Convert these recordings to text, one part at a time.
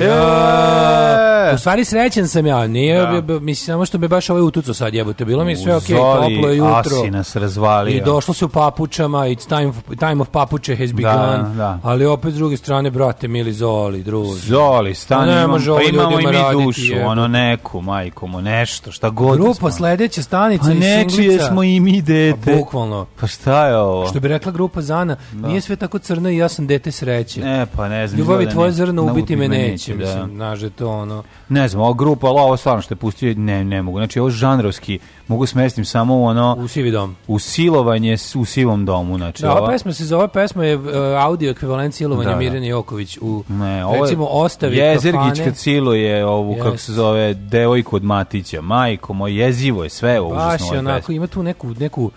Yeah. stvari srećen sam ja, nije, da. mislim, samo što bi baš ovaj utuco sad jebote, bilo mi sve okej, okay, toplo je jutro. Asi nas razvalio. I došlo se u papučama, it's time, time of papuče has da, begun, da, da. ali opet s druge strane, brate, mili Zoli, druži. Zoli, stani, ne, imam, pa imamo i mi raditi, dušu, je. ono neku, majku mu, nešto, šta god da Grupa smo. sledeća stanica pa i singlica. smo i mi dete. Pa bukvalno. Pa šta je ovo? Što bi rekla grupa Zana, da. nije sve tako crno i ja sam dete sreće. Ne, pa ne znam. Ljubavi tvoje zrno ubiti me neće, da. mislim, znaš, to ono ne znam, ova grupa, ali ovo stvarno što je pustio, ne, ne mogu. Znači, ovo žanrovski, mogu smestim samo u ono... U sivi dom. U silovanje u sivom domu, znači. Da, ova, ova pesma se zove, pesma je uh, audio ekvivalent silovanja da, da. Mirjana Joković u, ne, ovo, recimo, Ostavi Jezergić kad je ovu, yes. kako se zove, devojku od Matića, majko moj, jezivo je sve ovo. Baš je onako, ima tu neku, neku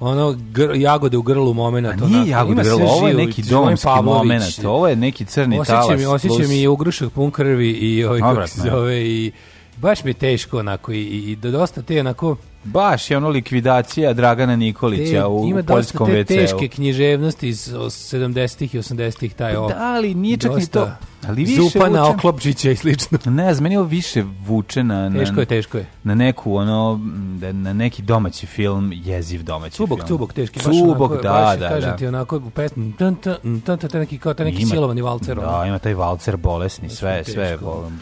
ono gr, jagode u grlu momenat. A nije jagode u grlu, ovo je neki domski momenat, ovo je neki crni osjećam talas. Mi, osjećam plus... i ugrušak pun krvi i ovaj, kako zove, i baš mi je teško onako i, i, da dosta te onako Baš je ono likvidacija Dragana Nikolića te, u, poljskom WC-u. Ima dosta te teške književnosti iz 70-ih i 80-ih taj pa ovo. Da, ali nije čak dosta. ni to. Ali više Zupana, vuče... Oklopčića i slično. Ne, znam, meni više vuče na... Teško je, teško je. Na neku, ono, da na neki domaći film, jeziv domaći cubok, film. Cubok, teški. Cubok, baš da, baš, da. Kažem da. ti onako u pesmu, tan, tan, tan, tan, neki, kao taj neki ima, silovani valcer. Da, ono. ima taj valcer bolesni, sve, sve, sve,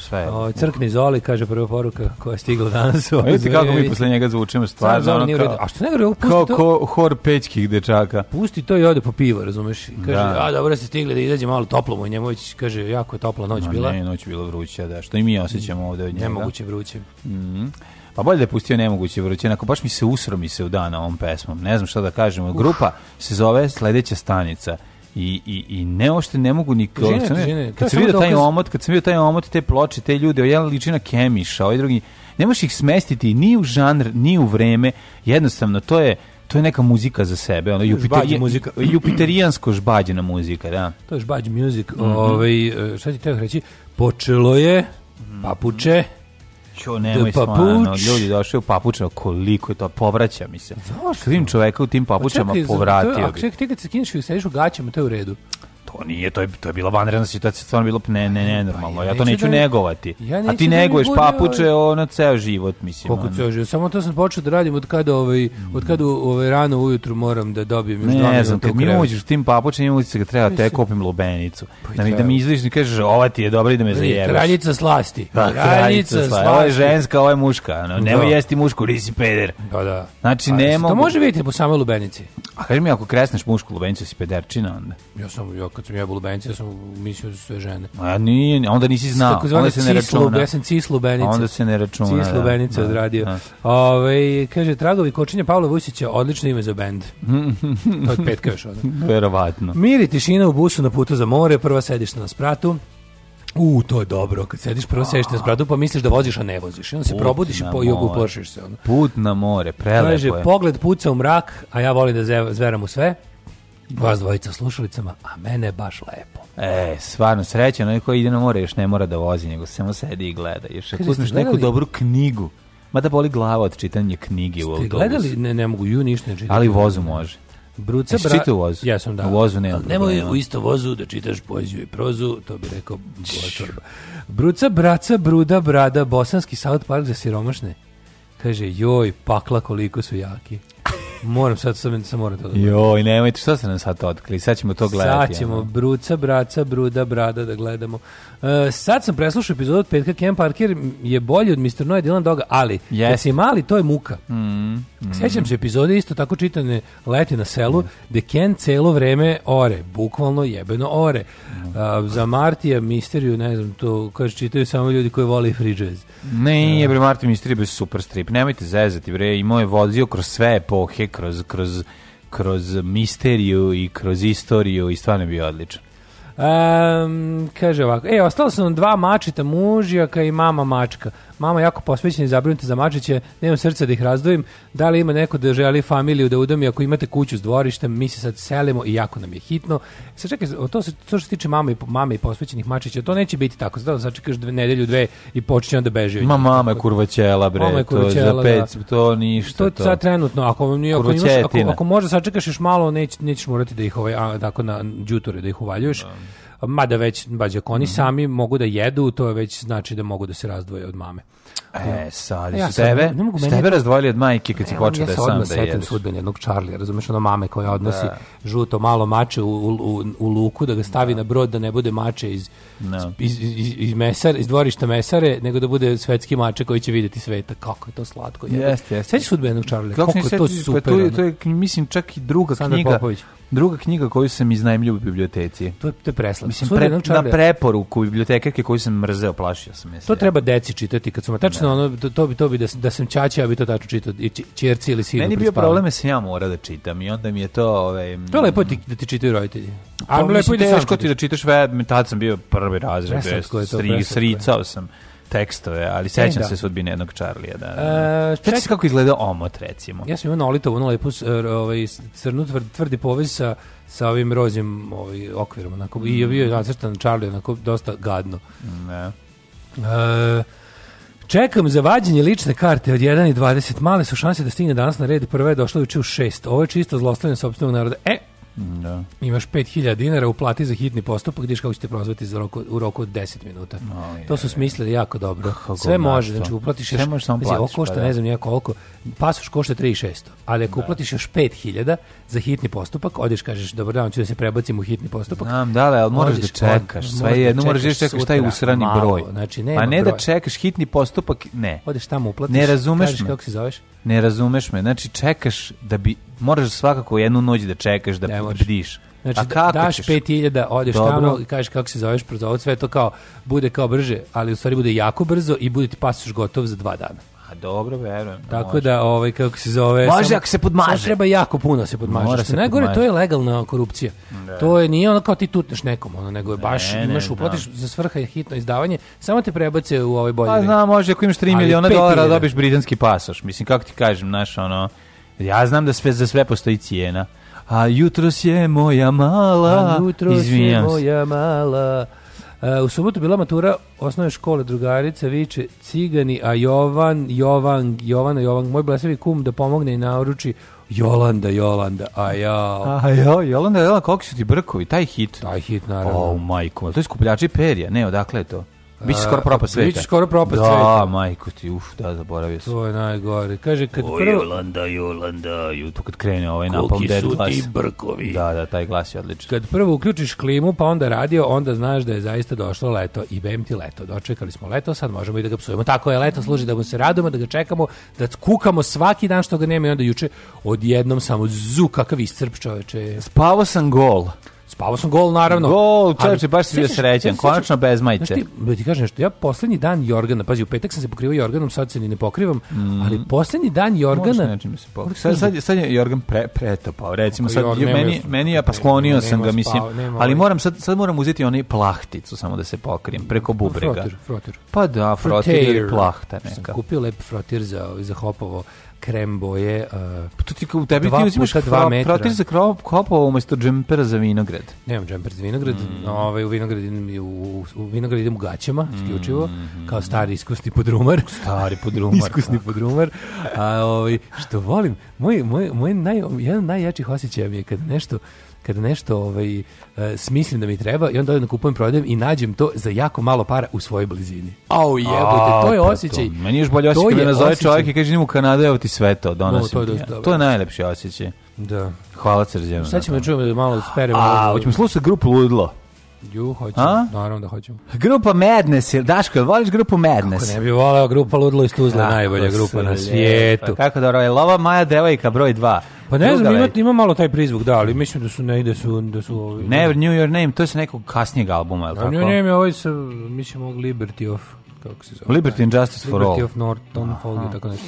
sve. O, crkni Zoli, kaže prva poruka koja je stigla danas. Vidite ovaj, kako mi posle njega zvučimo stvar. Sam, ono, a što ne gore, pusti kao, to. Kao hor pećkih dečaka. Pusti to i ode po pivo, razumeš? Kaže, da. a dobro ste stigli da izađe malo toplo mu i kaže, jako Jako je topla noć no, bila. Ne, noć bila vruća, da. Što i mi osjećamo ovde od njega. Nemoguće vruće. Mm -hmm. Pa bolje da je pustio nemoguće vruće, onako baš mi se usromi se u dana ovom pesmom. Ne znam šta da kažem. Uf. Grupa se zove Sledeća stanica. I, i, i ne ošte ne mogu ni kad sam vidio taj omot kad sam vidio taj omot te ploče te ljude jedan ličina kemiša ovaj drugi ne možeš ih smestiti ni u žanr ni u vreme jednostavno to je To je neka muzika za sebe, ona Jupiter, muzika. Jupiterijansko žbađena muzika, da. To je žbađ music. Mm -hmm. Ovaj eh, šta ti teo reći? Počelo je mhm. papuče. Čo, nemoj stvarno, ljudi došli u Papuče, koliko je to, povraća mi se. Zašto? Vidim čoveka u tim papučama, čekaj, povratio bi. Čekaj, ti kad se kineš i sediš u gaćama, to je u redu. To nije, to je, to je bila vanredna situacija, stvarno bilo ne, ne, ne, normalno. Pa ja, to neću da, negovati. Ja A ti da neguješ papuče ovaj- ono ceo život, mislim. Koliko ceo život? Samo to sam počeo da radim od kada ovaj od kada ovaj rano ujutru moram da dobijem još dva Ne znam, kad mi uđeš tim papučem, uđeš se ga treba te kupim lubenicu. Pa da mi da mi izliš da i kažeš, ova ti je dobra i da me zajebaš. Kraljica slasti. Pa, kraljica slasti. Ovo je ženska, ovo je muška. No, da. nemoj jesti mušku, nisi peder. Da, da. Znači, ne To može vidjeti po samoj lubenici. A kaži mi, ako kresneš mušku lubenicu, si pederčina onda. Ja sam, ja kad sam ja bulubenica, ja sam mislio da su sve žene. A nije, onda nisi znao, Tako onda se ne računa. Ja sam cislubenica. Da, onda se ne računa. Cislubenica da, odradio. Da. Ove, ovaj, kaže, tragovi kočinja Pavla Vusića, odlično ime za bend. to je petka još onda. Verovatno. Miri tišina u busu na putu za more, prva sedišta na spratu. U, to je dobro. Kad sediš prvo sediš na spratu, pa misliš da voziš, a ne voziš. I onda se put probudiš i po i oguplašiš se. Ono. Put na more, prelepo je. Kaže, pogled puca u mrak, a ja volim da zveram u sve. Vas dvojica slušalicama, a mene baš lepo. E, stvarno, srećan, onaj koji ide na more još ne mora da vozi, nego samo sedi i gleda. Još ako uzmeš neku dobru knjigu, mada boli glava od čitanja knjige u autobusu. Ste gledali? Ne, ne mogu ju ništa ne čitati. Ali vozu može. Bruce Jesi čitao u vozu? Ja sam da. U vozu nema Nemoj u isto vozu da čitaš poeziju i prozu, to bi rekao Bola Čorba. Bruca, braca, bruda, brada, bosanski South Park za siromašne. Kaže, joj, pakla koliko su jaki. Moram sad sam, sam moram to da. Joj, nemojte što ste nam sad otkrili. Sad ćemo to gledati. Sad ćemo ja, bruca, braca, bruda, brada da gledamo. Uh, sad sam preslušao epizod od petka Ken Parker je bolji od Mr. Noah Dylan Doga, ali yes. kad si mali to je muka. Mm, mm. Sjećam se epizode isto tako čitane leti na selu, mm. gde Ken celo vreme ore, bukvalno jebeno ore. Mm. Uh, za Martija Misteriju, ne znam, to kaže čitaju samo ljudi koji vole free jazz. Ne, uh, je bre Martija Misterija bio super strip. Nemojte zezati bre, imao je vozio kroz sve epohe kroz, kroz, kroz misteriju i kroz istoriju i stvarno je bio odličan. Um, kaže ovako, e, ostalo su nam dva mačita mužjaka i mama mačka. Mama jako posvećena i zabrinuta za mačiće, nemam srca da ih razdvojim. Da li ima neko da želi familiju da udomi ako imate kuću s dvorištem, mi se sad selimo i jako nam je hitno. Sad čekaj, to, se, to što se tiče mame, mame i posvećenih mačića, to neće biti tako. Sad sačekaš dve nedelju, dve i počinje onda beži. Ma mama je kurvaćela bre, mama je kurvaćela, to je za pet, da. to ništa to. To sad trenutno, ako vam nije, ako, imaš, ako, ako može sačekaš još malo, neć, nećeš morati da ih ovaj, tako na đutore da ih uvaljuješ. Da mada već, bađe, ako oni mm -hmm. sami mogu da jedu, to je već znači da mogu da se razdvoje od mame. E, sad, ja, su tebe, ne mogu, tebe razdvojili od majke kad si počeo da je sam da jedeš. Ja se odmah setim sudbenje jednog Charlie, razumeš, ono mame koja odnosi da. žuto malo mače u, u, u, u luku, da ga stavi da. na brod, da ne bude mače iz no. Da. iz, iz, iz, mesar, iz dvorišta mesare, nego da bude svetski mače koji će vidjeti sveta. Kako je to slatko. Jeste, jeste. Sveći sudbenog jednog kako, kako je to super. Pa to, je, to je, mislim, čak i druga Sandra knjiga. Popović. Druga knjiga koju sam iznajmljio u biblioteci. To je, to je preslatko. Mislim, pre, na preporuku bibliotekarke koju sam mrzeo, plašio sam. Jesi, to treba deci čitati kad su ma tačno da. ono to, to bi to bi da, da sam ćaća ja bi to tačno čitao i ćerci ili sinu. Meni bio problem da sam ja mora da čitam i onda mi je to ovaj To je lepo mm. ti, da ti čitaju roditelji. A pa lepo je da teško ti da čitaš, ve, tad sam bio prvi prvi razred, sri, sricao sam tekstove, ali sećam e, da. se sudbine jednog Charlija. Da, da. E, ček... kako izgleda omot, recimo. Ja sam imao nolitovu, ono lepu ovaj, crnu tvrd, tvrdi povez sa, sa ovim rozim ovaj, okvirom. Onako, mm. I je bio nacrtan mm. Charlie, onako, dosta gadno. Ne. Da. E, Čekam za vađenje lične karte od 1 i 20. Male su šanse da stigne danas na red. Prva je došla juče u 6. Ovo je čisto zlostavljanje sopstvenog naroda. E, Da. Imaš 5000 dinara, uplati za hitni postupak, vidiš kako ćete prozvati za roku, u roku od 10 minuta. No, to su smislili jako dobro. Kako Sve može, znači uplatiš još, možeš samo platiš, ovo pa košta pa, ne znam ja koliko, pasoš košta 3600, ali ako da. uplatiš još 5000 za hitni postupak, odeš kažeš dobro dan, ću da se prebacim u hitni postupak. Znam, da, ali moraš da čekaš, sve da jedno moraš da čekaš taj usrani broj. Znači, nema A ne broj. da čekaš hitni postupak, ne. Odeš tamo uplatiš, ne razumeš kažeš me. kako se zoveš, Ne razumeš me. Znači, čekaš da bi... Moraš svakako jednu noć da čekaš, da ne bdiš. Da znači, A da kako daš 5000, odeš Dobro. tamo i kažeš kako se zoveš, prozovu sve to kao, bude kao brže, ali u stvari bude jako brzo i bude ti pasoš gotov za dva dana. A dobro, verujem. Tako da, ovaj, kako se zove... Može samo, ako se podmaže. treba jako puno da se podmaže. Mora se Najgore, podmaže. to je legalna korupcija. Da. To je, nije ono kao ti tutneš nekom, ono, nego je baš, ne, imaš, ne, da. uplatiš da. za svrha hitno izdavanje, samo te prebace u ovaj bolji. Pa znam, može, ako imaš 3 miliona dolara, da dobiš britanski pasoš. Mislim, kako ti kažem, znaš, ono, ja znam da sve, za sve postoji cijena. A jutros je moja mala, A jutros je moja mala, Uh, u subotu bila matura osnovne škole, drugarica viče cigani, a Jovan, Jovan, Jovana, Jovan, moj blesavi kum da pomogne i naruči Jolanda, Jolanda, a ja... A jo, Jolanda, Jolanda, koliko su ti brkovi, taj hit? Taj hit, naravno. O, oh, majko, to je skupljači perja, ne, odakle je to? Biće skoro propast sveta. Biće skoro propast da, sveta. Da, majko ti, uf, da, zaboravio sam. To je najgore. Kaže, kad o, prvo... Jolanda, Jolanda, ju, to kad krene ovaj napalm dead glas. Koliki su ti brkovi. Da, da, taj glas je odličan. Kad prvo uključiš klimu, pa onda radio, onda znaš da je zaista došlo leto i bem ti leto. Dočekali smo leto, sad možemo i da ga psujemo. Tako je, leto služi da mu se radujemo, da ga čekamo, da kukamo svaki dan što ga nema i onda juče odjednom samo zu, kakav iscrp čoveče. Spavao sam gol. Spavao sam gol, naravno. Gol, čovječe, baš si bio srećan, konačno bez majice. Znaš ti, ti kažem nešto, ja poslednji dan Jorgana, pazi, u petak sam se pokrivao Jorganom, sad se ni ne pokrivam, mm. ali poslednji dan Jorgana... Nečim da se sad, sad, sad je Jorgan pre, pretopao, recimo, sad, Jorg, meni, meni ja pa sklonio nema, sam ga, mislim, nema, ali moram, sad, sad moram uzeti onaj plahticu samo da se pokrijem, preko pa bubrega. Frotir, frotir. Pa da, frotir ili plahta neka. Sam kupio lep frotir za, ovaj, za hopovo krem boje. Uh, to ti u tebi ti uzimaš dva za krop, kopa umesto džempera za vinograd. Nemam džemper za vinograd. Mm. No, ovaj, u, vinograd idem, u, u vinograd idem u gaćama, mm. isključivo, mm. kao stari iskusni podrumar. Stari podrumar. iskusni da. podrumar. A, ovaj, što volim, moj, moj, moj naj, jedan najjačih osjećaja mi je kad nešto kada nešto ovaj, e, smislim da mi treba i onda da kupujem, prodajem i nađem to za jako malo para u svojoj blizini. Au jebote, to je pa osjećaj. Pa Meni još bolje osjećaj kada nazove čovjek i kaže njemu Kanada, evo ti sve to, donosim ti. Da. To je najlepši osjećaj. Da. Hvala Srđano. Sad ćemo da čujemo da malo speremo. A, hoćemo slušati grupu Ludlo. Ju, hoću, A? naravno da hoću. Grupa Madness, Daško, jel voliš grupu Madness? Kako ne bi voleo, grupa Ludlo iz Tuzle, najbolja grupa na svijetu. Pa, kako dobro, je lova Maja Devojka broj 2. Pa ne Druga znam, ima, ima, malo taj prizvuk, da, ali mislim da su ne ide su da su ovi. Never New Your Name, to je sa nekog kasnijeg albuma, je li tako? New Your Name je ovaj sa mislim Liberty of kako se zove. Liberty and Justice Liberty for All. Liberty of Norton Fold i tako nešto.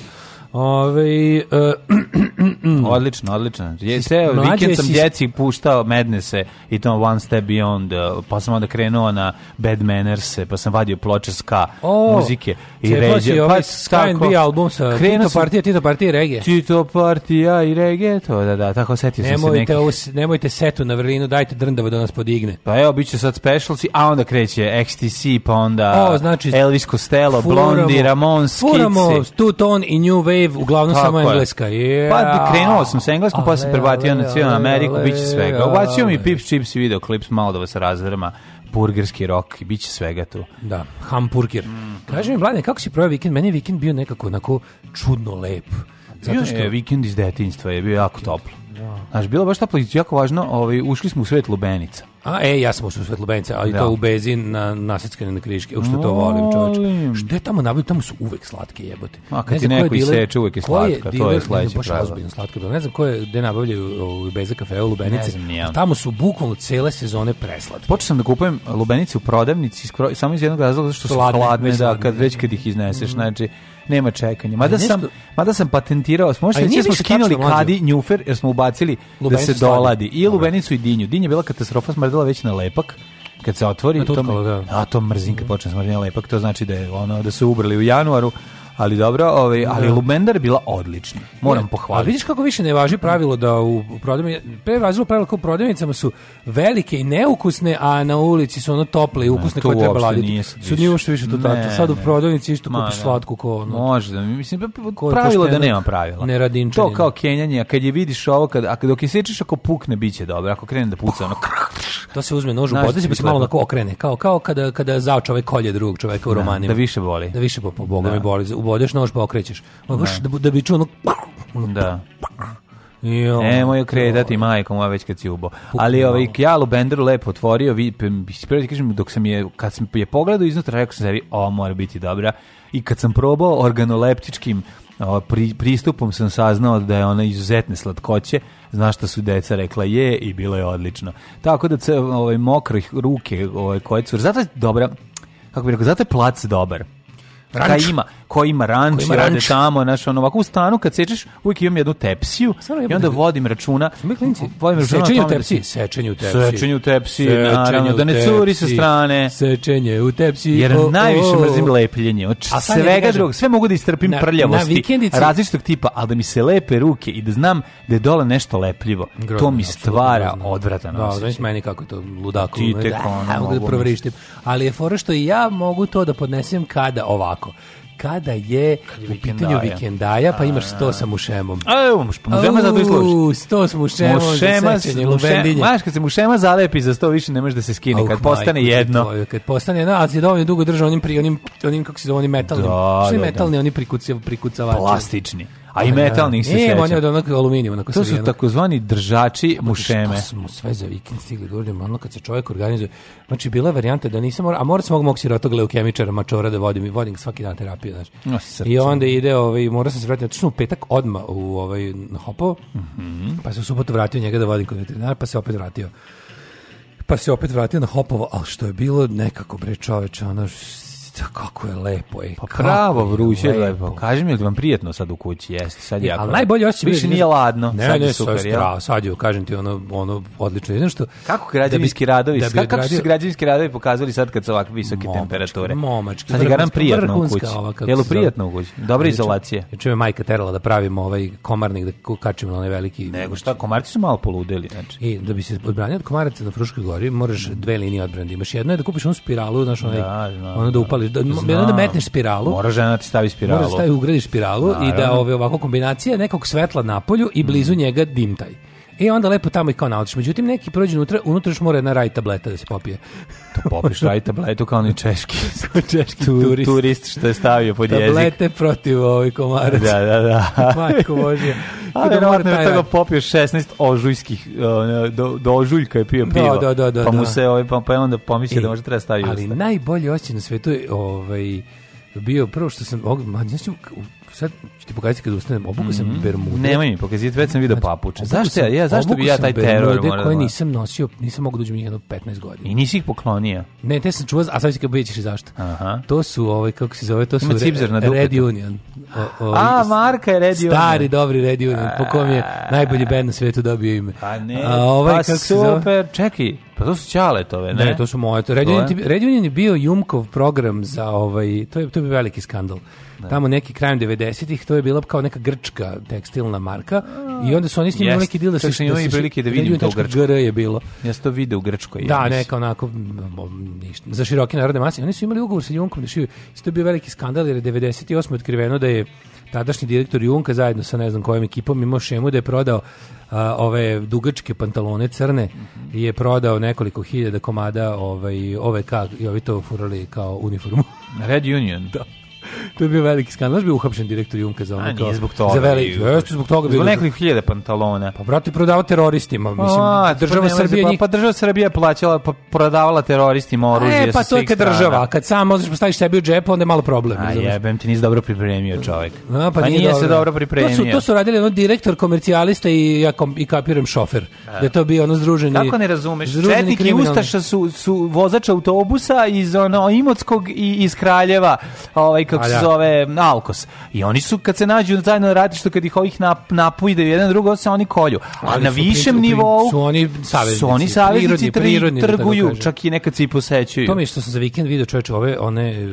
Ove, uh, odlično, odlično. Jeste, vikend sam si... djeci puštao Madnesse i to One Step Beyond, e, pa sam onda krenuo na Bad Manners, pa sam vadio ploče ska oh, muzike i ređe. Pa ovaj pa ska album sa Tito sam, partija, Tito partija i regije. Tito partija i regije, to da, da, tako setio sam nemojte se neki. Us, nemojte setu na vrlinu, dajte drndavo da nas podigne. Pa evo, bit će sad specialci, a onda kreće XTC, pa onda o, znači, Elvis Costello, furamo, Blondi, Ramones, Furamo, Two Tone i New Wave slave, uglavnom Tako samo engleska. Je. Pa krenuo sam sa engleskom, pa sam prebatio na cijelu Ameriku, bit će svega. Ubacio mi Pips Chips i videoklips, malo da vas razvrma burgerski rok i bit će svega tu. Da, hamburger. Mm. Kaži mi, Vlade, kako si provio vikend? Meni je vikend bio nekako onako čudno lep. Zato što... Je, vikend iz detinjstva je bio jako toplo. Da. Znaš, bilo baš toplo i jako važno, ovaj, ušli smo u svet lubenica. A, e, ja sam ušao u Svetlobenice, ali da. to u Bezin na naseckane na kriške. Ušte to volim, čovječe. Što je tamo nabavljeno? Tamo su uvek slatke jebote. A kad ne neko iseče, uvek je slatka. Diler, to je sledeće baš ozbiljno slatko. Ne znam koje, gde nabavljaju u ovaj, Beza kafe u Lubenici. Znam, tamo su bukvalno cele sezone preslatke. Počeo sam da kupujem Lubenice u prodavnici skoro, samo iz jednog razloga, zato što su hladne, da, kad već kad ih izneseš. Mhm. Znači, nema čekanja. Mada nešto... sam mada sam patentirao, možda sećaš smo da skinuli kadi njufer jer smo ubacili lubenicu da se doladi i lubenicu i dinju. Dinja bila katastrofa, smrdela već na lepak kad se otvori, to, to, da. a to mrzim kad počne smrditi lepak, to znači da je ono da su ubrali u januaru ali dobro, ovaj, da. ali da. Lumendar je bila odlična. Moram da. pohvaliti. A vidiš kako više ne važi pravilo da u prodavnici pre važilo pravilo kao u prodavnicama su velike i neukusne, a na ulici su ono tople i ukusne koje treba laditi. Su nije što više to tako. Sad u prodavnici isto kupiš da. slatku ko ono. Možda, mislim, pa, pa, pravilo da nema pravila. Ne radinčanje. To kao kenjanje, a kad je vidiš ovo, kad, a dok je sečeš, ako pukne, biće dobro. Ako krene da puca, ono To se uzme nož u podreći, pa se malo onako okrene. Kao, kao kada, kada zaoč ovaj kolje drugog čoveka u romanima. Da više boli. Da više, po, po, boli obodeš nož pa okrećeš. Ma pa baš da, da, da bi čuo ono... Pa, da. Jo. Pa, Nemoj okretati, majko moja, već kad si ubo. Ali ovaj, Kjalu Benderu lepo otvorio, vi, prvo ti da kažem, dok sam je, kad sam je pogledao iznutra, rekao sam sebi, o, mora biti dobra. I kad sam probao organoleptičkim o, pri, pristupom sam saznao da je ona izuzetne slatkoće, znaš šta su deca rekla je i bilo je odlično. Tako da se ovaj, mokrih ruke ovaj, koje cure, zato je dobra, kako bih rekao, zato je plac dobar. Ranč. Ka ima, ko ima ranč, ko ima ranč. tamo, znaš, ono, ovako u stanu kad sečeš, uvijek imam jednu tepsiju Stvarno, i onda vodim računa. Vodim računa da sečenje, u tepsiji. sečenje u tepsiji. Sečenje u tepsiji, naravno, da ne curi sa strane. Sečenje u tepsiji. Jer o, najviše mrzim lepljenje. Od svega drugog, sve mogu da istrpim na, prljavosti, na različitog tipa, ali da mi se lepe ruke i da znam da je dole nešto lepljivo, Grozno, to mi stvara odvratan Da, znaš meni kako je to ludako. Ti da, tek ono. Da ali je fora što i ja mogu to da podnesem kada ovako kada je, u pitanju vikendaja, pa imaš sto sa mušemom. A evo, muš, pa za mušema zato i služiš. Sto sa mušemom, mušema, za sećanje, lubendinje. Maš, kad se mušema zalepi za sto, više ne može da se skine, kad postane jedno. kad postane jedno, ali se dovoljno dugo držao onim, onim, onim, kako se zove, onim metalnim. Da, da, da, metalni, da. oni prikucavači. Plastični. A i da. metal nisi sećao. Ne, on je od onog aluminijuma. Onako to su takozvani držači mušeme. Šta smo sve za vikend stigli da uradimo, ono kad se čovjek organizuje. Znači, bila je varijanta da nisam mora, a mora se ovog mog sirotog leukemičara, mačora da vodim i vodim svaki dan terapiju, znači. No, I onda ide, ovaj, mora se vratiti, znači u petak odma u ovaj, na hopo, mm -hmm. pa se u subotu vratio njega da vodim kod veterinara, pa se opet vratio pa se opet vratio na Hopovo, al što je bilo nekako bre čoveče, ono Ca, kako je lepo, ej. Pa pravo vruće lepo. lepo. Kaži mi, da vam prijetno sad u kući jeste, sad jako. Al najbolje hoće više nije ladno. Ne, sad ne, je super, sad, strava, sad je, kažem ti, ono, ono odlično. Jedno što kako da građevinski radovi, da bi, kako, građev... kako su građevinski radovi pokazali sad kad su ovakve visoke momački, temperature. Momački, sad je garan prijetno u kući. Jelo prijetno u kući. Dobra izolacija. Ja čujem majka terala da pravimo ovaj komarnik da kačimo na onaj veliki. Nego šta, komarci su malo poludeli, znači. I da bi se odbranio od komaraca na Fruškoj gori, možeš dve linije odbrane. Da imaš jedno je da kupiš onu spiralu, znači onaj, da, da upališ da, Zna. da metneš spiralu. Mora žena da ti stavi spiralu. Mora da stavi, ugradiš spiralu Naravno. i da ove, ovako kombinacija nekog svetla na polju i blizu mm. njega dimtaj. I onda lepo tamo ih kao naučiš. Međutim, neki prođe unutra, unutra mora jedna raj tableta da se popije. To popiš raj tabletu kao ni češki, češki tu, turist. turist. što je stavio pod Tablete jezik. Tablete protiv ovih komarac. Da, da, da. Majko Bože. A verovatno je toga popio 16 ožujskih, e, do, do ožuljka je pio da, pivo. Da, da, da, pa mu da. se, ovaj, pa, pa onda pomisli e, da može treba staviti. Ali usta. najbolji osjećaj na svetu je ovaj, bio prvo što sam, og, ma, znači, sad ću ti pokazati kad ustanem, obuka mm -hmm. sam mhm. bermude. Nemoj mi pokazati, već sam vidio znači, papuče. Zašto, ja, ja, zašto bi ja taj teror morao da koje nisam nosio, nisam mogu da uđem jedno 15 godina. I nisi ih poklonio? Ne, te sam čuvao, a sad ću kad vidjet zašto. Aha. To su, ovaj, kako se zove, to su re, Red Union. O, o, a, Marka je Red Union. Stari, dobri Red Union, po kom je najbolji band na svetu dobio ime. Pa ne, a, ovaj, pa kako super, čekaj, pa to su Ćaletove, ne? Ne, to su moje. Red Union Red Union je bio Jumkov program za ovaj, to je, to je veliki skandal. Da. tamo neki krajem 90-ih, to je bila kao neka grčka tekstilna marka i onda su oni snimali neki deal da se što da prilike da vidim da to grčko. GR e je bilo. Ja sam to video u Grčkoj. Da, neka onako ništa, za široke narodne mase. Oni su imali ugovor sa Junkom da šiju. Isto je bio veliki skandal jer je 98. otkriveno da je tadašnji direktor Junka zajedno sa ne znam kojom ekipom imao šemu da je prodao a, ove dugačke pantalone crne mm -hmm. i je prodao nekoliko hiljada komada ovaj, ove kak i ovi to furali kao uniformu. Red Union. Da to je bio veliki skandal. Znaš bio uhapšen direktor Jumka za ono A, nije zbog toga. Za veliki, jeste zbog toga. Zbog nekoliko hiljada pantalona. Pa brate, prodavao teroristima. Mislim, A, pa država Srbije pa- njih... Pa, pa država Srbije plaćala, pa prodavala teroristima oružje e, pa to je kad država. Kad sam možeš postaviš pa sebi u džep, onda je malo problem. A jebem ti nisi dobro pripremio čovjek. A, pa, pa nije, dobro. se dobro pripremio. To su, to su radili ono direktor, komercijalista i, ja kom, i kapiram šofer. Da, da to bio ono združeni... Kako ne razumeš? Četnik i Ustaša su, su vozač autobusa iz ono Imotskog i iz Kraljeva. Ovaj, kako kako se zove, Alkos. I oni su, kad se nađu na tajno ratištu, kad ih ovih nap, napujde jedan drugo, se oni kolju. A na višem pri, nivou su oni saveznici, su oni saveznici prirodni, prirodni, da trguju, čak i nekad se i posećuju. To mi je što sam za vikend vidio čoveče, ove, one,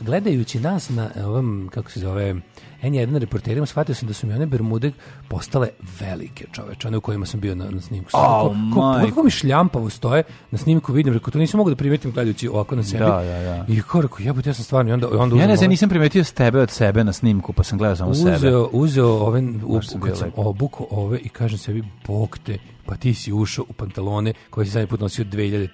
gledajući nas na ovom, kako se zove, N1 reporterima, shvatio sam da su mi one bermude postale velike čoveče, one u kojima sam bio na, na snimku. Oh, kako, kako mi šljampavo stoje na snimku, vidim, rekao, to nisam mogu da primetim gledajući ovako na da, sebi. Da, da, da. I kao rekao, jebote, ja sam stvarno, i onda, onda Ja ne znam, nisam primetio s tebe od sebe na snimku, pa sam gledao samo uzeo, sebe. Uzeo ove, u, kad sam obuko ove i kažem sebi, bog te, pa ti si ušao u pantalone koje si zadnji put nosio 2003.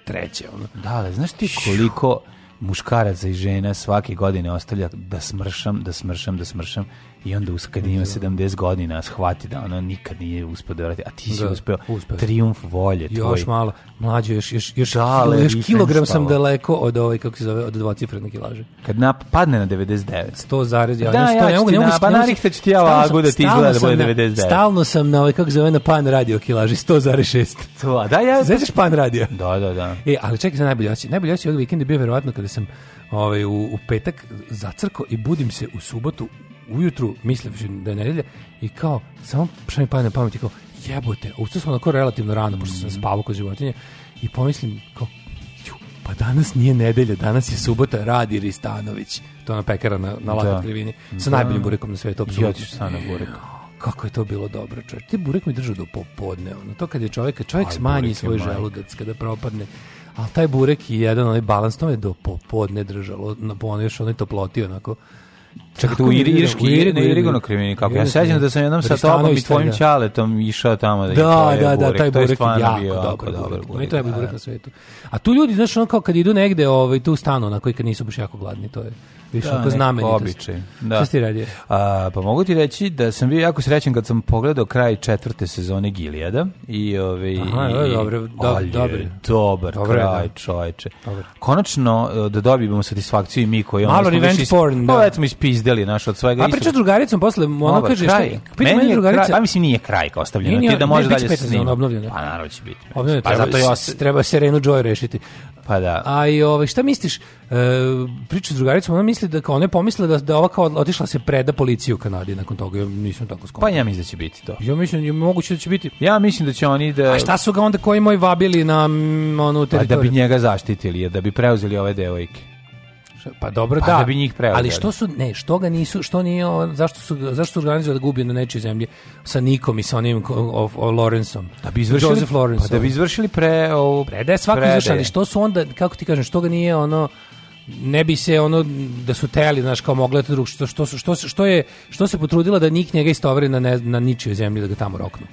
Ono. Da, ali znaš ti koliko... Šiu muškaraca i žena svake godine ostavlja da smršam, da smršam, da smršam I onda us, kad ima 70 godina shvati da ona nikad nije uspeo da vrati, a ti si da, uspeo, uspeo. triumf volje tvoj. Još malo, mlađe, još, još, još, Dale, još kilogram sam daleko od ovaj, kako se zove, od dvocifrene kilaže. Kad na, padne na 99. 100 zarez, ja, da, 100, ja, ja, mogu, ne mogu, na, pa narihte ću ti ja vagu da ti izgleda da bude 99. Stalno sam na ovaj, kako se zove, na pan radio kilaži, 100,6. To, da, ja. Znaš pan radio? Da, da, da. E, ali čekaj za najbolje osjećaj. Najbolje osjećaj ovog vikenda bio verovatno kada sam ovaj, u, u petak zacrko i budim se u subotu ujutru, mislim da je nedelja, i kao, samo što mi pade na pamet, i kao, jebote, a ustao sam onako relativno rano, pošto sam mhm. spavao kod životinje, i pomislim, kao, ju, pa danas nije nedelja, danas je subota, radi Ristanović, to na pekara na, na da. krivini, sa da. najboljim burekom na svetu, apsolutno. Ja ću na burek kako je to bilo dobro, čovjek. Ti burek mi držao do popodne, ono, to kad je čovjek, čovjek Aj, smanji svoj majka. želudac, kada propadne, ali taj burek i jedan onaj balans, to je do popodne držalo, na, ono, još onaj toploti, onako, Čekaj, u Iri, Irški, Iri, na Irigono krivini, kako? Ja sećam da sam jednom sa tobom i tvojim ćaletom išao tamo da da, da, da, da, taj burek je jako dobro, dobro. Mi treba burek na svetu. A tu ljudi, znaš, ono kao kad idu negde, ovaj, tu stanu, onako i kad nisu baš jako gladni, to je više da, onako znamenitost. Običaj, da. Šta ti radio? A, pa mogu ti reći da sam bio jako srećen kad sam pogledao kraj četvrte sezone Gilijada i ove... Ovaj, Aha, i, dobro, dobro, dobar, dobar. kraj, da. čoveče. Konačno eh, da dobijemo satisfakciju i mi koji... Malo revenge porn, pa, da. Pa, recimo, iz izdeli naš od svega. A priča isto... drugaricom posle, ona kaže šta je. Priča meni drugarica. Kraj, pa mislim nije kraj kao ostavljeno, nije, ti da može dalje se snima. Obnovljeno. Pa naravno da će biti. Obnovljeno, pa, pa zato ja treba Serenu Joy rešiti. Pa da. A i ovaj šta misliš? E, priča drugaricom, ona misli da kao ona pomisla da da ova kao otišla se preda policiju u Kanadi nakon toga. Ja nisam tako skonto. Pa ja mislim da će biti to. Ja mislim je moguće da će biti. Ja mislim da će oni da A šta su ga onda koji moj vabili na onu teritoriju? Pa da bi njega zaštitili, da bi preuzeli ove devojke. Pa dobro pa da, da bi njih preuzeli. Ali što su ne, što ga nisu, što nije zašto su zašto su organizovali da gubi na nečijoj zemlji sa Nikom i sa onim o, o Lorenzom. Da bi izvršili Pa da bi izvršili pre o prede svako izvršali, što su onda kako ti kažem, što ga nije ono ne bi se ono da su teli znaš kao mogla da to drug što što što što je što se potrudila da Nik njega istovare na ne, na ničijoj zemlji da ga tamo roknu.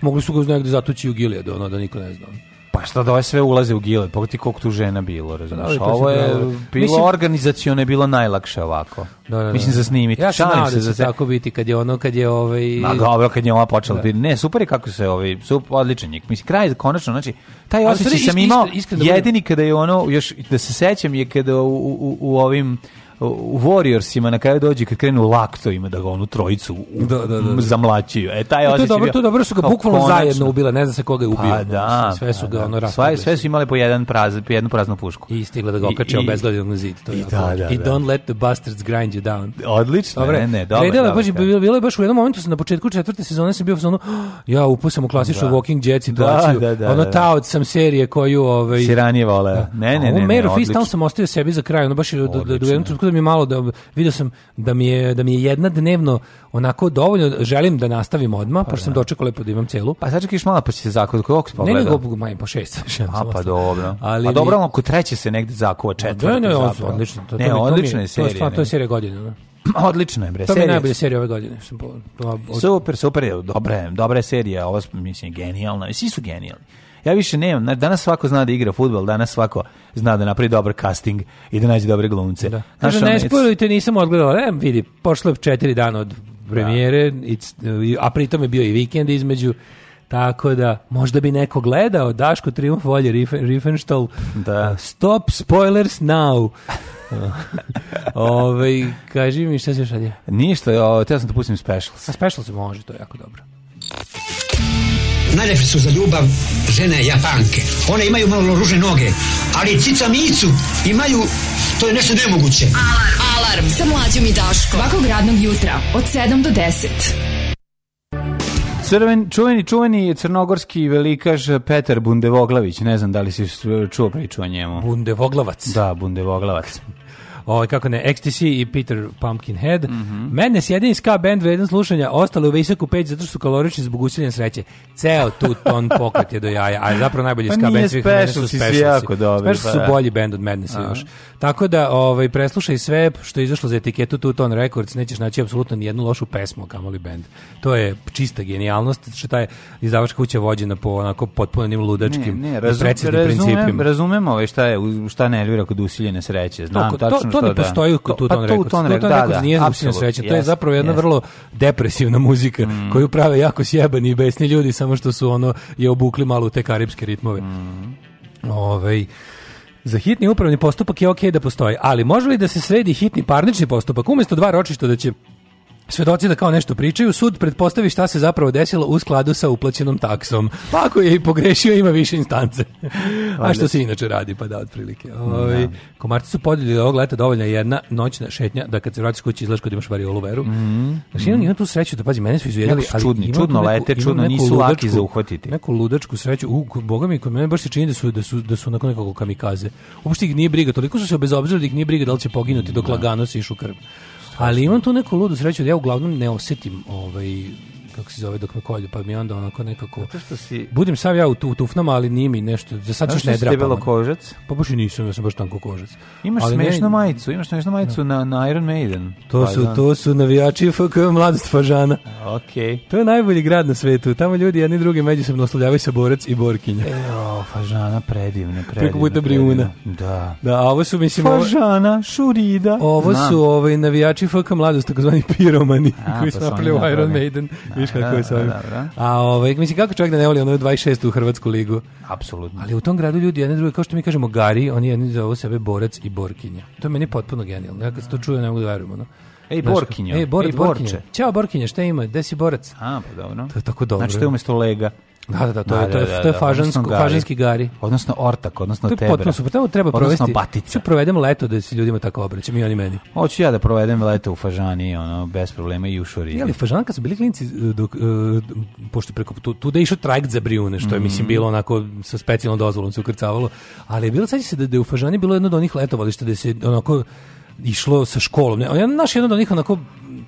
Mogli su ga negde zatući u Gilead, ono da niko ne zna. Ono. Pa šta da ove sve ulaze u gile, pogledaj koliko tu žena bilo, razumiješ. Da, pa ovo je bilo mislim, organizacione, bilo najlakše ovako. Da, da, da. Mislim za snimiti. Ja sam se da za će tako biti kad je ono, kad je ovaj... Ma dobro, kad je ona počela. Da. Ne, super je kako se ovaj, super, odličan je. Mislim, kraj, konačno, znači, taj osjećaj sam imao iskren, iskren, da jedini kada je ono, još da se sećam je kada u, u, u ovim u Warriorsima na kraju dođe kad krenu lakto ima da ga onu trojicu u, da, da, da. da. zamlaćuju. E taj e, to je dobro, to je dobro su ga bukvalno konačno. zajedno ubile, ne zna se koga je pa ubio. Da, pa da, sve su ga ono sve, sve su imale po jedan praz, po jednu praznu pušku. I stigle da ga okače obezglavljen na zid, to da, I, da, da, I don't let the bastards grind you down. Odlično. Dobre. Ne, ne, dobro. Kredila, baš, bilo, bilo je baš u jednom momentu sam na početku četvrte sezone sam bio u zonu, oh, ja upao sam u klasičnu Walking Dead situaciju. Da, da, da, ono taoc sam serije koju ovaj Si ranije voleo. Ne, ne, ne. Mero Fist sam ostavio sebi za kraj, ono baš da u jednom trenutku da mi malo da vidio sam da mi je da mi je jedna dnevno onako dovoljno želim da nastavim odmah pa, pošto sam da. dočekao lepo da imam celu. Pa sačekaš malo pa će se zakovat kod pa Ne nego maj po šest A pa dobro. Ali, a pa dobro, oko treće se negde zakova četvrta. Ne, ne, odlično. To, ne, odlična je serija. To je stvarno to je serija godine, da. Odlično je, bre. To je najbolja serija ove godine. Sam to, Super, super, dobra je, dobra je serija, ova mislim, genijalna. Svi su genijalni. Ja više nemam. Danas svako zna da igra fudbal, danas svako zna da napravi dobar casting i da nađe dobre glumce. Da. Kaže, ne spojujte, nisam odgledala. E, vidi, pošlo je četiri dana od premijere, da. a pritom je bio i vikend između. Tako da, možda bi neko gledao Daško Triumf volje Riefenstahl. Da. Stop spoilers now. Ove, kaži mi šta se šalje. Ništa, ja sam da pustim specials. A specials može, to je jako dobro najlepše su za ljubav žene japanke. One imaju malo ružne noge, ali cica micu imaju, to je nešto nemoguće. Alarm, alarm, sa mlađom i Daško. Svakog radnog jutra, od 7 do 10. Crven, čuveni, čuveni je crnogorski velikaš Petar Bundevoglavić. Ne znam da li si čuo priču o njemu. Bundevoglavac. Da, Bundevoglavac ovaj, kako ne, XTC i Peter Pumpkinhead. Mm -hmm. Mene sjedin ska band vredan slušanja, ostale u visoku peć zato što su kalorični zbog usiljen sreće. Ceo tu ton pokat je do jaja, a zapravo najbolji pa ska bend svih vremena su specialsi. Jako dobri, pa, su da. bolji band od Madnessa još. Tako da ovaj, preslušaj sve što je izašlo za etiketu tu ton Records, nećeš naći apsolutno ni jednu lošu pesmu, kamoli bend. To je čista genijalnost, što taj izdavačka kuća vođena po onako potpuno ludačkim, ne, ne, razum, razumem, principima. Razumem ovaj šta je, šta ne Elvira kod usiljene sreće. Znam to, tačno to, to ne da. postoji kod Tuton pa, Records. Tuton Records da, da, nije usinom sreća. To je zapravo jedna vrlo depresivna muzika mm. koju prave jako sjebani i besni ljudi, samo što su ono je obukli malo u te karibske ritmove. Mm. Ovej. Za hitni upravni postupak je okay da postoji, ali može li da se sredi hitni parnični postupak? Umjesto dva ročišta da će Svedoci da kao nešto pričaju, sud pretpostavi šta se zapravo desilo u skladu sa uplaćenom taksom. Pa ako je i pogrešio, ima više instance. A što se inače radi, pa da, otprilike. Da. Ovi, komarci su podelili da ovog leta dovoljna jedna noćna šetnja, da kad se vratiš kući izlaš kod imaš variolu veru. Mm. Znači, imam, imam tu sreću da, pazi, mene su izvedeli, ali čudni, čudno neku, lete, čudno neku nisu ludačku, laki za uhvatiti. Neku ludačku sreću, u, boga mi, kod mene baš se čini da su, da su, da su nakon nekog kamikaze. Uopšte ih nije briga, toliko su se obezobzirali da ih nije briga da li će poginuti dok da. lagano se išu krv. Ali imam tu neku ludu sreću da ja uglavnom ne osetim ovaj, kako se zove dok me kolju, pa mi onda onako nekako... Zato što si... Budem sav ja u, tu, tufnama, ali nije mi nešto, za sad još ne drapa. Zato bilo si kožac? Pa baš i nisam, ja sam baš tanko kožac. Imaš ali smešnu ne... majicu, imaš smešnu majicu no. Da. na, na Iron Maiden. To pa su, da. to su navijači FK mladost Fažana. Okay. To je najbolji grad na svetu, tamo ljudi jedni drugi međusobno oslovljavaju se borec i borkinja. Evo, Fažana predivne, predivne. Preko puta Brijuna. Da. Da, a ovo su, mislim... Fažana, ovo... Šurida. Ovo Znam. su ovaj, navijači FK mladost, takozvani piromani, a, koji pa su napravili Iron Maiden. Da vidiš kako da, je sa da, ovim. Da, da, A ovaj, mislim, kako čovjek da ne voli ono 26. u Hrvatsku ligu? Apsolutno. Ali u tom gradu ljudi jedne druge, kao što mi kažemo Gari, oni jedni za sebe borac i borkinja. To je meni potpuno genijalno. Ja kad se to čujem, ne mogu da verujem. Ono. Ej, Borkinjo. Ej, Borac, Borče. Ćao, Borkinje, šta ima? Gde si Borac? A, pa dobro. To je tako dobro. Znači, to je umesto lega. Da, da, da, to da, je, da, to je, da, to je da. fažansko, gari. fažanski gari. Odnosno ortak, odnosno tebra. To je potpuno super, tamo treba provesti. Odnosno batica. provedem leto da se ljudima tako obraćam i oni meni. Hoću ja da provedem leto u fažani, ono, bez problema i u šori. Jeli, fažan kad su bili klinici, e, dok, uh, pošto preko, tu, tu da je išao trajekt za brijune, što je, mm. mislim, bilo onako sa specijalnom dozvolom se ukrcavalo, ali je bilo, sad se da, da je u fažani bilo jedno od onih letovališta da se onako išlo sa školom. Ja naš jedan od onih onako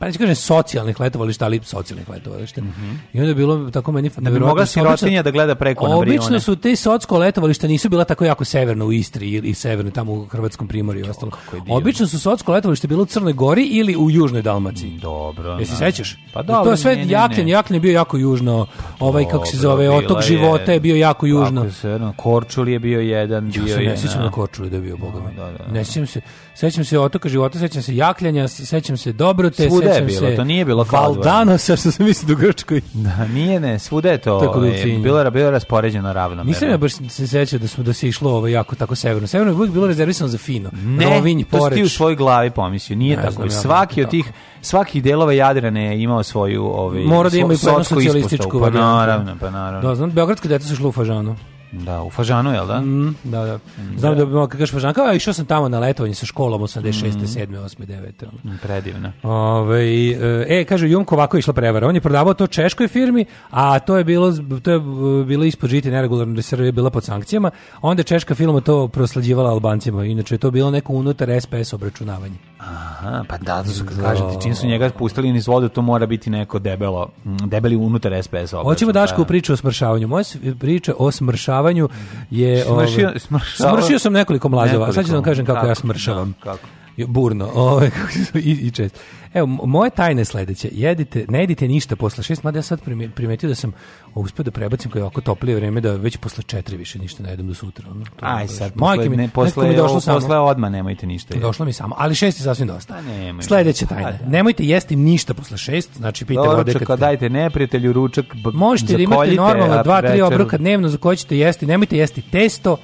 pa neću kažem socijalnih letovališta, ali socijalnih letovališta. Mm -hmm. I onda je bilo tako meni... Da bi mogla da sirotinja da gleda preko na Brione. Obično su te socko letovališta nisu bila tako jako severno u Istri ili severno tamo u Hrvatskom primorju i ostalo. Obično su socko letovališta bilo u Crnoj Gori ili u Južnoj Dalmaciji. Dobro. Jesi da. sećaš? Pa dobro. Da, I to je sve Jakljen, Jakljen je bio jako južno. Pa ovaj, kako se zove, otok je, života je bio jako južno. Korčul je bio jedan. Ja bio se ne sećam na Korčuli da je bio, boga da. Ne sjećam se, sećam se protoka života, sećam se jakljanja, sećam se Dobrote, svuda sećam je bilo, to nije bilo kao Valdanosa, što sam mislio da u Grčkoj. Da, nije ne, svude je to tako da e, je, bilo, bilo raspoređeno ravno. Nisam ja baš se sećao da, smo, da se išlo ovo jako tako severno. Severno je uvijek bilo rezervisano za fino. Ne, Rovinj, to poreč. si ti u svojoj glavi pomislio, nije ne, tako. Znam, svaki da od tih, svaki delova Jadrana je imao svoju ovaj, Mora da ima i socijalističku varijantu. Pa naravno, pa naravno. Da, znam, Beogradska deca su šlo u fažanu. Da, u Fažanu, jel da? Mm, da, da. Mm, Znam da, da bi mogao kažeš Fažan, kao, išao sam tamo na letovanje sa školom 86. Mm. 7. 8. 9. Ono. Mm, predivno. Ove, e, kaže, Jumko ovako je išla prevara. On je prodavao to češkoj firmi, a to je bilo, to je e, bilo ispod žiti neregularno da je bila pod sankcijama. Onda češka firma to proslađivala Albancima. Inače, to bilo neko unutar SPS obračunavanje. Aha, pa da, da su, kažem ti, čim su njega pustili iz vode, to mora biti neko debelo, debeli unutar SPS. Opet, Hoćemo da. Dašku priču o smršavanju. Moja priča o smršavanju je... Smršio, ovaj, smršava... smršio sam nekoliko mlađeva, nekoliko. sad ću da vam kažem kako, kako ja smršavam. Da, kako? Burno, ove, i, i čest. Evo, moje tajne sledeće. Jedite, ne jedite ništa posle 6, mada ja sad primetio da sam uspeo da prebacim koje je ovako toplije vreme da već posle 4 više ništa ne jedem do sutra. Ono, to Aj sad, posle, mi, ne, posle, mi došlo ovo, posle odma nemojte ništa. Jedi. Došlo mi samo, ali 6 je sasvim dosta. A pa nemoj, Sledeća pa tajna. Da. Nemojte jesti ništa posle 6, znači pijte vode kad... Ručak, dajte neprijatelju ručak, Možete da imate normalno 2-3 obroka dnevno za koje ćete jesti, nemojte jesti testo,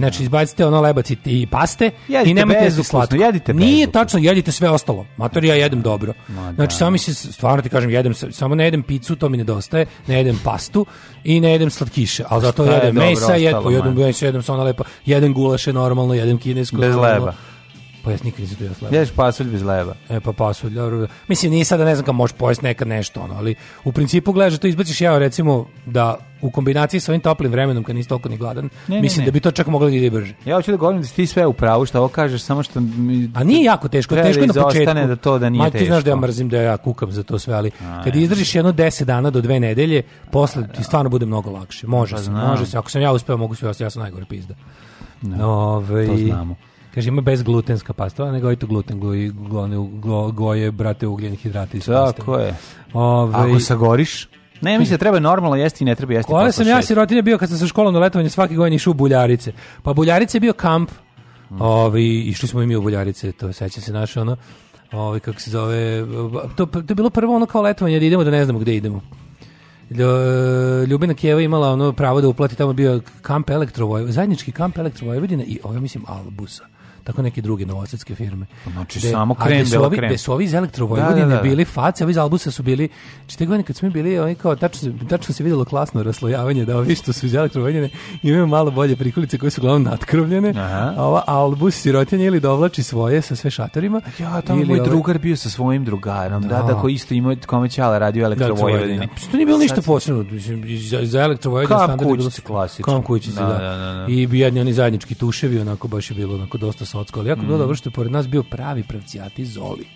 Znači da. izbacite ono lebac i paste jedite i nemojte jesti slatko. Jedite Nije tačno, jedite sve ostalo. Mater ja jedem dobro. Ma, da. znači samo mi se stvarno ti kažem jedem samo ne jedem picu, to mi nedostaje, ne jedem pastu i ne jedem slatkiše, al zato jedem mesa, jedem jedem jedem samo lepo. Jedem gulaše normalno, jedem kinesko. Bez normalno. leba. Pa jes nikad nisam to jes leba. Ješ pasulj bez leba. E pa pasulj, dobro. Mislim, nisam da ne znam kako možeš pojesti nekad nešto, ono, ali u principu gledaš to izbaciš ja recimo, da u kombinaciji sa ovim toplim vremenom kad nisi toliko ni gladan, ne, mislim da ne, ne. da bi to čak moglo da ide brže. Ja hoću da govorim da si ti sve u pravu što ovo kažeš, samo što... A nije jako teško, teško je da na početku. da to da nije Ma, ti teško. znaš da ja mrzim da ja kukam za to sve, ali A, kad izdržiš jedno 10 dana do dve nedelje, posle ti da. stvarno bude mnogo lakše. Može pa, se, može se. Ako sam ja uspeo, mogu sve, ja sam najgore pizda. No, Ove, to ovaj, znamo. Kaže, ima bezglutenska pasta, nego ne to gluten, goji, glone, go, goje, brate, ugljeni hidrati. iz Tako paste. Tako je. Ove, ovaj- Ako sagoriš, ne, mislim da treba normalno jesti i ne treba jesti. Koja sam ja sirotinja bio kad sam sa školom na letovanje svaki godin išao u Buljarice. Pa Buljarice je bio kamp. Mm. Ovi, išli smo i mi u Buljarice, to seća se naše ono. Ovi, kako se zove, to, to je bilo prvo ono kao letovanje da idemo da ne znamo gde idemo. E, Ljubina Kijeva imala ono pravo da uplati tamo bio kamp Elektrovojvodina, zajednički kamp Elektrovojvodina i ovo mislim Albusa tako neke druge novosadske firme. Pa znači, de, samo krem, de ovi, krem. Gde su ovi iz Elektrovojvodine da, da, da. bili face, ovi iz Albusa su bili, čite znači, godine kad smo bili, oni kao, tačno, tačno se videlo klasno raslojavanje, da ovi što su iz Elektrovojvodine imaju malo bolje prikulice koje su glavno natkrovljene, Aha. a ova Albus sirotinje ili dovlači da svoje sa sve šatorima. Ja, tamo moj ovaj... drugar bio sa svojim drugarom, da, da, da. koji isto imao kome ćala radio da, Elektrovojvodine. Da, to nije bilo ništa posebno, za, za Elektrovojvodine standard je bilo... Klasično. Kam kućice, da, da. I bijedni oni zajednički tuševi, onako baš je bilo onako dosta socko, ali jako mm. bilo dobro što je pored nas bio pravi pravcijati Zoli.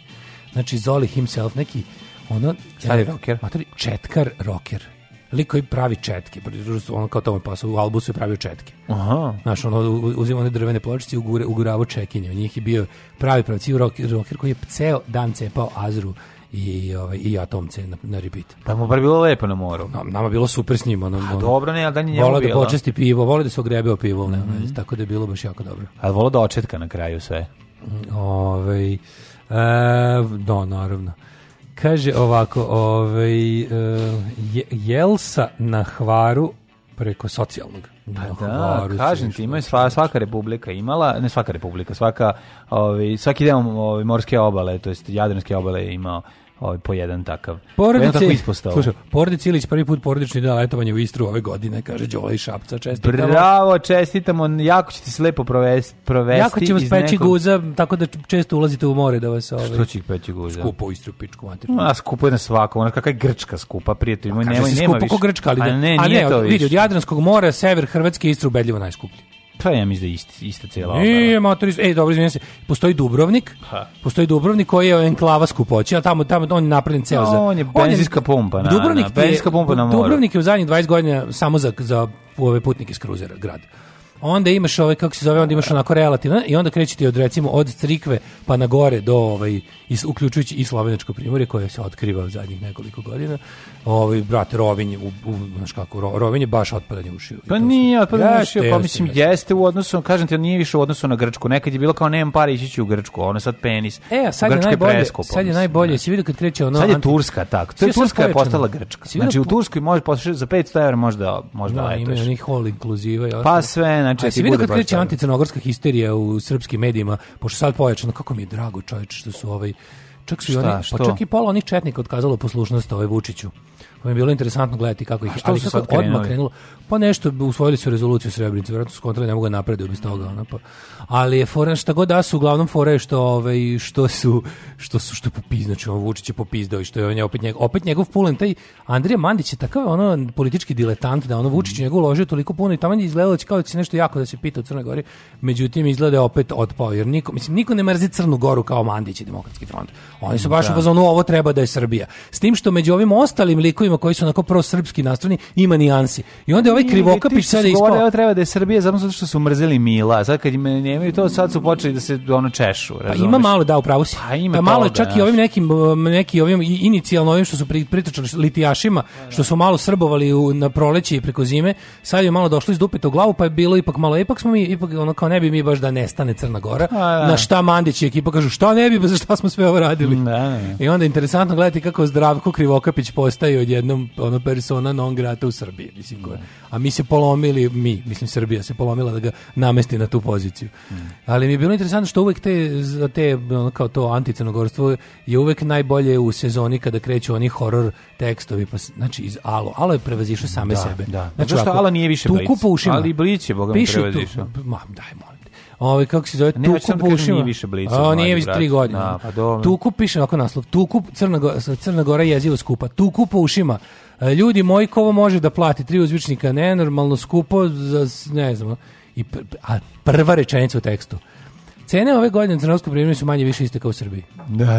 Znači Zoli himself, neki ono... Stari rocker. Materi, četkar rocker. Lik koji pravi četke, ono kao tome pasao, u Albusu je pravio četke. Aha. Znaš, ono uzima one drvene pločice i uguravo čekinje. U njih je bio pravi pravci rocker, rocker koji je ceo dan cepao Azru i, ovaj, i atomce na, na repeat. Pa mu bar bilo lepo na moru. Nam, nama bilo super s njim. Ono, A, dobro, ne, ali da nije Volao da počesti pivo, volao da se ogrebeo pivo, ne, mm -hmm. tako da je bilo baš jako dobro. A volao da očetka na kraju sve. Mm, ovaj, e, da, naravno. Kaže ovako, ovaj, e, Jelsa na Hvaru preko socijalnog. Pa da, kažem ti, ima sva, znači. svaka republika imala, ne svaka republika, svaka, ovaj, svaki deo ovaj, morske obale, to jest jadranske obale je imao ovaj, po jedan takav. Porodice, ispostao. Slušaj, porodice Ilić prvi put porodični dan letovanja u Istru ove godine, kaže Đole i Šapca, čestitamo. Bravo, čestitamo, jako ćete se lepo provesti. provesti jako ćemo speći nekog... guza, tako da često ulazite u more da vas ove... Ovaj- Što će peći guza? Skupo u Istru, pičku materiju. A skupo je na svakom, ona kakva je grčka skupa, prijatelj, nemoj, nema više. Skupo ko grčka, ali, a da- ne, a ne, to od, vidi, od Jadranskog mora, sever Hrvatske, Istru ubedljivo najskuplji. Pa ja mislim da isti, ista cela Nije, mater, ej, dobro, izvinite se. Postoji Dubrovnik, ha. postoji Dubrovnik koji je enklava skupoća, tamo, tamo on je napravljen ceo no, On je benzinska pumpa, na, Dubrovnik na, benzinska pumpa na moru. Dubrovnik je u zadnjih 20 godina samo za, za ove putnike s kruzera grad onda imaš ove, kako se zove, onda imaš onako relativno i onda krećete od recimo od Crikve pa na gore do ovaj is, uključujući i slovenačko primorje koje se otkriva u zadnjih nekoliko godina ovaj brate Rovinj u, u znaš kako Rovinj je baš otpadanje ušiju. Pa nije otpadanje ušiju, pa mislim jeste, jeste u odnosu, kažem ti, nije više u odnosu na Grčku. Nekad je bilo kao nemam para ići ću u Grčku, ono sad penis. E, a sad je najbolje, preskopo, sad je najbolje, da. si vidio kad kreće ono Sad je Turska tak. To je Turska je postala Grčka. Znači u Turskoj može posle za 500 € možda možda da, da, da letuješ. Ima onih all inclusive i pa ostalo. Pa sve, znači ti vidi kad kreće anticrnogorska histerija u srpskim medijima, pošto sad pojačano kako mi je drago, čoveče, što su ovaj Čak su i oni, pa čak i pola onih četnika otkazalo poslušnost ovaj Vučiću pa mi je bilo interesantno gledati kako ih je. Ali su sad odmah krenulo. Pa nešto, usvojili su rezoluciju Srebrenice, vjerojatno su kontroli, ne mogu da napredu bez toga. Ona, pa. Ali je fora, šta god da su, uglavnom fora je što, ovaj, što su, što su, što popiz, znači on Vučić je popizdao i što je on je opet, njegov, opet njegov pulen, taj Andrija Mandić je takav ono politički diletant da ono Vučić mm. njegov uložio toliko puno i tamo je izgledalo kao da će nešto jako da se pita u Crnoj Gori, međutim izgleda opet otpao, jer niko, mislim, niko ne mrzi Crnu Goru kao Mandić i Demokratski front. Oni su baš da. u fazonu, ovo treba da je Srbija. S tim što među ovim ostalim likovima ljudima koji su onako srpski nastrojeni, ima nijansi. I onda je ovaj krivokapić sada ispao. evo treba da je Srbija zato što su mrzeli Mila. Sad kad im nemaju to, sad su počeli da se ono češu. Pa razumeš? Pa ima malo, da, upravo si. Pa ima pa malo čak da, i ovim nekim, neki ovim inicijalno ovim što su pritrčali litijašima, što su malo srbovali u, na proleće i preko zime, sad je malo došlo iz dupeta to glavu, pa je bilo ipak malo, ipak smo mi, ipak ono kao ne bi mi baš da nestane Crna Gora. A, pa, da. Na šta Mandić i ekipa kažu, šta ne bi, za šta smo sve ovo radili. Da, da. I onda interesantno gledati kako Zdravko Krivokapić postaje od odjednom ono persona non grata u Srbiji, mislim koja. A mi se polomili, mi, mislim Srbija se polomila da ga namesti na tu poziciju. Mm. Ali mi je bilo interesantno što uvek te, te ono, kao to anticenogorstvo je uvek najbolje u sezoni kada kreću oni horor tekstovi, pa znači iz Alo. Alo je prevazišao same da, sebe. Da. Znači, Zato što Alo nije više Blic. Tu kupa ušima. Ali Blic je, boga mi prevazišao. Ma, daj, molim. Ovaj kako se zove ne, Tuku ja Bušima. Nije više blica. O, nije više 3 godine. Da, pa dobro. Tuku piše ovako naslov. Tuku Crna Gora, Crna Gora jezivo skupa. Tuku po ušima. E, ljudi moji kovo može da plati tri uzvičnika nenormalno skupo za ne znam. I pr a prva rečenica u tekstu. Cene ove godine u Crnogorskoj su manje više iste kao u Srbiji. Da, da,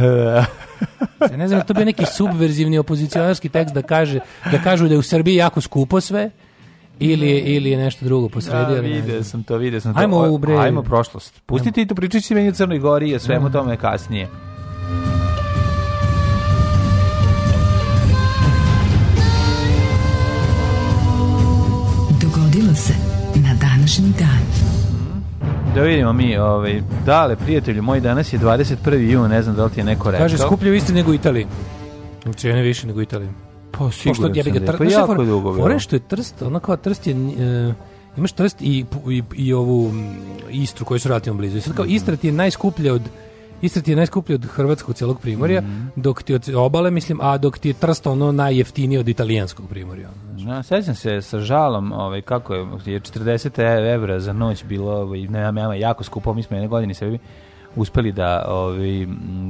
da. ne znam, to bi neki subverzivni opozicionarski tekst da kaže da kažu da je u Srbiji jako skupo sve, ili je, ili je nešto drugo posredio. Ja, da, vidio sam to, vidio sam to. Ajmo u bre. Ajmo prošlost. Pustite i tu pričati meni u Crnoj Gori i o svemu mm. tome kasnije. Dogodilo se na današnji dan. Mm. Da vidimo mi, ovaj, dale, prijatelju, moj danas je 21. jun, ne znam da li ti je neko rekao. Kaže, skuplje u Istri nego u Italiji. Cene više nego u Italiji. Pa sigurno sam ne, da pa jako je dugo bilo. što je Trst, ono kao Trst je... E, imaš Trst i, i, i ovu mm, Istru koju su relativno blizu. I sad kao mhm. Istra ti je najskuplja od... Istra ti je najskuplji od hrvatskog celog primorja, mm -hmm. dok ti od obale, mislim, a dok ti je Trst ono najjeftinije od italijanskog primorja. Ja, sećam se sa žalom, ovaj, kako je, je 40 e- evra za noć bilo, ovaj, ne, ne, jako skupo, mi smo jedne godine sebi uspeli da, ovaj,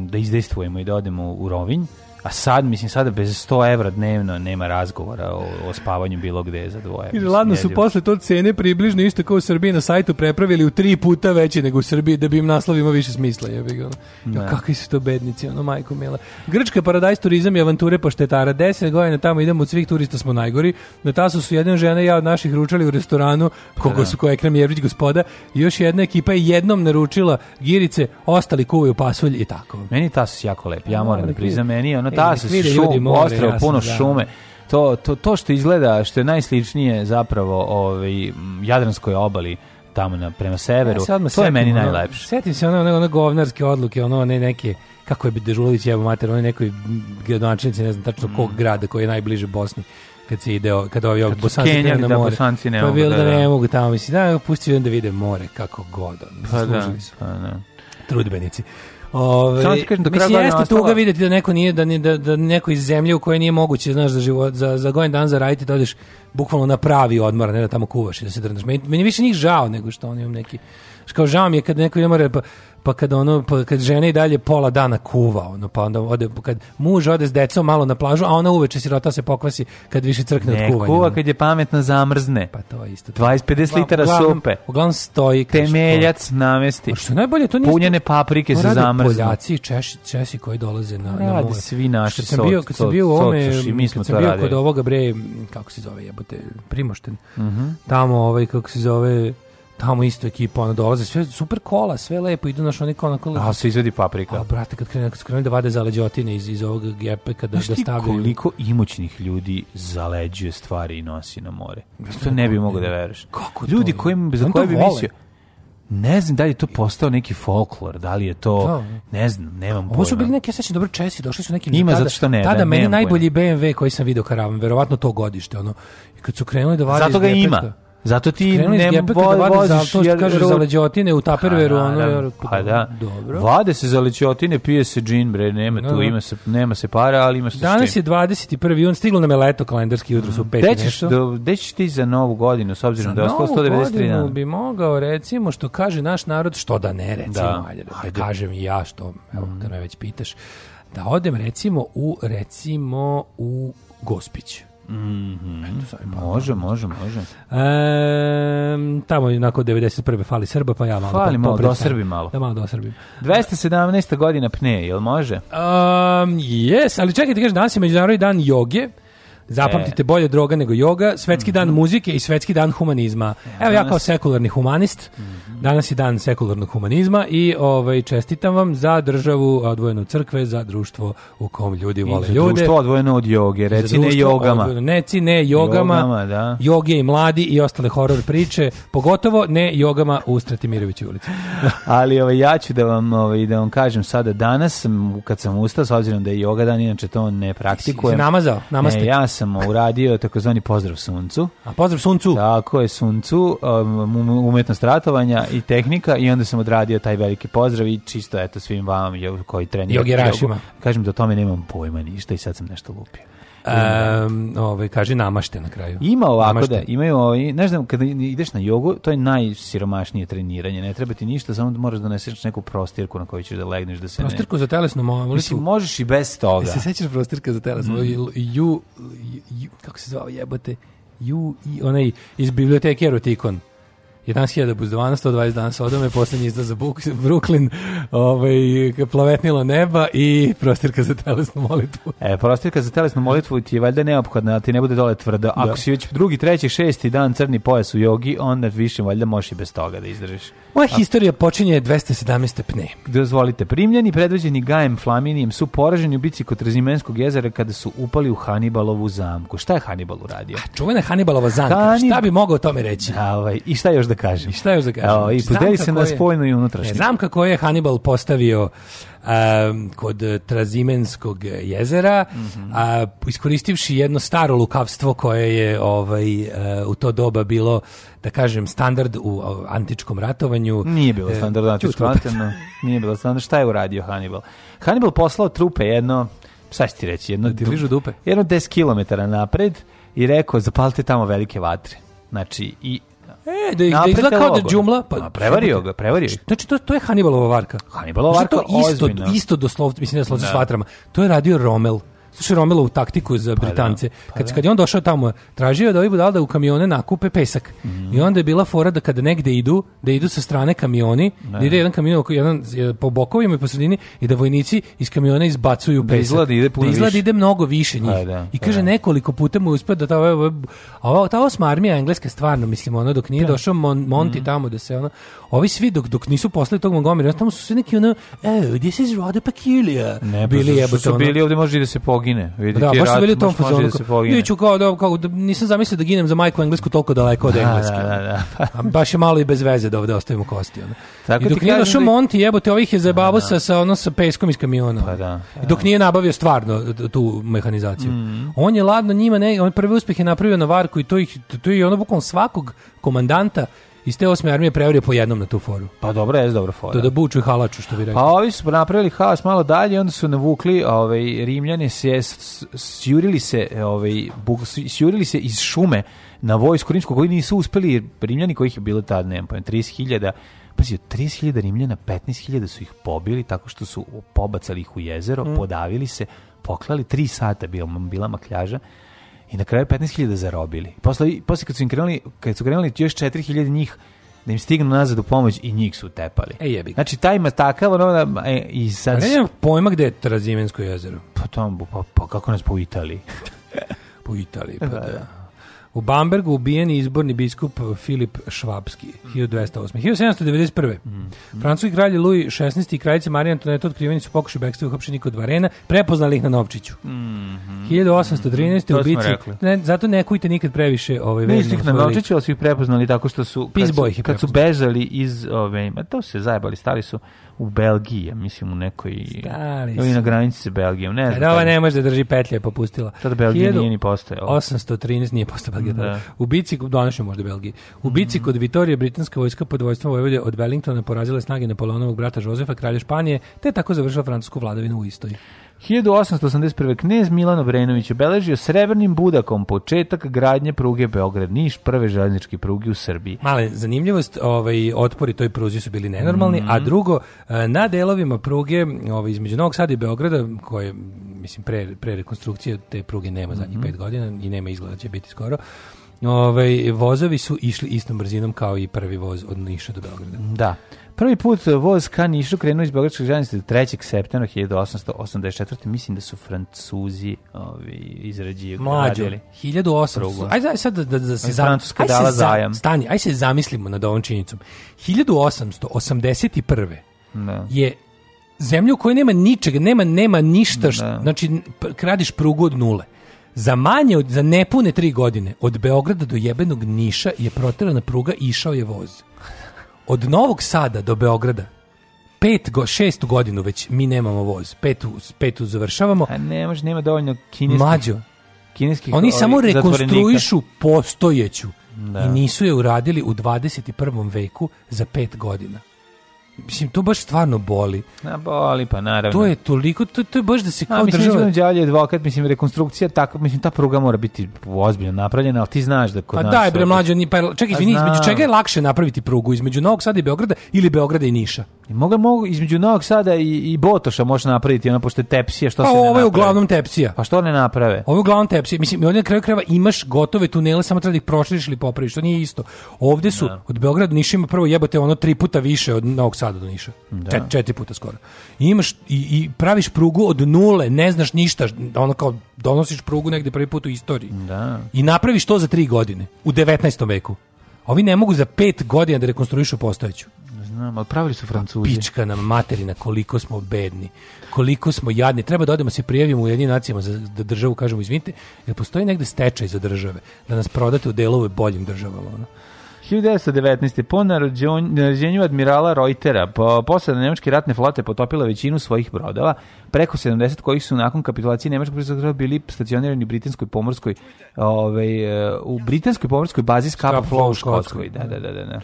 da izdejstvujemo i da odemo u Rovinj. A sad, mislim, sada bez 100 evra dnevno nema razgovora o, o spavanju bilo gde za dvoje. I ladno su posle to cene približno isto kao u Srbiji na sajtu prepravili u tri puta veće nego u Srbiji da bi im naslov imao više smisla. Ja bih, ono. Ja, da. kakvi su to bednici, ono, majko mila. Grčka paradajz turizam i avanture po štetara. Deset godina tamo idemo, od svih turista smo najgori. Na tasu su jedna žena i ja od naših ručali u restoranu, koliko da. su ko Ekrem Jevrić gospoda. Još jedna ekipa je jednom naručila girice, ostali kuvaju pasulj i tako. Meni tas jako lep. Ja da, moram da priznam, meni ono Tasos, da, šum, ostrava, da. puno jasno, šume. To, to, to što izgleda, što je najsličnije zapravo ovaj, Jadranskoj obali, tamo na, prema severu, ja, e, to setim, je meni najlepše. Setim se ono, ono, ono govnarske odluke, ono ne neke, kako je Dežulović jebo mater, ono nekoj gradonačnici, ne znam tačno mm. kog grada koji je najbliže Bosni kad se ide, kad ovi ovaj bosanci krenu na da more. Bosanci ne pa mogu, da, da, da, ne mogu tamo, mislim, da, pusti da vide more kako god, pa, da, Pa, da. Trudbenici. Ove, Samo ti kažem, do kraja mislim, jeste ostala... tuga vidjeti da neko nije, da, da, da neko iz zemlje u kojoj nije moguće, znaš, za, život, za, za godin dan zaraditi, da odeš bukvalno na pravi odmor, ne da tamo kuvaš i da se drnaš. Meni, meni više njih žao nego što oni imam neki... Kao žao mi je kad neko mora pa pa kad ono pa kad žena i dalje pola dana kuva ono pa onda ode kad muž ode s decom malo na plažu a ona uveče sirota se pokvasi kad više crkne ne, od kuvanja kuva kad je pametna zamrzne pa to je isto 20 50 litara uglavnom, sope uglavnom stoji temeljac to, namesti a što najbolje to nije punjene paprike se zamrznu Poljaci i Češi Česi koji dolaze na na more svi naši kad sam bio kad sam bio u ome mi smo to radili kod ovoga bre kako se zove jebote Primošten uh mhm. -huh. tamo ovaj kako se zove tamo isto ekipa, ona dolaze, sve super kola, sve lepo, idu naš oni kao onako... A se izvedi paprika. A brate, kad krene, kad krene da vade zaleđotine iz, iz ovog gepe, kada Znaš da stavljaju... koliko imućnih ljudi zaleđuje stvari i nosi na more? To ne bi mogo da veruješ. Kako Ljudi to koji, za koje bi mislio, ne znam da li je to postao neki folklor, da li je to, da. ne znam, nemam pojma. Ovo su bili neki, ja sećam dobro Česi, došli su neki... Ima, tada, zato što ne. Tada da, meni najbolji BMW koji sam video karavan, verovatno to godište, ono. I kad su krenuli da vade... Zato ga ima. Preka, Zato ti Skrenuli ne da voli voziš, za, kaže za leđotine u taperveru, pa ono. Da, pa da. Dobro. Vade se za leđotine, pije se džin, bre, nema da, tu, da. ima se nema se para, ali ima se Danas je 21. on stiglo nam je leto kalendarski jutro su 5 Dećeš, do, dećeš ti za novu godinu s obzirom da je ostalo 193 dana. bi mogao recimo što kaže naš narod što da ne recimo, da. ajde, da kažem i ja što, evo, kad mm. me već pitaš, da odem recimo u recimo u Gospić. Mm -hmm. može, može, može. E, tamo je onako 91. fali Srba, pa ja malo... Fali malo, do Srbi malo. Da, malo do Srbi. 217. godina pne, jel može? Um, yes, ali čekaj ti kažeš, danas je Međunarodni dan joge. Zapamtite e. bolje droga nego joga, svetski dan mhm. muzike i svetski dan humanizma. Evo ja kao sekularni humanist, mhm. danas je dan sekularnog humanizma i ovaj čestitam vam za državu odvojenu crkve, za društvo u kom ljudi vole ljude. Društvo odvojeno od joge, reci ne jogama. Neci ne jogama, jogama da. joge i mladi i ostale horor priče, pogotovo ne jogama u Stratimiroviću ulici. Ali ovaj, ja ću da vam, ovaj, da vam kažem sada danas, kad sam ustao, s obzirom da je joga dan, inače to ne praktikujem. Si namazao? E, namaste. Ne, ja sam uradio takozvani pozdrav suncu. A pozdrav suncu? Tako je, suncu, um, um, umetnost ratovanja i tehnika i onda sam odradio taj veliki pozdrav i čisto eto svim vama koji treniraju. Jogerašima. Kažem da o tome nemam pojma ništa i sad sam nešto lupio. Um, ovaj, kaže namašte na kraju. Ima ovako da, imaju ovaj, ne znam, kad ideš na jogu, to je najsiromašnije treniranje, ne treba ti ništa, samo da moraš da neseš neku prostirku na kojoj ćeš da legneš da se Prostirku ne... za telesnu mobilitu. Mislim, možeš i bez toga. E, se sećaš prostirka za telesnu? Mm. Ju, kako se zove, jebote? Ju, i, onaj iz biblioteke erotikon. 11.000 buzdovana, 120 dana Sodome, poslednji izda za Buk, Brooklyn, ovaj, plavetnilo neba i prostirka za telesnu molitvu. E, prostirka za telesnu molitvu ti je valjda neophodna, ti ne bude dole tvrdo. Da. Ako da. si već drugi, treći, šesti dan crni pojas u jogi, onda više valjda možeš i bez toga da izdržiš. Moja historija počinje 217. pne. Dozvolite, primljeni predvođeni Gajem Flaminijem su poraženi u bici kod Trzimenskog jezera kada su upali u Hanibalovu zamku. Šta je Hanibal uradio? A čuvena Hanibalova zamka. Hanib... Šta bi mogao o tome reći? A, ovaj, I šta još da kažem? I šta još da kažem? A, ovaj, I znači, podeli se koje... na spojnu i unutrašnju. E, zamka koju je Hanibal postavio um, kod eh, Trazimenskog jezera, mm -hmm. a, iskoristivši jedno staro lukavstvo koje je ovaj, uh, u to doba bilo da kažem, standard u antičkom ratovanju. Nije bilo eh, standard u antičkom ratovanju. Nije bilo standard. Šta je uradio Hannibal? Hannibal poslao trupe jedno, šta ti reći, jedno, da ti dupe. jedno 10 km napred i rekao zapalite tamo velike vatre. Znači, i E, da, ih- da izgleda kao da logo. džumla. Pa, A, prevario ga, prevario Znači, to, to je Hannibalova varka. Hannibalova znači, varka, to isto, isto doslovno, mislim, ne doslovno s da. vatrama. To je radio Rommel slušaj Romelovu taktiku za pa da, Britance. da, pa kad, da. kad je on došao tamo, tražio je da ovi budali da u kamione nakupe pesak. Mm. I onda je bila fora da kada negde idu, da idu sa strane kamioni, ne. da ide jedan kamion jedan, po bokovima i po sredini i da vojnici iz kamiona izbacuju da pesak. Izgleda ide puno da izgleda ide mnogo više njih. Pa da, I pa kaže da. nekoliko puta mu uspeo da ta, ova, ta osma armija engleska stvarno, mislim, ono dok nije da. došao Mon, Monti mm. tamo da se ono, ovi svi dok, dok nisu poslali tog Montgomery, tamo su sve neki ono, oh, this is rather peculiar. Ne, pa bili je jebate, su bili, ovde može i da se pogine. Vidi, da, baš su bili u tom fazonu. Da se pogine. Iću kao, da, kao, da, nisam zamislio da ginem za majku englesku toliko daleko od da, engleske. Da, da, da. da. baš je malo i bez veze da ovde ostavimo kosti. Ono. Tako I dok nije došao da... Monti, jebote, ovih je zajebavo da, sa, da. sa, ono, sa peskom iz kamiona. Pa da. I dok nije nabavio stvarno tu mehanizaciju. Mm. On je ladno njima, ne, on prvi uspeh je napravio na Varku i to, ih, to je ono bukvalno svakog komandanta Iz te osme armije prevario po jednom na tu foru. Pa dobro, je dobro fora. Da, da buču i halaču, što bi rekao. Pa ovi su napravili haos malo dalje, onda su navukli, ovaj, Rimljani se, sjurili se, ovaj, buk, sjurili se iz šume na vojsku rimsku, koji nisu uspeli, Rimljani kojih je bilo tad, nemam pojem, 30.000, Pazi, 30.000 Rimljana, 15.000 su ih pobili tako što su pobacali ih u jezero, mm. podavili se, poklali, 3 sata bila, bila makljaža, i na kraju 15.000 zarobili. Posle, posle kad su im krenuli, kad su krenuli još 4.000 njih da im stignu nazad u pomoć i njih su tepali. E jebi. Znači taj matakav ono e, i sad Ne nema pojma gde je Trazimensko jezero. Pa tamo pa, pa kako nas po Italiji. po Italiji pa da. da. da. U Bambergu ubijen je izborni biskup Filip Švabski, 1208. Mm. 1791. Mm. mm. Francuski kralj Louis XVI i kraljica Marija Antoneta otkriveni su pokušaj bekstva uhapšeni od Varena, prepoznali ih na Novčiću. Mm 1813. Mm. u bici, ne, zato ne kujte nikad previše ovaj Ne ih na Novčiću, ali su ih prepoznali tako što su kad, su, kad su bežali iz ove, ma to se zajebali, stali su u Belgiji, mislim u nekoj Stari na granici sa Belgijom, ne znam. ova ne može da drži petlje, je popustila. Tada Belgija 1000, nije ni postojala. 813 nije postojala Belgija. Da. U bici, donašnju možda Belgiji, u bici mm. kod Vitorije britanska vojska pod vojstvom Vojvode od Wellingtona porazila snage Napoleonovog brata Jozefa, kralja Španije, te tako završila francusku vladavinu u istoj. 1881. knez Milan Obrenović obeležio srebrnim budakom početak gradnje pruge Beograd-Niš, prve železničke pruge u Srbiji. Male, zanimljivost, ovaj, otpori toj pruzi su bili nenormalni, mm -hmm. a mhm. drugo, e, na delovima pruge ovaj, između Novog Sada i Beograda, koje, mislim, pre, pre rekonstrukcije te pruge nema zadnjih mm -hmm. pet godina i nema izgleda će biti skoro, ovaj, vozovi su išli istom brzinom kao i prvi voz od Niša do Beograda. Da. Prvi put voz ka Nišu krenuo iz Beogradskog željeznice 3. septembra 1884. Mislim da su Francuzi ovi, izrađili. Mlađo, 1800. Aj, ajde sad da, da, da se zam... aj dala se zajam. Stani, ajde se zamislimo nad ovom činjenicom. 1881. Da. je zemlja u kojoj nema ničega, nema, nema ništa, da. znači kradiš prugu od nule. Za manje, od, za nepune tri godine, od Beograda do jebenog Niša je proterana pruga i išao je voz od Novog Sada do Beograda pet go, šestu godinu već mi nemamo voz. Petu, petu završavamo. A ne može, nema dovoljno kineskih. Mlađo. Kineskih Oni samo rekonstruišu postojeću. Da. I nisu je uradili u 21. veku za pet godina mislim to baš stvarno boli. Na boli pa naravno. To je toliko to, to je baš da se kao država đalje advokat mislim rekonstrukcija tako mislim ta pruga mora biti ozbiljno napravljena, al ti znaš da kod pa nas. Pa daj bre mlađe ni pa čekaj izvini između čega je lakše napraviti prugu između Novog Sada i Beograda ili Beograda i Niša. I mogu mogu između Novog Sada i, i Botoša može napraviti ona pošto je tepsija što pa, se ne. Pa ovo je uglavnom tepsija. Pa što ne naprave? Ovo je uglavnom tepsija. Mislim i onda kraju krajeva imaš gotove tunele samo treba da ih proširiš ili popraviš, to nije isto. Ovde su da. od Beograda do Niša ima prvo jebote ono tri puta više od Novog Sada Sada do Niša. Da. Čet, četiri puta skoro. imaš i, i, praviš prugu od nule, ne znaš ništa, ono kao donosiš prugu negde prvi put u istoriji. Da. I napraviš to za tri godine, u 19. veku. Ovi ne mogu za pet godina da rekonstruišu postojeću. Znam, ali pravili su Francuzi. Pa pička nam materina, koliko smo bedni, koliko smo jadni. Treba da odemo se prijavimo u jedinim nacijama za, da državu kažemo, izvinite, jer postoji negde stečaj za države, da nas prodate u delove boljim državama. Ono. 1919. po narođenju admirala Reutera, po, posada nemačke ratne flote potopila većinu svojih brodova, preko 70 kojih su nakon kapitulacije nemačkog prisutnog bili stacionirani u britanskoj pomorskoj ovaj, eh, u britanskoj pomorskoj bazi Skapa Flow u Škotskoj. Da, da, da, da. da.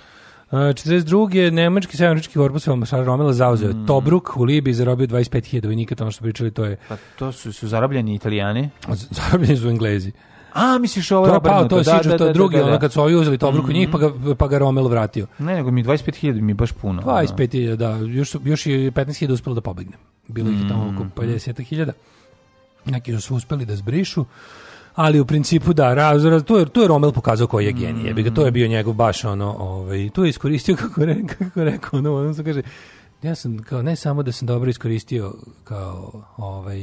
42. Eh, nemački severnorički korpus Maršala Romela zauzeo mm. Tobruk u Libiji zarobio 25.000 vojnika, tamo što pričali to je. Pa to su su zarobljeni Italijani. Zarobljeni su Englezi. A, misliš ovo je obrnuto. To je da, da, to je da, drugi, onda da. kad su ovi uzeli to obruku mm -hmm. njih, pa ga, mhm. pa ga Romel vratio. Ne, nego mi 25.000 mi baš puno. 25.000, da. Još, još je 15.000 uspelo da pobegne. Bilo ih je tamo oko 50.000. Mhm. Neki su uspeli da zbrišu ali u principu da, raz, raz, tu, je, tu je Romel pokazao koji je genije, mm. to je mhm. bio njegov baš ono, ovaj, tu je iskoristio, kako, re, kako rekao, ono, ono se kaže, Ja sam kao ne samo da sam dobro iskoristio kao ovaj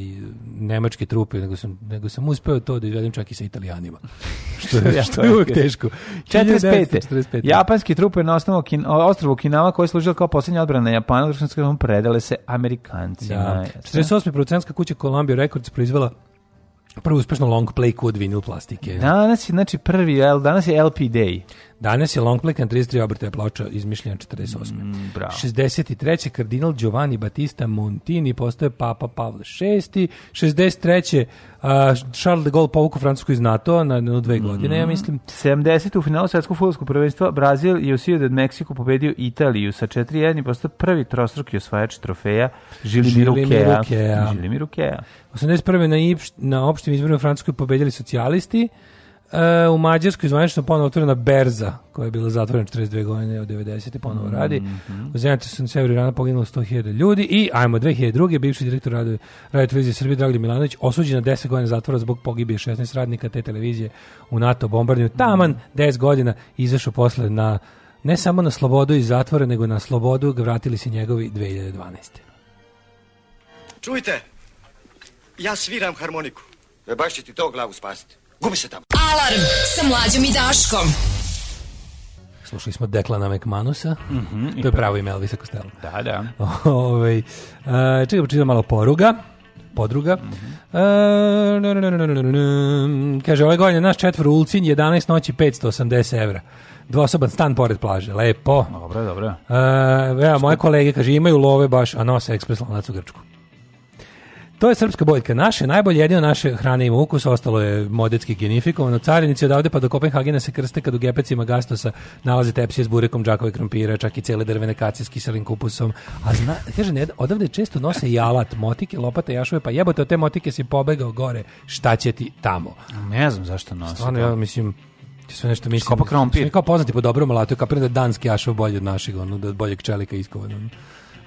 nemačke trupe, nego sam nego sam uspeo to da izvedim čak i sa Italijanima. što je, što je uvek teško. 45. 45. Da. Japanske trupe na osnovu kin, ostrovu Kinama koje je služila kao poslednja odbrana Japana, društvenskom predale se Amerikancima. Da. 48. producentska kuća Columbia Records proizvela Prvo uspešno long play kod vinil plastike. Danas je, znači, prvi, danas je LP day. Danas je long play na 33 obrtaja ploča izmišljena 48. Mm, bravo. 63. kardinal Giovanni Battista Montini postoje Papa Pavle VI. 63. Uh, Charles de Gaulle povuku Francusku iz NATO na, na dve mm-hmm. godine, mm. ja mislim. 70. u finalu svetskog futbolskog prvenstva Brazil je u od Meksiku pobedio Italiju sa 4-1 i postao prvi trostruki osvajač trofeja Žilimiru Kea. Žilimiru Kea. 81. na, Ipš, na opštim izborima u Francuskoj pobedjeli socijalisti. E, u Mađarskoj zvanično ponovo otvorena berza koja je bila zatvorena 42 godine od 90. ponovo radi. Mhm. U zemlji su na severu Irana poginulo 100.000 ljudi i ajmo 2002. bivši direktor radio, radio televizije Srbije Dragli Milanović osuđen na 10 godina zatvora zbog pogibije 16 radnika te televizije u NATO bombardanju. Taman 10 mhm. godina izašao posle na ne samo na slobodu iz zatvora, nego na slobodu ga vratili se njegovi 2012. Čujte, ja sviram harmoniku. E baš će ti to glavu spasiti. Gubi se tamo. Alarm sa mlađom i Daškom. Slušali smo Deklana McManusa, mm -hmm, to je pravo ime Elvisa Costello. Da, da. Ove, ovaj, uh, čekaj, počitam malo poruga podruga. Mm -hmm. e, kaže, ove godine naš četvor ulcin, 11 noći 580 evra. Dvosoban stan pored plaže, lepo. Dobro, dobro. E, ja, moje kolege, kaže, imaju love baš, a nose ekspres lanac u Grčku. To je srpska boljka. Naše najbolje, jedino naše hrane ima ukus, ostalo je modetski genifikovano. Carinici odavde pa do Kopenhagena se krste kad u gepecima gastosa nalaze tepsije s burekom džakove krompira, čak i cele drvene kacije s kiselim kupusom. A zna, kaže, ne, odavde često nose i alat, motike, lopate, jašove, pa jebote, od te motike si pobegao gore, šta će ti tamo? Ne znam zašto nose. Stvarno, da. ja mislim, ti sve nešto mislim. Kopa krompir. Sve kao poznati po dobrom alatu, kao da danski jašov bolji od našeg, ono, da boljeg čelika iskovano. Ono.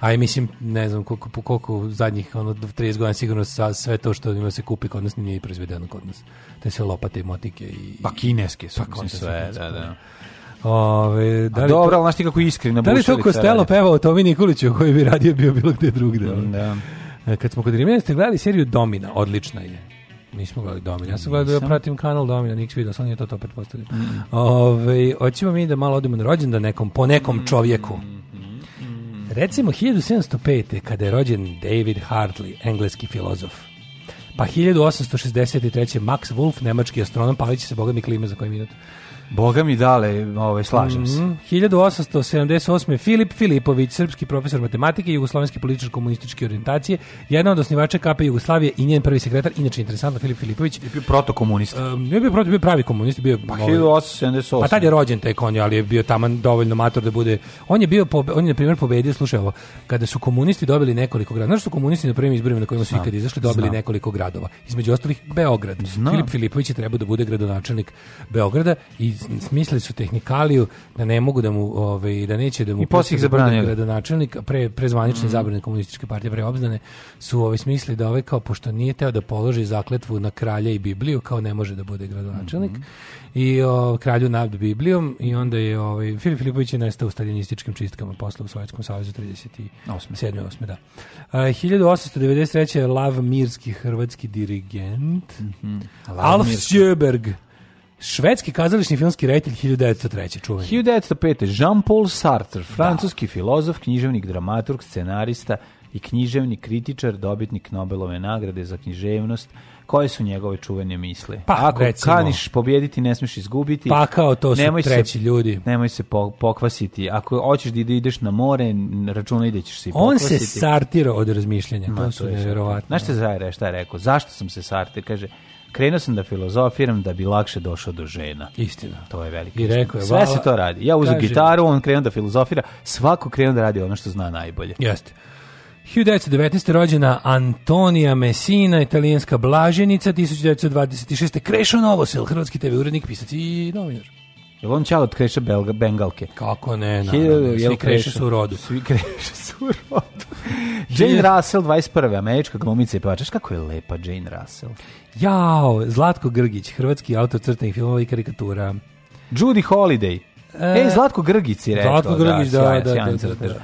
A i mislim, ne znam, koliko, koliko zadnjih ono, 30 godina sigurno sa, sve to što ima se kupi kod nas nije proizvedeno kod nas. Te sve lopate i motike. I, pa kineske su, pa, mislim, sve, da, da, da. Ove, da li A dobro, ali znaš ti kako iskrena Da li to Kostelo peva o Tomi Nikoliću koji bi radio bio bilo gde drugde? Da. E, kad smo kod Rimljana ste gledali seriju Domina, odlična je. Mi smo gledali Domina. Ja sam gledao, ja pratim kanal Domina, niks video, sam nije to opet postavljeno. Mm. Ove, hoćemo mi da malo odemo na rođendan nekom, po nekom čovjeku. Mm. Recimo 1705. kada je rođen David Hartley, engleski filozof. Pa 1863. Max Wolf, nemački astronom, palit se, boga mi klime za koji minut. Boga mi dale, ovaj, slažem se. 1878. Mhm. Filip Filipović, srpski profesor matematike i jugoslovenski političko komunističke orijentacije, jedan od osnivača KP Jugoslavije i njen prvi sekretar, inače interesantno, Filip Filipović. Je bio protokomunista. Uh, ne bio proto, bio pravi komunist, bio... Pa, 1878. Ovaj, pa tad je rođen taj konj, ali je bio taman dovoljno mator da bude... On je bio, pobe, on je na primjer pobedio, slušaj ovo, kada su komunisti dobili nekoliko gradova, znaš su komunisti na prvim izborima na kojima su ikad izašli dobili Znam. nekoliko gradova, između ostalih Beograd. Znam. Filip Filipović je trebao da bude gradonačelnik Beograda i smislili su tehnikaliju da ne mogu da mu ovaj da neće da mu I posle da zabranili gradonačelnik pre prezvanični mm. zabrane komunističke partije pre obznane su ovaj smislili da ovaj kao pošto nije teo da položi zakletvu na kralja i Bibliju kao ne može da bude gradonačelnik mm -hmm. i o, kralju nad Biblijom i onda je ovaj Filip Filipović je nestao u staljinističkim čistkama posle u Sovjetskom savezu 38. 7. 8. da. A, 1893 Lav Mirski hrvatski dirigent mm -hmm. Alf Sjöberg Švedski kazališni filmski reditelj 1903. čuveni. 1905. Jean-Paul Sartre, da. francuski da. filozof, književnik, dramaturg, scenarista i književni kritičar, dobitnik Nobelove nagrade za književnost. Koje su njegove čuvene misli? Pa, Ako recimo, kaniš pobjediti, ne smiješ izgubiti. Pa kao to su nemoj treći se, ljudi. Nemoj se pokvasiti. Ako hoćeš da ideš na more, računaj da ćeš se pokvasiti. On se sartirao od razmišljanja. Ma, to, to su nevjerovatno. Znaš da. šta je rekao? Zašto sam se sartirao? Kaže, krenuo sam da filozofiram da bi lakše došao do žena. Istina. To je veliko. I rekao je, Sve se to radi. Ja uzem gitaru, on krenuo da filozofira, svako krenuo da radi ono što zna najbolje. Jeste. 1919. rođena Antonija Messina, italijanska blaženica, 1926. Krešo Novosel, hrvatski TV urednik, pisac i novinar. Jel on čao od Kreša Belga, Bengalke? Kako ne, na, svi kreše su u rodu. Svi kreše su u rodu. Jane Russell, 21. američka glumica i pačeš, kako je lepa Jane Russell? Jao, Zlatko Grgić, hrvatski autor crtenih filmova i karikatura. Judy Holiday. E, Ej, Zlatko Grgić si rekao. Zlatko da, Grgić, da, da, da, da, da, da, da, da, da, da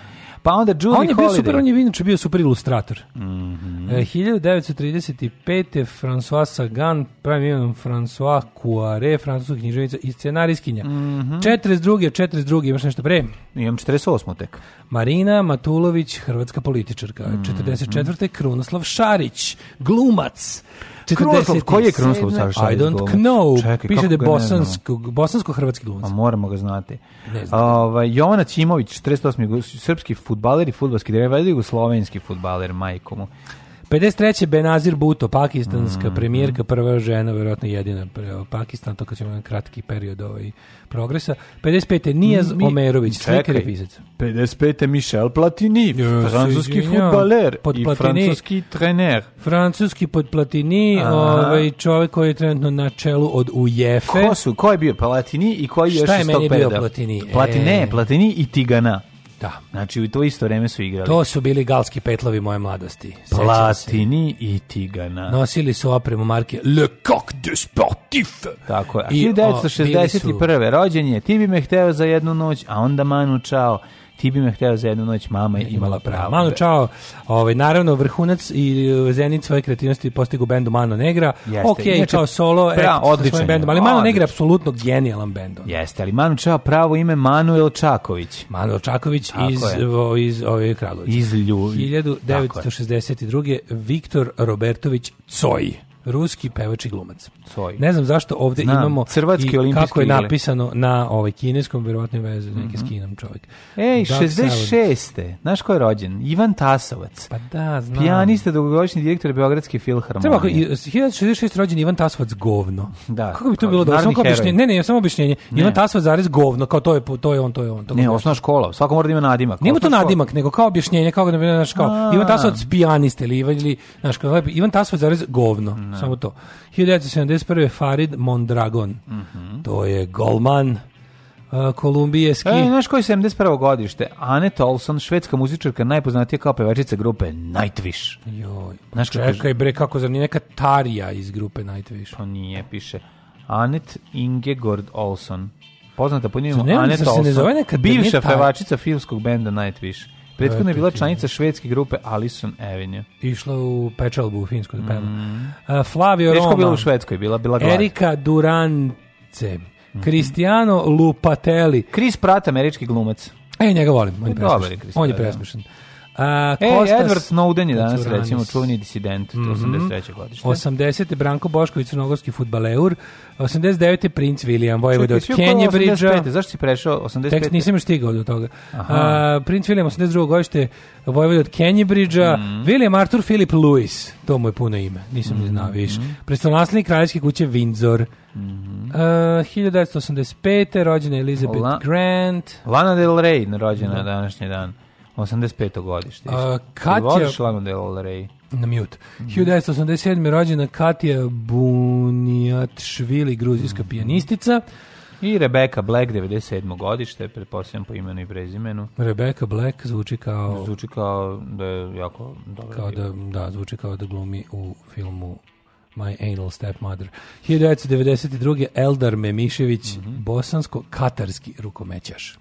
Pa onda Julie Holiday. On je bio super, on je inače bio super ilustrator. Mm -hmm. 1935. François Sagan, pravim imenom François Cuare, francuska književica i scenarijskinja. Mm -hmm. 42. 42. imaš nešto pre? Imam 48. tek. Marina Matulović, hrvatska političarka. Mm -hmm. 44. Krunoslav Šarić, glumac. Krunoslav, koji je Krunoslav Savić? I don't know. Čekaj, Piše da je bosansko, bosansko-hrvatski glumac. A moramo ga znati. Ovaj, Jovana Ćimović, 48. srpski futbaler i futbalski, da je jugoslovenski futbaler, majkomu. 53. Benazir Buto, pakistanska mm premijerka, prva žena, verovatno jedina Pakistan, to kad ćemo na kratki period ovaj progresa. 55. Nijaz Mi, Omerović, slikar i pisac. 55. Michel Platini, yes, francuski futbaler i Platini, francuski trener. Francuski pod Platini, Aha. ovaj čovjek koji je trenutno na čelu od UEFA. Ko su? Ko je bio Platini i koji je još iz tog perioda? Platini? Platini, e. Platini i Tigana. Da. Znači u to isto vreme su igrali. To su bili galski petlovi moje mladosti. Platini i Tigana. Nosili su opremu marke Le Coq de Sportif. Tako je. 1961. O, su... rođen je. Ti bi me hteo za jednu noć, a onda Manu čao ti bi me hteo za jednu noć, mama je imala pravo. Mano, da- čao, ovaj, naravno, vrhunac i e, zenit svoje kreativnosti postigu bendu Mano Negra, Jeste. ok, Inače, kao solo, pra, odličan bendom, ali Mano Negra je apsolutno genijalan bend. Jeste, ali Mano Čao pravo ime Manuel Čaković. Manuel Čaković Tako iz, o, iz ove Kragovića. Iz Ljubi. 1962. Viktor Robertović Coj, ruski pevač i glumac. Coj. Ne znam zašto ovde znam, imamo crvatski olimpijski kako je napisano na ovaj kineskom verovatno veze neki mm -hmm. s mhm. Kinom čovjek. Ej, Dark 66. Znaš ko je rođen? Ivan Tasovac. Pa da, znam. Pijanista, dugogodišnji direktor Beogradske filharmonije. Treba 1966 rođen Ivan Tasovac govno. Da. Kako bi to bilo dobro? Da- samo objašnjenje. Ne, ne, samo objašnjenje. Ne. Ivan Tasovac zarez govno, kao to je to je on, to je on. To ne, osnovna škola. Svako mora da ima nadimak. Nema to nadimak, nego kao objašnjenje, kao da znaš kao Ivan Tasovac pijanista ili ili znaš kao Ivan Tasovac zarez govno. Samo to. 1970 1991. Farid Mondragon. Mm -hmm. To je golman uh, kolumbijski. E, znaš koji je 71. godište? Anet Olson, švedska muzičarka, najpoznatija kao pevačica grupe Nightwish. Joj, pa znaš čekaj bre, kako zar nije neka Tarija iz grupe Nightwish? Pa nije, piše. Anet Ingegord Olson. Poznata po njemu Annette Olson, ne zove neka bivša pevačica filmskog benda Nightwish. Prethodno je bila članica švedske grupe Alison Avenue. Išla u pečalbu u Finsku da peva. Mm. Uh, Flavio Roma. Teško bila u Švedskoj, bila, bila glad. Erika Durance. Mhm. Cristiano Lupatelli. Chris Pratt, američki glumac. E, njega volim, on je presmešan. On je presmešan. Da. A, e, Edward Snowden je danas, Curanis. recimo, čuveni disident, mm -hmm. 83. godište. 80. Branko Bošković, crnogorski futbaleur. 89. princ William, vojvod od Kenje Bridža. Zašto si prešao 85. Tekst nisam još stigao do toga. A, princ William, 82. godište, vojvod od Kenje Bridža. Mm -hmm. William Arthur Philip Lewis, to mu je puno ime, nisam mm -hmm. znao mhm. više. Predstavnaslenik kraljevske kuće Windsor. Mm -hmm. uh, 1985. rođena Elizabeth La Grant. Lana Del Rey rođena mm -hmm. današnji dan. 85. godište. Katja... Voliš Lana Del Rey? Na mute. Mm. 1987. rođena Katja Bunjatšvili, gruzijska mm. pijanistica. I Rebecca Black, 97. godište, pretpostavljam po imenu i prezimenu. Rebecca Black zvuči kao... Zvuči kao da je jako dobro. Kao da, da, zvuči kao da glumi u filmu My Anal Stepmother. 1992. Eldar Memišević, mm -hmm. bosansko-katarski rukomećaš.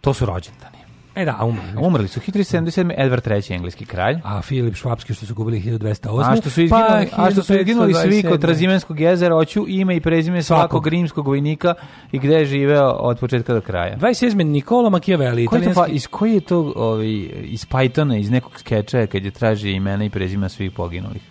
To su rođendani. E da, umrli. Umrli su. 1377. Edward III. engleski kralj. A Filip Švabski što su gubili 1208. A što su pa, izginuli, pa, a što su izginuli svi kod Razimenskog jezera, oću ime i prezime svakog, svakog rimskog vojnika i gde je živeo od početka do kraja. 27. Nikola Machiavelli. Koji italijanski... to, iz koji je to ovaj, iz Pythona, iz nekog skeča kad je traži imena i prezima svih poginulih?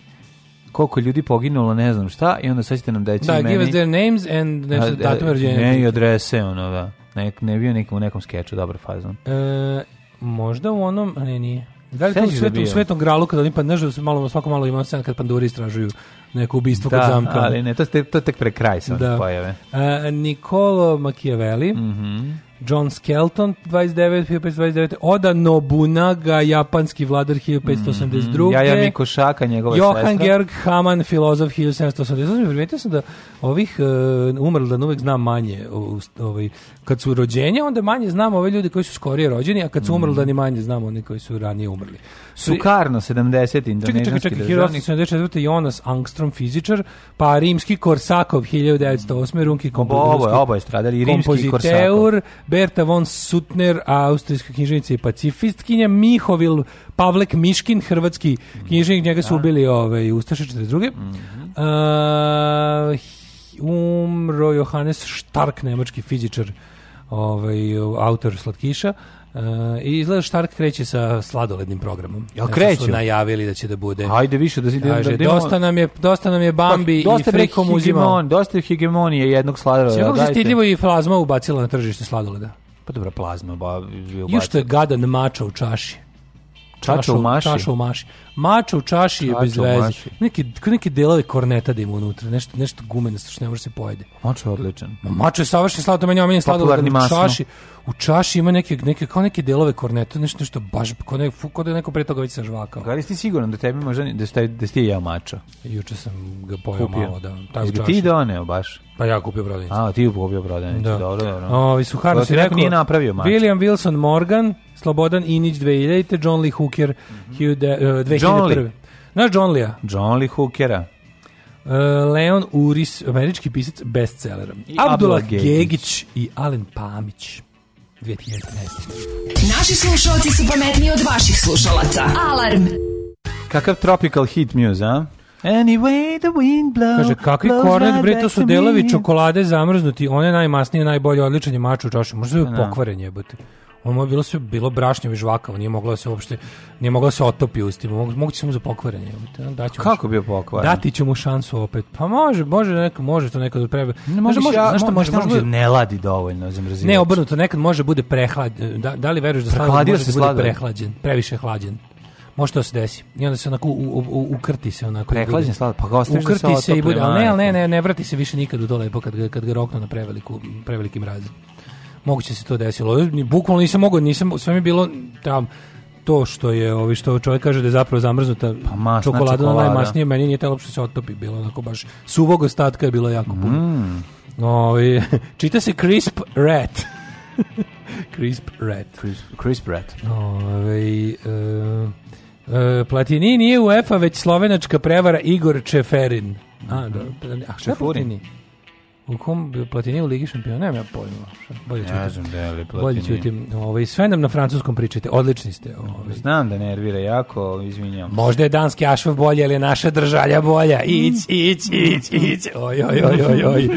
koliko ljudi poginulo, ne znam šta, i onda sad ćete nam daći da, imeni. Da, give us their names and datume rođenja. Ne, e, i adrese, ono, da. Ne, ne bio nekom, u nekom skeču, dobar fazon. E, možda u onom, ne, nije. Da li to u, svetu, da Svetom Gralu kada oni pa nešto da malo svako malo ima scena kad panduri istražuju neko ubistvo da, kod zamka. ali ne, to, ste, to tek pre kraj se da. pojave. E, Nikolo Machiavelli, mm -hmm. John Skelton 29 1529 Oda Nobunaga japanski vladar 1582 mm, Jaja Mikošaka njegova Johan sestra Johan Georg Hamann filozof 1788 primetio sam da ovih uh, e, umrlo da uvek znam manje. Ovaj, kad su rođenja, onda manje znam ove ljudi koji su skorije rođeni, a kad su mhm. umrli da ni manje znam oni koji su ranije umrli. Sukarno, 70. indonežanski čekaj, čekaj, čekaj, 1874. Jonas Angstrom, fizičar, pa rimski Korsakov, 1908. Runki kompozitor. Oboje, stradali, rimski Korsakov. Berta von Sutner, austrijska knjiženica i pacifistkinja, Mihovil Pavlek Miškin, hrvatski književnik, njega su da. ubili ove, Ustaše 42. Mm -hmm. Uh, umro Johannes Stark, nemački fizičar, ovaj, autor Slatkiša. Uh, I izgleda Štark da kreće sa sladolednim programom. Ja kreće. Su najavili da će da bude. Ajde više da se da- da kaže, da, dosta nam je dosta nam je Bambi pa, dosta i Frekom uzimao. Dosta je hegemonije jednog sladoleda. Sve kako stidljivo i plazma ubacila na tržište sladoleda. Pa dobra plazma ba, je ubacila. Još što je gadan mača u čaši. Čača u maši. Čaša u maši mača u čaši je bez veze. Neki, neki delovi korneta da ima unutra, nešto, nešto gumeno što ne može da se pojede. Mačo je odličan. Ma, mačo je savršen slatko, meni omenjen slatko. Da u čaši, u čaši ima neke, neke, kao neke delove korneta, nešto, nešto baš, kao, ne, kod neko pre toga već sam žvakao. Ali si siguran da tebi možda, da, ste, da ste jeo mača? Juče sam ga pojao kupio. malo, da. Tako Jesi ti doneo baš? Pa ja kupio prodavnicu. A, ti je kupio prodavnicu, da. dobro, dobro. Ovi, Suharno si rekao, nije napravio mača. William Wilson Morgan, Slobodan Inić 2000, John Lee Hooker mm -hmm. Huda, uh, 2001. John Lee. John Lee-a? John Lee Hookera. Uh, Leon Uris, američki pisac bestsellera. Abdullah Gegić. Gegić i Alen Pamić. 2013. Naši slušalci su pametniji od vaših slušalaca. Alarm! Kakav tropical hit muse, a? Anyway the wind blows. Kaže kakvi kornet bre to su delovi čokolade zamrznuti, one najmasnije, najbolje, odličan je mač u čaši. Možda je da. pokvaren jebote. Ono je bilo sve bilo brašnjom i žvakavom, nije moglo da se uopšte nije moglo da se otopi ustima. Moguće samo za pokvaranje. Da ćemo Kako bio pokvaren? Dati ćemo šansu opet. Pa može, može neko, može to nekad da prebe. Ne može, može, ja, znaš, može, može, ne ladi dovoljno za mrzinu. Ne, obrnuto, nekad može da bude prehlad. Da, da li veruješ da sladoled može se bude prehlađen, previše hlađen? Može to se desi. I onda se onako ukrti se onako. Prehlađen slad, pa ga ostaviš da se, se i bude, ali ne, ne, ne, ne vrati se više nikad u dole, kad, kad ga rokno na preveliku, prevelikim razim moguće da se to desilo. Bukvalno nisam mogao, nisam, sve mi bilo tam, to što je ovi što čovjek kaže da je zapravo zamrznuta pa mas, znači čokolada, čokolada. najmasnije meni nije telo što da se otopi bilo onako baš suvog ostatka je bilo jako puno mm. Ovi, čita se crisp rat crisp rat crisp, crisp rat Ovi, uh, e, uh, e, Platini nije UEFA već slovenačka prevara Igor Čeferin a, mhm. pa da, a šta Čefurin? Platini? U kom Platini u Ligi šampiona, nemam ja pojma. Bolje čutim. Ne znam da je li Platini. Bolje čutim. Ovaj, sve nam na francuskom pričate, odlični ste. Ovaj. Znam da nervira jako, izvinjam. Možda je danski ašov bolje, ali je naša držalja bolja. Ić, ić, ić, ić. Oj, oj, oj, oj, oj.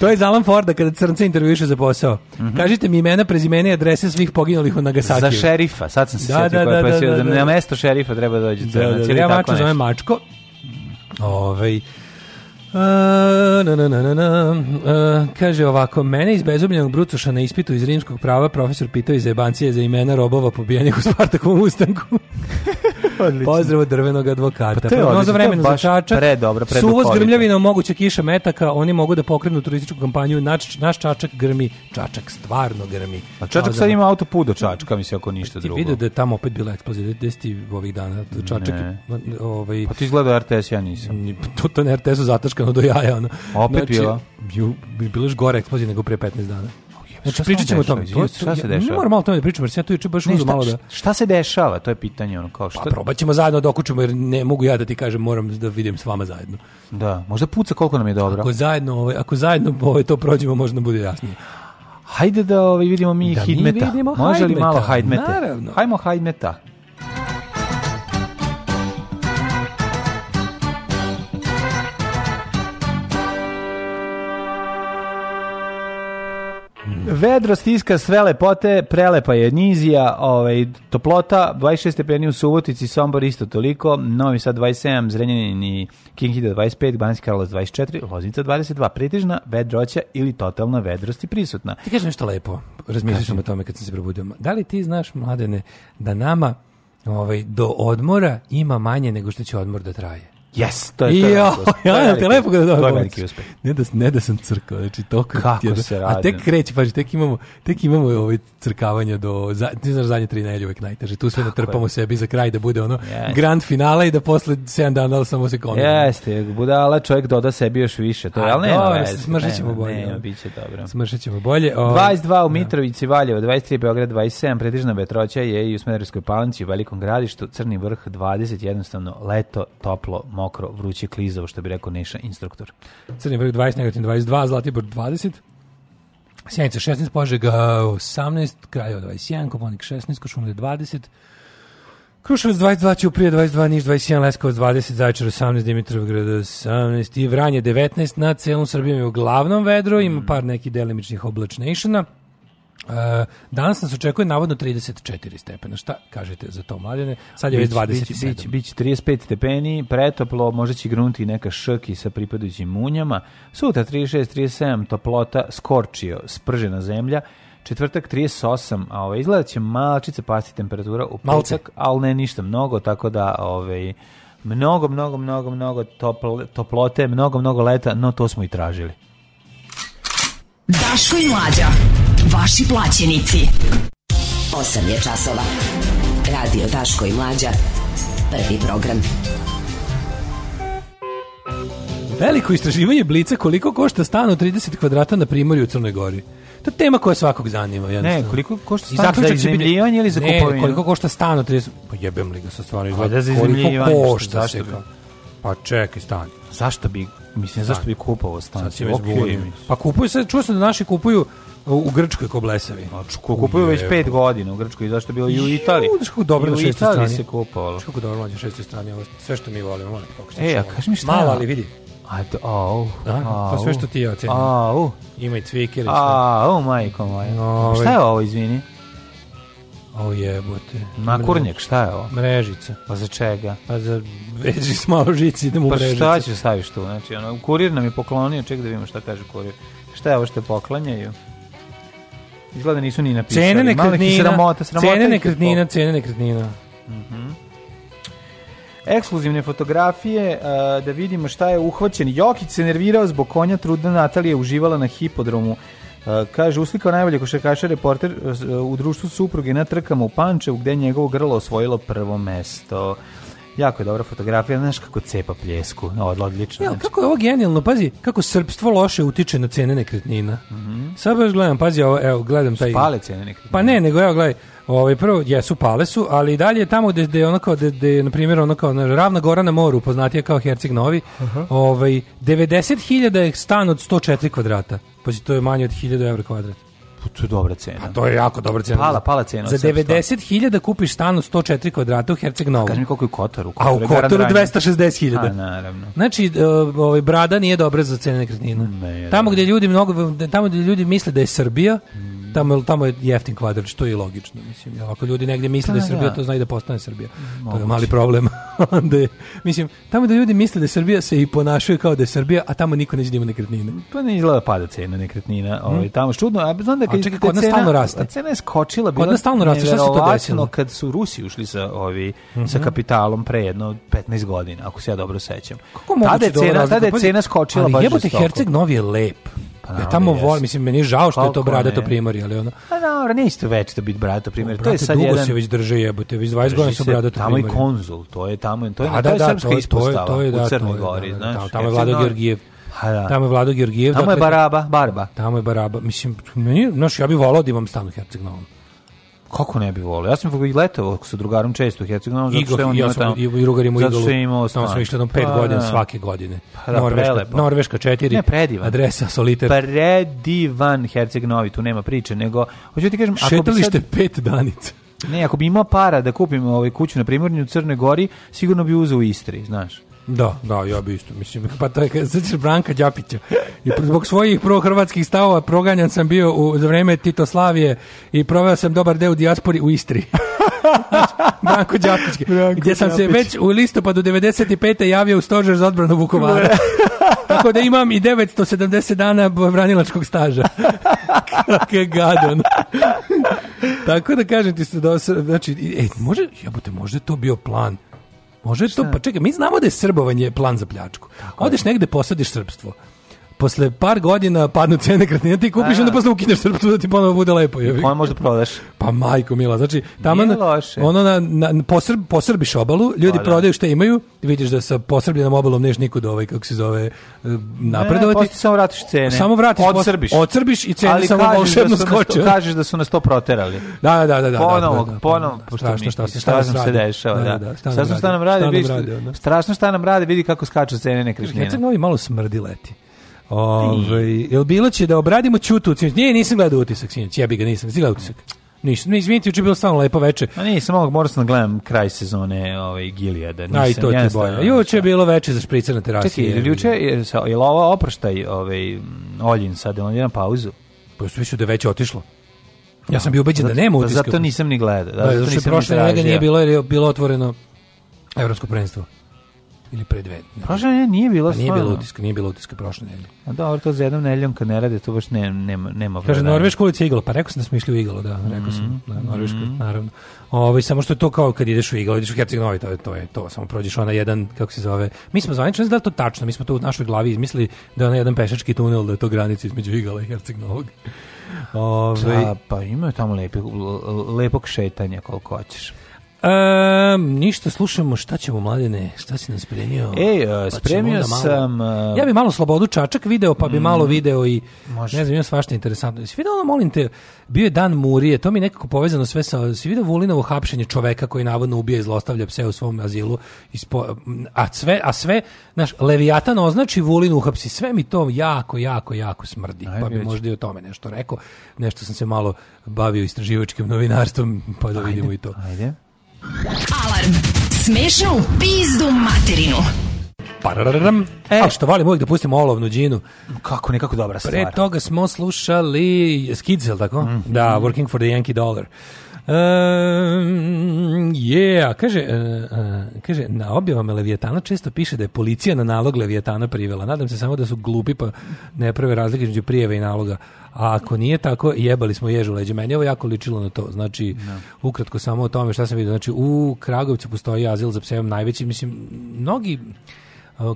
To je Zalan Forda kada crnca intervjuše za posao. Mm -hmm. Kažite mi imena, prezimene i adrese svih poginulih u Nagasakiju. Za šerifa, sad sam se da, sjetio da, koja da, da, da, da, da, na da. mesto šerifa treba dođe da, crnac. Da, da, da, ja mačko zove mačko. Ovej, Uh, na, na, na, na, uh, kaže ovako, mene iz bezumljenog brutuša na ispitu iz rimskog prava profesor pitao iz ebancije za imena robova pobijenih u Spartakovom ustanku. Pozdrav od drvenog advokata. Pa to je odlično, vremena za čačak. Pre dobro, pre Suvo s grmljavinom kiša metaka, oni mogu da pokrenu turističku kampanju. Naš, naš čačak grmi, čačak stvarno grmi. A čačak sad ima autoput do čačka, mislim, ako ništa pa drugo. Ti vidio da je tamo opet bila eksplozija, gde si ti ovih dana? Čačak, ne. ovaj... Pa ti izgleda RTS, ja nisam. To, to na RTS-u zataškano do jaja, ono. Opet znači, bila. Bilo još gore eksplozija nego pre 15 dana. Znači, pričat ćemo o tome. To, šta se dešava? Ne moram malo o tome da pričam, jer sam ja tu juče baš uzeo malo da... Šta se dešava? To je pitanje, ono kao pa šta... Pa probat ćemo zajedno da okučimo, jer ne mogu ja da ti kažem, moram da vidim s vama zajedno. Da, možda puca koliko nam je dobro. Ako zajedno, ovaj, ako zajedno ovaj, to prođemo, možda bude jasnije. Hajde da ovaj, vidimo mi da Hidmeta. Mi vidimo Može li malo Hajdmeta? Naravno. Hajmo Hajdmeta. Vedro stiska sve lepote, prelepa je nizija, ovaj, toplota, 26 stepeni u Subotici, Sombor isto toliko, Novi Sad 27, Zrenjanin i Kinkida 25, Banski Karlovac 24, Loznica 22, pretežna vedroća ili totalna vedrost i prisutna. Ti kažeš nešto lepo, razmišljaš o tome kad sam se probudio. Da li ti znaš, mladene, da nama ovaj, do odmora ima manje nego što će odmor da traje? Yes, to je to. Jo, ja, ja, te lepo ga dobro. veliki uspeh. Ne da ne da sam crkao, znači to kako je, se radi. A tek kreće, pa tek imamo tek imamo ovaj crkavanje do za, ne znaš zadnje tri nedelje uvek najteže. Tu sve natrpamo sebi za kraj da bude ono yes. grand finale i da posle 7 dana da samo se konuje. Jeste, bude budala čovjek doda sebi još više. To je al ne, ne, smršićemo bolje. Ne, biće dobro. Smršićemo bolje. O, ovaj, 22 u da. Mitrovici, Valjevo, 23 Beograd, 27 pretežno Betroća je i u Smederevskoj Palanci u Velikom Gradištu, Crni vrh 20 jednostavno leto toplo mokro, vruće klizavo, što bi rekao Neša, instruktor. Crni vrh 20, negativno 22, Zlatibor 20, Sjenica 16, Požega 18, Kraljevo 21, Koponik 16, Košumlje 20, Kruševac 22, Ćuprije 22, Niš 21, Leskovac 20, Zaječar 18, Dimitrovgrad 18 i Vranje 19. Na celom Srbijom je uglavnom vedro, ima mm. par nekih delimičnih oblačnešana. Uh, danas nas očekuje navodno 34 stepena. Šta kažete za to, mladene? Sad je već 27. Biće, bić, 35 stepeni, pretoplo, možda će grunuti neka šrki sa pripadajućim munjama. Sutra 36, 37, toplota, skorčio, spržena zemlja. Četvrtak 38, a ovaj, izgleda da će malčice pasti temperatura u petak, ali ne ništa mnogo, tako da ovaj, mnogo, mnogo, mnogo, mnogo tople, toplote, mnogo, mnogo leta, no to smo i tražili. Daško i mlađa. Vaši plaćenici. 8 je časova. Radio Daško i Mlađa. Prvi program. Veliko istraživanje Blica koliko košta stan od 30 kvadrata na primorju u Crnoj Gori. To je tema koja svakog zanima. Ne, koliko košta stan za iznimljivanje ili za kupovinu? Ne, koliko košta stan od 30... Pa jebem li ga sa stvarno izgleda. za koliko košta se kao? Pa čekaj, stan. Zašto bi, mislim, stan. zašto bi kupovao stan? Sad si okay. Pa kupuju, se, čuo sam da naši kupuju U, Grčkoj ko blesavi. Ko kupuju već 5 godina u Grčkoj, zašto je bilo i u Italiji. U, kako dobro na šestoj strani. Italiji se kupovalo. Kako dobro mlađe na šestoj strani, ovo, sve što mi volimo. Molim, e, a kaži mi šta? Malo, ali vidi. A to, au, da, pa au, pa sve što ti ja ocenim. Au. Ima i cvikerić. Au, majko moja. No, pa šta je ovo, izvini? O jebote. kurnjak, šta je ovo? Mrežica. Pa za čega? Pa za veži s malo žici, idemo pa mrežicu. Pa šta će da staviš tu? Znači, ono, kurir nam je poklonio, ček da vidimo šta kaže kurir. Šta je ovo što poklanjaju? Izgleda nisu ni napisali. Cene nekretnina, sramota, sramota cene nekretnina, cene nekretnina. Mhm. Mm Ekskluzivne fotografije, e, da vidimo šta je uhvaćen. Jokić se nervirao zbog konja, trudna Natalija uživala na hipodromu. E, kaže, uslikao najbolje košarkaša reporter e, u društvu supruge na trkama u Pančevu, gde je njegovo grlo osvojilo prvo mesto. Jako je dobra fotografija, znaš kako cepa pljesku, odlično. Ja, znači. kako je ovo genijalno, pazi, kako srpstvo loše utiče na cene nekretnina. Mm -hmm. Sad baš gledam, pazi, ovo, evo, gledam taj... Spale cene nekretnina. Pa ne, nego evo, gledaj, Ovaj prvo jesu pale su, ali i dalje tamo gde je ono kao gde na primjer ono kao na Ravna Gora na moru, poznatija kao Herceg Novi, uh -huh. ovaj 90.000 je stan od 104 kvadrata. Pazi, to je manje od 1000 evra kvadrat to je dobra cena. Pa to je jako dobra cena. Pala, pala cena. Za 90.000 kupiš stan od 104 kvadrata u Herceg Novu. Kaži mi koliko je u Kotoru. A u Kotoru 260.000. A, naravno. Znači, e, ovaj, brada nije dobra za cene nekretnina. Ne, tamo gdje ljudi mnogo, tamo gdje ljudi misle da je Srbija, mm tamo, tamo je jeftin kvadrat, što je i logično. Mislim. Jel, ako ljudi negdje misle pa da, da je Srbija, da. to zna i da postane Srbija. Moguće. To je mali problem. Onda je, mislim, tamo da ljudi misle da Srbija se i ponašaju kao da je Srbija, a tamo niko neće da ima nekretnine. To pa ne izgleda da pada cena nekretnina. Hmm? Ovaj, tamo, čudno, a znam da kad, čekaj, kod nas stalno raste. Cena je skočila, kod nas stalno raste, šta se to desilo? kad su Rusi ušli sa, ovi, mm -hmm. sa mhm. kapitalom pre jedno 15 godina, ako se ja dobro sećam. Kako tada je da cena, tada je cena skočila ali baš jebote Herceg Novi je lep. Pa, ja tamo da volim, mislim, meni je žao što Koliko je to bradato primorje, ali ono... Pa dobro, nije isto već to biti bradato primorje. to je sad jedan... dugo se već drže jebote, već 20 godina su bradato primorje. Tamo i konzul, to je tamo, to je, da, to da, je da, srpska to, ispostava to je, to je, u da, Crnoj Gori, da, znaš. Tamo, tamo je Vlado Georgijev. Ha, da. Tamo je Vlado Georgijev. Tamo je dakle- Baraba, Barba. Tamo je Baraba. Mislim, meni, znaš, ja bih volao da imam stan u Herceg Novom. Kako ne bi volio? Ja sam i letovao sa drugarom često u Hercegovini, zato što je on ja sam, tamo, i Rugar ima zato što je imao stan. Tamo smo išli 5 pa, da. godina svake godine. Pa, da, Norveška, prelepo. Norveška 4, ne, predivan. adresa Soliter. Predivan Herceg Novi, tu nema priče, nego, hoću da ti kažem... Šetalište pet danica. Ne, ako bi imao para da kupim ovaj kuću na primjer u Crnoj Gori, sigurno bi uzeo u Istri, znaš. Da, da, ja bi isto, mislim, pa to je, sećaš Branka Đapića, i zbog svojih prohrvatskih stavova proganjan sam bio u, za vreme Titoslavije i proveo sam dobar deo u dijaspori u Istri. Znači, Branko Đapić, gdje sam Đapić. se već u listopadu 95. javio u stožer za odbranu Vukovara. Tako da imam i 970 dana branilačkog staža. Kako je gadon. Tako da kažem ti se, da, znači, e, može, jebote, možda je to bio plan Može Šta? to, pa čekaj, mi znamo da je srbovanje plan za pljačku. Tako Odeš negde, posadiš srpstvo posle par godina padnu cene nekretnina, ti kupiš, A. Da, onda da. posle ukineš srpcu da ti ponovo bude lepo. Je. Ona možda prodaš. Pa majko mila, znači, tamo ono na, na, posrb, posrbiš obalu, ljudi pa da. prodaju što imaju, vidiš da sa posrbljenom obalom neš nikud ovaj, kako se zove, eh, napredovati. Ne, samo vratiš cene. Samo vratiš, odsrbiš. Odsrbiš i cene samo da volšebno da skoče. Na, kažeš da su nas to proterali. Da, da, da. da ponovo, da, da, ponovo, strašno šta, šta, šta, šta se dešava. Da, da, strašno šta nam radi, strašno šta nam radi, vidi kako skaču cene nekretnina. Herceg Novi malo smrdi leti. Ove, jel bilo će da obradimo Ćutu sinoć? Nije, nisam gledao utisak sinoć, ja bi ga nisam, gledao utisak. Ništa, ne izvinite, juče bilo stvarno lepo veče. A nisam, ovog morao sam da gledam kraj sezone ovaj, Gilijada. Nisam, i to ti boja. Juče je bilo veče za špricer na terasi. Čekaj, je li juče, je, je li ovo oproštaj ovaj, Oljin sad, on je na pauzu? Pa su više da veće otišlo. Ja sam da. bio ubeđen da nema pa utiska. Zato nisam ni gledao. Da, da, zato što prošle nije bilo jer je bilo otvoreno evropsko prvenstvo ili pre dve. Prošle nedelje nije bilo sva. Pa nije bilo utiska, nije bilo utiska prošle nedelje. A da, to za jednom nedeljom kad ne rade, to baš ne, nema, nema Kaže, Norveška ulica Igalo, pa rekao sam da smo išli u Igalo, da, rekao sam, mhm. da, Norveška, naravno. Ovo, ovaj, samo što je to kao kad ideš u Igalo, ideš u Herceg Novi, to je, to je to, samo prođeš ona jedan, kako se zove, mi smo zvanično, ne znam da to tačno, mi smo to u našoj glavi izmislili da je ona jedan pešački tunel, da je to granica između Igala i Herceg Novog. Da, Ove, ovaj, pa, pa imaju tamo lepog, lepog šetanja koliko hoćeš. Um, ništa, slušamo šta ćemo mladene, šta si nam spremio? Ej, uh, eh, pa spremio malo, sam... Uh, ja bi malo Slobodu Čačak video, pa bi mm, malo video i može. ne znam, imam svašta interesantno. Jesi vidio ono, molim te, bio je dan Murije, to mi nekako povezano sve sa... Si vidio Vulinovo hapšenje čoveka koji navodno ubija i zlostavlja pse u svom azilu, ispo, a, sve, a sve, znaš, Leviatan označi Vulin uhapsi, sve mi to jako, jako, jako smrdi. Aj, pa bi već. možda i o tome nešto rekao. Nešto sam se malo bavio istraživačkim novinarstvom, pa da ajde, vidimo i to. Ajde. Alarm. Smešnu pizdu materinu. Parararam. E, A što volim uvijek da pustimo olovnu džinu. Kako, nekako dobra stvar. Pre toga smo slušali Skidsel, tako? Mm -hmm. Da, Working for the Yankee Dollar. Um, yeah, kaže, uh, kaže, na objavama Levijetana često piše da je policija na nalog Levijetana privela. Nadam se samo da su glupi pa ne prave razlike između prijeve i naloga. A ako nije tako, jebali smo ježu leđe. Meni je ovo jako ličilo na to. Znači, no. Da. ukratko samo o tome šta sam vidio. Znači, u Kragovicu postoji azil za psevom najveći. Mislim, mnogi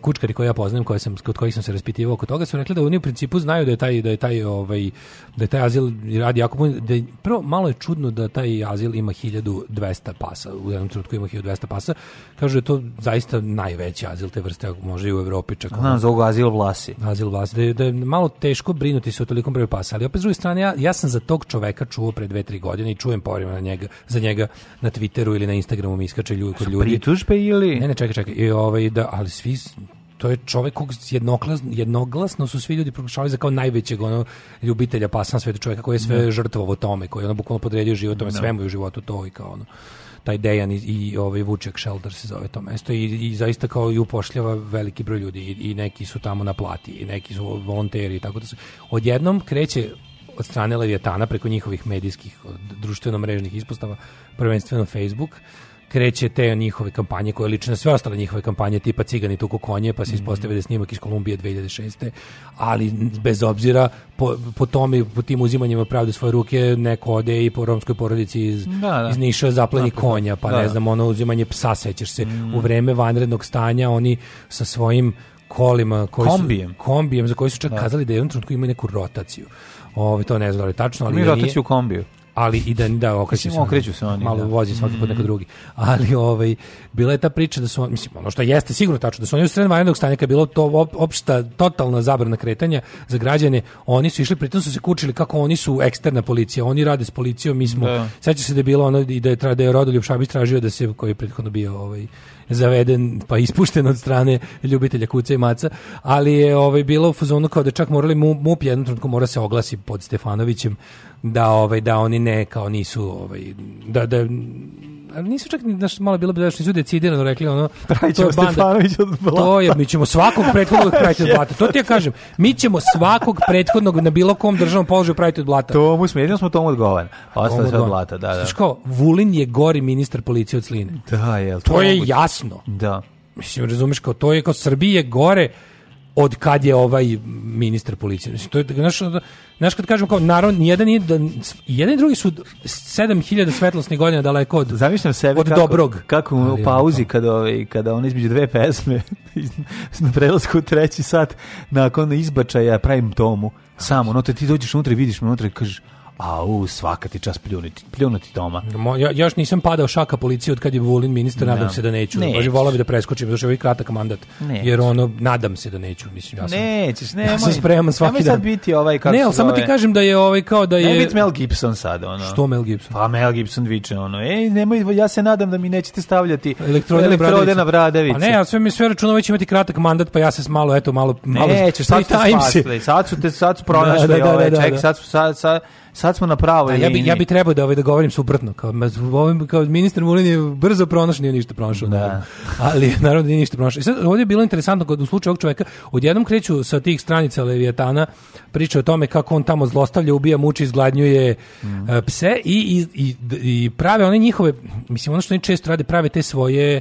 kučkari koje ja poznajem, koje sam kod kojih sam se raspitivao oko toga, su rekli da oni u principu znaju da je taj da je taj ovaj da je taj azil radi jako puno, da je, prvo malo je čudno da taj azil ima 1200 pasa, u jednom trenutku ima 1200 pasa. Kažu da je to zaista najveći azil te vrste, može i u Evropi čak. Znam, zovu azil vlasi. Azil vlasi, da je, da je malo teško brinuti se o tolikom broju pasa, ali opet s druge strane ja, ja sam za tog čoveka čuo pre 2-3 godine i čujem povremeno na njega, za njega na Twitteru ili na Instagramu mi iskače ljudi kod ljudi. Pritužbe ili? Ne, ne, čekaj, čekaj. I ovaj da, ali svi to je čovjek kog jednoglasno, jednoglasno su svi ljudi proglašavali za kao najvećeg ono ljubitelja pasa na svetu čovjeka koji je sve da. žrtvovo tome, koji je ono bukvalno podredio život tome, da. svemu je u životu to i kao ono taj Dejan i, i ovaj Vuček Shelter se zove to mesto i, i zaista kao i upošljava veliki broj ljudi i, i neki su tamo na plati i neki su volonteri i tako da su odjednom kreće od strane Leviatana preko njihovih medijskih društveno mrežnih ispostava prvenstveno Facebook kreće te njihove kampanje koje lične sve ostale njihove kampanje tipa cigani tuku konje pa se mhm. ispostavi da snimak iz Kolumbije 2006. ali bez obzira po, po tome po tim uzimanjima pravde svoje ruke neko ode i po romskoj porodici iz, da, da. iz Niša zapleni Napravo. konja pa da, ne da. znam ono uzimanje psa sećaš se mm. u vreme vanrednog stanja oni sa svojim kolima koji kombijem. Su, kombijem za koji su čak da. kazali da je jednom trenutku imaju neku rotaciju Ovi, ovaj, to ne znam da li tačno, ali... Mi rotaciju nije... kombiju ali i da da okreću se. Okreću se oni. Malo da. vozi svaki put mm. neko drugi. Ali ovaj bila je ta priča da su mislim ono što jeste sigurno tačno da su oni u sred vanrednog stanja bilo to opšta totalna zabrana kretanja za građane, oni su išli pritom su se kučili kako oni su eksterna policija, oni rade s policijom, mi smo. Da. Seća se da je bilo ono i da je da je Rodoljub Šabić tražio da se koji je prethodno bio ovaj zaveden pa ispušten od strane ljubitelja kuca i maca, ali je ovaj bilo u fazonu kao da čak morali MUP jednom trenutku mora se oglasi pod Stefanovićem da ovaj da oni ne kao nisu ovaj da da ali nisu čak ni naš malo bilo bi da su decidirano rekli ono to je banda, od blata. To je mi ćemo svakog prethodnog praviti od blata. To ti ja kažem. Mi ćemo svakog prethodnog na bilo kom državnom položaju praviti od blata. To mu smo jedino smo tomu odgovorni. Ostalo sve od blata, da, da. Kao, Vulin je gori ministar policije od Sline. Da, jel, to, to je jasno. Da. Mislim, razumeš kao to je kao Srbije gore od kad je ovaj ministar policije. Mislim, to je, znaš, znaš kad kažem kao, naravno, jedan i, jedan i drugi su 7000 svetlosnih godina daleko od, Zamišljam sebe od kako, dobrog. Kako u pauzi kada, ovaj, kada on između dve pesme na prelasku u treći sat nakon izbačaja pravim tomu samo, no te ti dođeš unutra i vidiš me unutra i kažeš Au, svaka ti čas pljunuti, pljunuti doma. Da, mo, ja, još nisam padao šaka policije od kad je Vulin ministar, da. nadam se da neću. Ne. Bože, volao bi da preskočim, zato je ovaj kratak mandat. Ne. Jer ono, nadam se da neću, mislim, ja sam. Nećeš, ne, ja sam spreman svaki nemoj dan. sad biti ovaj kako Ne, ali samo ti kažem da je ovaj kao da je... Ne biti Mel Gibson sad, ono. Što Mel Gibson? Pa Mel Gibson viče, ono, ej, nemoj, ja se nadam da mi nećete stavljati elektrode, elektrode na bradavice. Pa ne, ja sve mi sve računao već imati kratak mandat, pa ja se malo, eto, malo... malo nećeš, sad su te spasli, sad su te, sad su pronašli, da, da, da, ovaj, da, ček, sad su, sad, sad, Sad smo na pravoj da, ja bi, ja bi trebao da, ovaj, da govorim suprotno. Kao, ovim, kao ministar Vulin je brzo pronašao, nije ništa pronašao. Da. Ali naravno da nije ništa pronašao. I sad, ovdje je bilo interesantno kod u slučaju ovog čovjeka, odjednom kreću sa tih stranica Leviatana priča o tome kako on tamo zlostavlja, ubija, muči, izgladnjuje mm. E, pse i, i, i, i prave one njihove, mislim ono što oni često rade, prave te svoje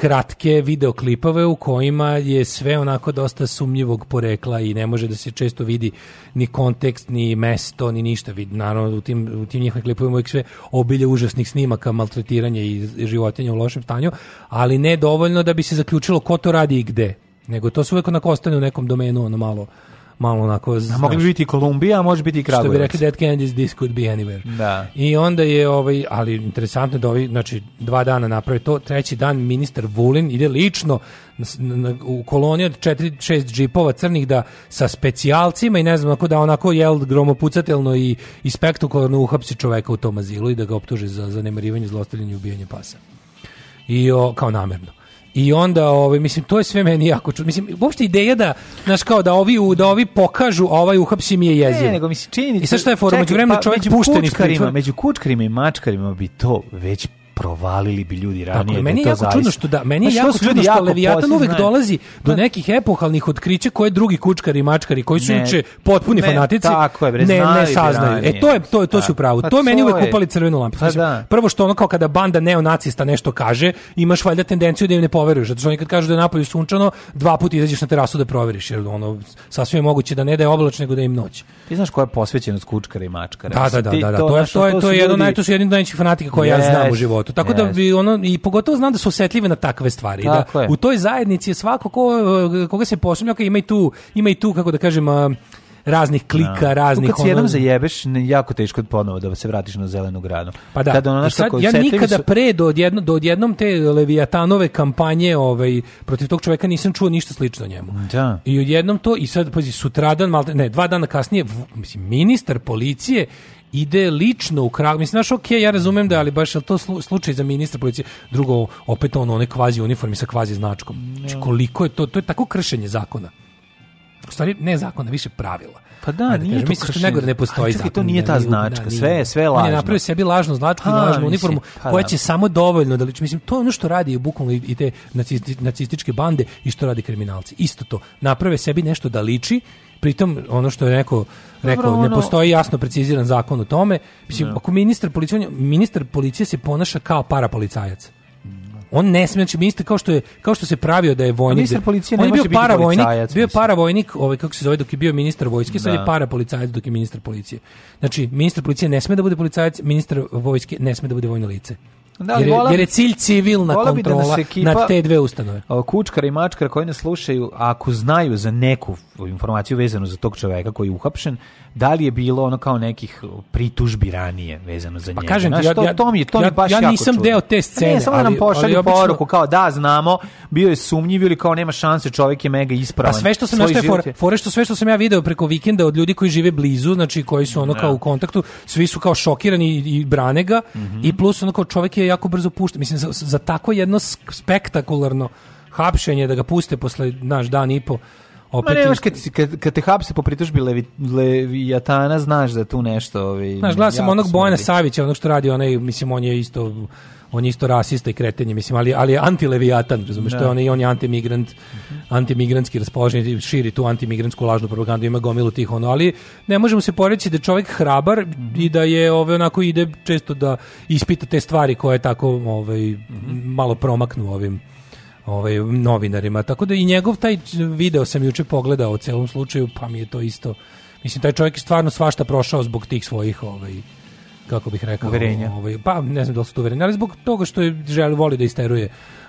kratke videoklipove u kojima je sve onako dosta sumnjivog porekla i ne može da se često vidi ni kontekst, ni mesto, ni ništa. Vid, naravno, u tim, u tim njihovim klipovima uvijek sve obilje užasnih snimaka, maltretiranja i životinja u lošem stanju, ali ne dovoljno da bi se zaključilo ko to radi i gde. Nego to se uvijek onako ostane u nekom domenu, ono malo malo onako... A znaš, mogli bi biti Kolumbija, a može biti i Kragujevac. Što bi rekli Dead Kennedys, this could be anywhere. Da. I onda je, ovaj, ali interesantno da ovi, znači, dva dana naprave to, treći dan ministar Vulin ide lično na, na, u koloniji od 4-6 džipova crnih da sa specijalcima i ne znam, ako da onako jel gromopucatelno i, i spektakularno uhapsi čoveka u tom azilu i da ga optuže za zanemarivanje, zlostavljanje i ubijanje pasa. I o, kao namerno. I onda, ovaj, mislim, to je sve meni jako čudno. Mislim, uopšte ideja da, naš kao da ovi, da ovi pokažu, ovaj uhapsi mi je jezio. Ne, nego, mislim, čini. I sad šta je forma? Među vremenu pa, čovjek pušten iz pritvora. Među kučkarima i mačkarima bi to već provalili bi ljudi ranije. Tako, da je, meni je jako zaista. čudno što da, meni je znači, jako čudno što Leviatan uvek dolazi da. do nekih epohalnih otkrića koje drugi kučkari i mačkari koji su juče potpuni ne, fanatici tako je, bre, ne, ne saznaju. Ranije, e to je to je to su pa pravo. Pa to je meni uvek upali crvenu lampu. Znači, da. Prvo što ono kao kada banda neonacista nešto kaže, imaš valjda tendenciju da im ne poveruješ. Zato što oni kad kažu da je napolju sunčano, dva puta izađeš na terasu da proveriš jer ono sasvim je moguće da ne da je oblačno nego da im noć. Ti znaš koja je posvećenost kučkara i mačkara? Da, da, da, da, da to je to je to je jedan najto su fanatika koje ja znam u životu eto, tako yes. da bi ono, i pogotovo znam da su osetljive na takve stvari. da, U toj zajednici je svako ko, eh, koga se posumnja posumljaka ima i tu, ima i tu, kako da kažem, eh, raznih klika, no. Da. raznih... Tu kad si jednom ono... zajebeš, jako teško ponovo da se vratiš na zelenu granu. Pa da, ono sad, ja nikada su... pre do, odjedno, do odjednom te Leviatanove kampanje ovaj, protiv tog čoveka nisam čuo ništa slično njemu. Da. I odjednom to, i sad, pazi, sutradan, malo, ne, dva dana kasnije, v, mislim, ministar policije ide lično u krag. Mislim, znaš, ok, ja razumem da je, ali baš je to slu, slučaj za ministra policije. Drugo, opet ono, one kvazi uniformi sa kvazi značkom. Znači, da. koliko je to, to je tako kršenje zakona. U stvari, ne zakona, više pravila. Pa da, Ajde, da nije kažem, to misliš kršenje. Mislim, ne postoji zakon. to nije da, ta značka, da, sve, sve lažno. On je napravio sebi lažnu značku i pa, lažnu uniformu, pa, koja će da. samo dovoljno da liči. Mislim, to je ono što radi bukvalno i te nacističke bande i što radi kriminalci. Isto to, naprave sebi nešto da liči Pritom, ono što je neko rekao, Dobro, ono... ne postoji jasno preciziran zakon o tome. Mislim, no. Da. ako ministar policije, ministar policije se ponaša kao parapolicajac. On ne sme, znači ministar kao što je kao što se pravio da je vojnik. Pa ministar policije ne on je bio paravojnik, bio je paravojnik, ovaj kako se zove dok je bio ministar vojske, sad je da. parapolicajac dok je ministar policije. Znači ministar policije ne sme da bude policajac, ministar vojske ne sme da bude vojno lice. Da, jer, vola, jer je cilj civilna da kontrola da ekipa, nad te dve ustanove. Kučkar i mačkar koji nas slušaju, ako znaju za neku informaciju vezanu za tog čoveka koji je uhapšen, da li je bilo ono kao nekih pritužbi ranije vezano za pa njega? Pa kažem ti, ja, to, to mi to ja, ja nisam jako deo te scene. Ne, samo da ali, nam pošalju obično... poruku kao da, znamo, bio je sumnjiv ili kao nema šanse, čovek je mega ispravan. A pa sve što sam ja fore, fore što sve što sam ja video preko vikenda od ljudi koji žive blizu, znači koji su ono kao da. u kontaktu, svi su kao šokirani i, i brane ga mm -hmm. i plus ono kao čovek je jako brzo pušta. Mislim, za, za tako jedno spektakularno hapšenje da ga puste posle, naš dan i po, opet... Ma ne, kad, kad, kad te hapse po pritužbi Levi, Leviatana, znaš da tu nešto... Ovi, znaš, gledam onog Bojana Savića, onog što radi onaj, mislim, on je isto on je isto rasista i kretenje, mislim, ali, ali je antilevijatan, razumeš, to je da. on, i on je antimigrant, mhm. antimigrantski raspoložen, širi tu antimigrantsku lažnu propagandu, ima gomilu tih ono, ali ne možemo se poreći da čovjek hrabar mhm. i da je ove, onako ide često da ispita te stvari koje tako ovaj, mhm. malo promaknu ovim ovaj, novinarima. Tako da i njegov taj video sam juče pogledao u celom slučaju, pa mi je to isto. Mislim, taj čovjek je stvarno svašta prošao zbog tih svojih ovaj, kako bih rekao, uverenja. Ovaj, pa ne znam da li su to uverenja, ali zbog toga što je želi voli da isteruje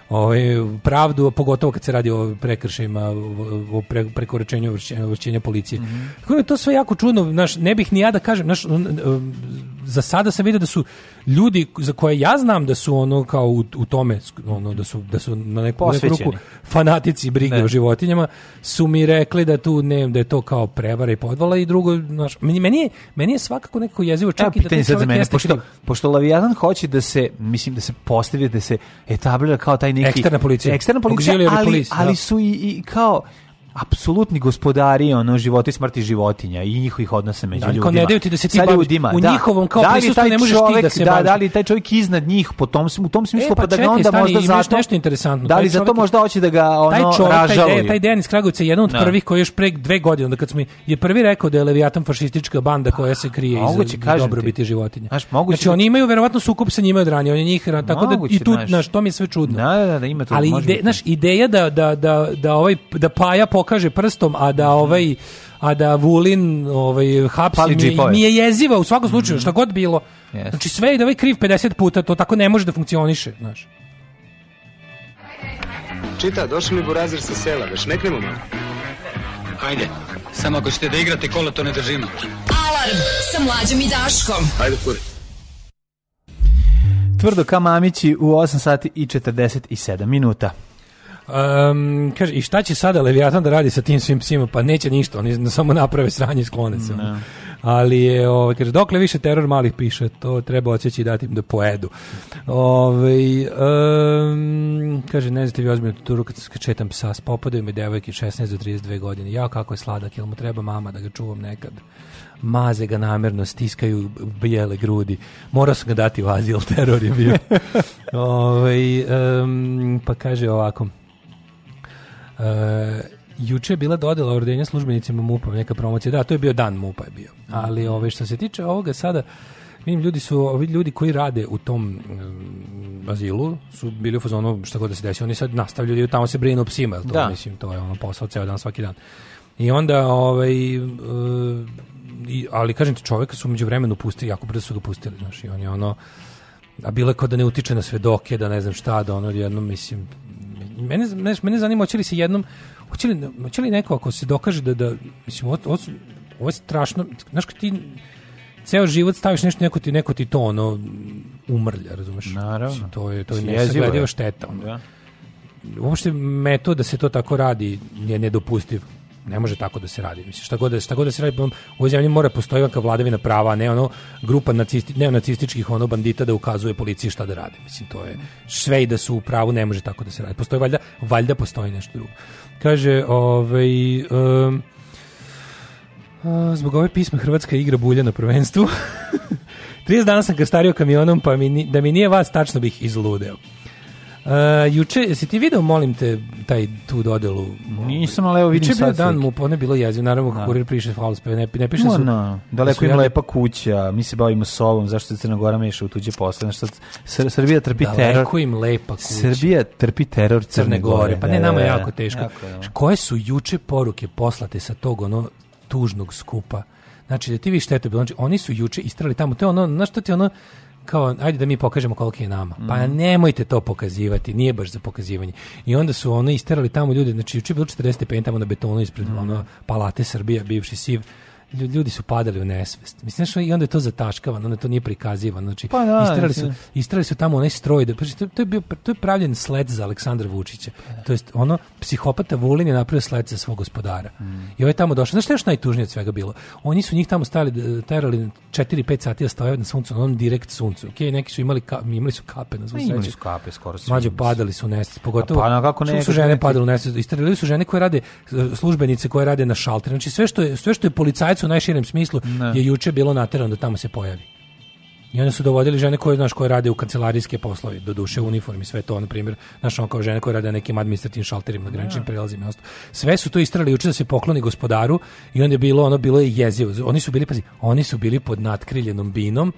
ovaj, pravdu, pogotovo kad se radi o prekršajima, o pre, prekoračenju vršenja policije. Mm -hmm. Tako da je to sve jako čudno, naš, ne bih ni ja da kažem, naš, za sada sam vidio da su ljudi za koje ja znam da su ono kao u, u tome ono da su da su na neku, neku ruku fanatici brige ne. o životinjama su mi rekli da tu ne da je to kao prevara i podvala i drugo znači meni je meni je svakako neko jezivo čak Evo, i da sad za mene pošto kriv. pošto Lavijan hoće da se mislim da se postavi da se etablira kao taj neki eksterna policija eksterna policija ali, ali, da. ali su i, i kao apsolutni gospodari ono života i smrti životinja i njihovih odnosa među da, ljudima. ne daju ti da se ti baviš, ljudima, u da. njihovom kao da prisustvu ne možeš čovjek, ti da se da, da baviš. Da, li taj čovjek iznad njih po tom, u tom smislu e, pa, pa da ga onda stani, možda zato nešto interesantno. Da li zato čovjek, možda hoće da ga ono taj čovjek, ražaluju. Taj, taj Dejan iz Kragujevca je jedan od no. Da. prvih koji još pre dve godine onda kad smo je prvi rekao da je Leviatan fašistička banda pa, koja se krije moguće, iza dobrobiti životinja. Znaš, moguće znači oni imaju verovatno sukob sa njima od ranije, on je njih tako da i tu na što mi je sve čudno. Da, da, da, ima to. Ali znaš ideja da, da da da ovaj da paja pokaže prstom, a da ovaj a da Vulin ovaj hapsi mi, mi, je jeziva u svakom slučaju, mm. šta god bilo. Yes. Znači sve i da ovaj kriv 50 puta, to tako ne može da funkcioniše, znaš. Čita, došli li burazir sa sela, već neknemo malo. Hajde, samo ako ćete da igrate kola, to ne držimo. Alarm sa mlađom i Daškom. Hajde, kuri. Tvrdo ka Mamići u 8 sati i 47 minuta. Um, kaže, i šta će sada Leviatan da radi sa tim svim psima? Pa neće ništa, oni samo naprave sranje i sklone se. No. Da. Ali je, ove, ovaj, kaže, dokle više teror malih piše, to treba odsjeći i dati im da poedu. Ove, ovaj, um, kaže, ne znate vi ozbiljno tuturu kad skačetam psa, popadaju mi devojke 16 do 32 godine. Ja, kako je sladak, jel mu treba mama da ga čuvam nekad? maze ga namerno, stiskaju bijele grudi. Morao sam ga dati u azil, teror je bio. Ove, ovaj, um, pa kaže ovako, Eh, juče je bila dodela ordenja službenicima MUPA, neka promocija. Da, to je bio dan MUPA je bio. Mhm. Ali ove, što se tiče ovoga sada, vidim ljudi su ovi ljudi koji rade u tom um, azilu su bili u fazonu šta god da se desi, oni sad nastavljaju da tamo se brinu o psima, to da. mislim, to je ono posao ceo dan svaki dan. I onda ovaj uh, i, ali kažem ti čoveka su među vremenu pustili, jako brzo su ga pustili, znači on je ono a bilo je kao da ne utiče na svedoke, da ne znam šta, da ono jedno, mislim, mene, mene, mene zanima, hoće li se jednom, hoće li, hoće li neko, ako se dokaže da, da mislim, ovo, ovo je strašno, znaš kad ti ceo život staviš nešto, neko ti, neko ti to, ono, umrlja, razumeš? Naravno. To je, to je nesaglediva šteta. Ono. Da. Uopšte metod da se to tako radi je nedopustiv. Ne može tako da se radi. Mislim šta god da šta god da se radi, u ovoj zemlji mora postoji neka vladavina prava, a ne ono grupa nacisti, ne nacističkih ono bandita da ukazuje policiji šta da radi. Mislim to je sve i da su u pravu, ne može tako da se radi. Postoji valjda valjda postoji nešto drugo. Kaže, ovaj um, zbog ove pisme Hrvatska igra bulja na prvenstvu. 30 dana sam krstario kamionom, pa mi, da mi nije vas tačno bih izludeo. Uh, juče, si ti video, molim te, taj tu dodelu? Nisam, ali evo vidim sad bio dan mu, ono je bilo jezio, naravno kako da. kurir piše false, ne, ne piše no, su... No. Daleko im lepa kuća, mi se bavimo sobom, zašto se Crna Gora meša u tuđe posle, znaš Sr Srbija trpi Daleko teror. Daleko im lepa kuća. Srbija trpi teror Crne, Crne Gore, Pa ne, da, nama je da, jako teško. Jako, ja. Koje su juče poruke poslate sa tog, ono, tužnog skupa? Znači, da ti vi šta bilo. Znači, oni su juče istrali tamo, to je ono, znaš što ti ono, kao, ajde da mi pokažemo koliko je nama. Mm. Pa mhm. nemojte to pokazivati, nije baš za pokazivanje. I onda su ono isterali tamo ljude, znači juče bilo 45 tamo na betonu ispred mm. ono, palate Srbija, bivši SIV, ljudi su padali u nesvest. Mislim što i onda je to zataškavano, onda to nije prikazivano. Znači pa, da, istrali su istrali su tamo onaj stroj da znači, to, to je bio to je pravljen sled za Aleksandra Vučića. Pa da. To jest ono psihopata Vulin je napravio sled za svog gospodara. Mm. I ovaj tamo došao. Znaš šta je još najtužnije od svega bilo? Oni su njih tamo stali terali 4-5 sati da stojave na suncu, na onom direkt suncu. Okej, neki su imali ka, imali su kape na suncu. Pa imali su kape skoro svi. Mlađe padali su nesvest, pogotovo. A pa na kako ne, su žene padale u nesvest. Istrali su žene koje rade službenice koje rade na šalter. Znači sve što je sve što je policajac muškarac u najširem smislu ne. je juče bilo naterano da tamo se pojavi. I onda su dovodili žene koje, znaš, koje rade u kancelarijske poslove, do duše u uniformi, sve to, na primjer, znaš, on kao žene koje rade na nekim administrativnim šalterima, na graničnim da. prelazima i Sve su to istrali juče da se pokloni gospodaru i onda je bilo, ono, bilo je jezivo. Oni su bili, pazi, oni su bili pod natkriljenom binom,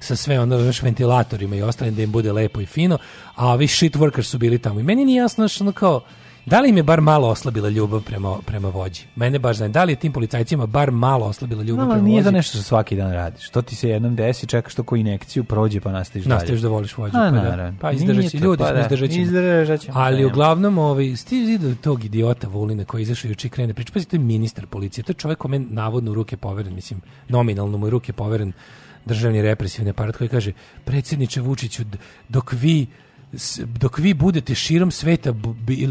sa sve ono još ventilatorima i ostalim da im bude lepo i fino, a ovi shit workers su bili tamo. I meni nije jasno što ono kao, Da li im je bar malo oslabila ljubav prema, prema vođi? Mene baš znači, da li je tim policajcima bar malo oslabila ljubav prema vođi? nije da nešto što svaki dan radiš. To ti se jednom desi, čekaš to koji inekciju, prođe pa nastaviš dalje. Nastaviš da voliš vođu. A, pa, da. pa izdržaći, ljudi pa, da. izdržaći. Ali da. uglavnom, ovaj, stiži do tog idiota Vulina koji izašao juče i krene priča. Pazi, to je ministar policije, to je čovjek kome navodno u ruke poveren, mislim, nominalno mu ruke poveren državni represivni aparat koji kaže, predsjedniče Vučiću, dok vi dok vi budete širom sveta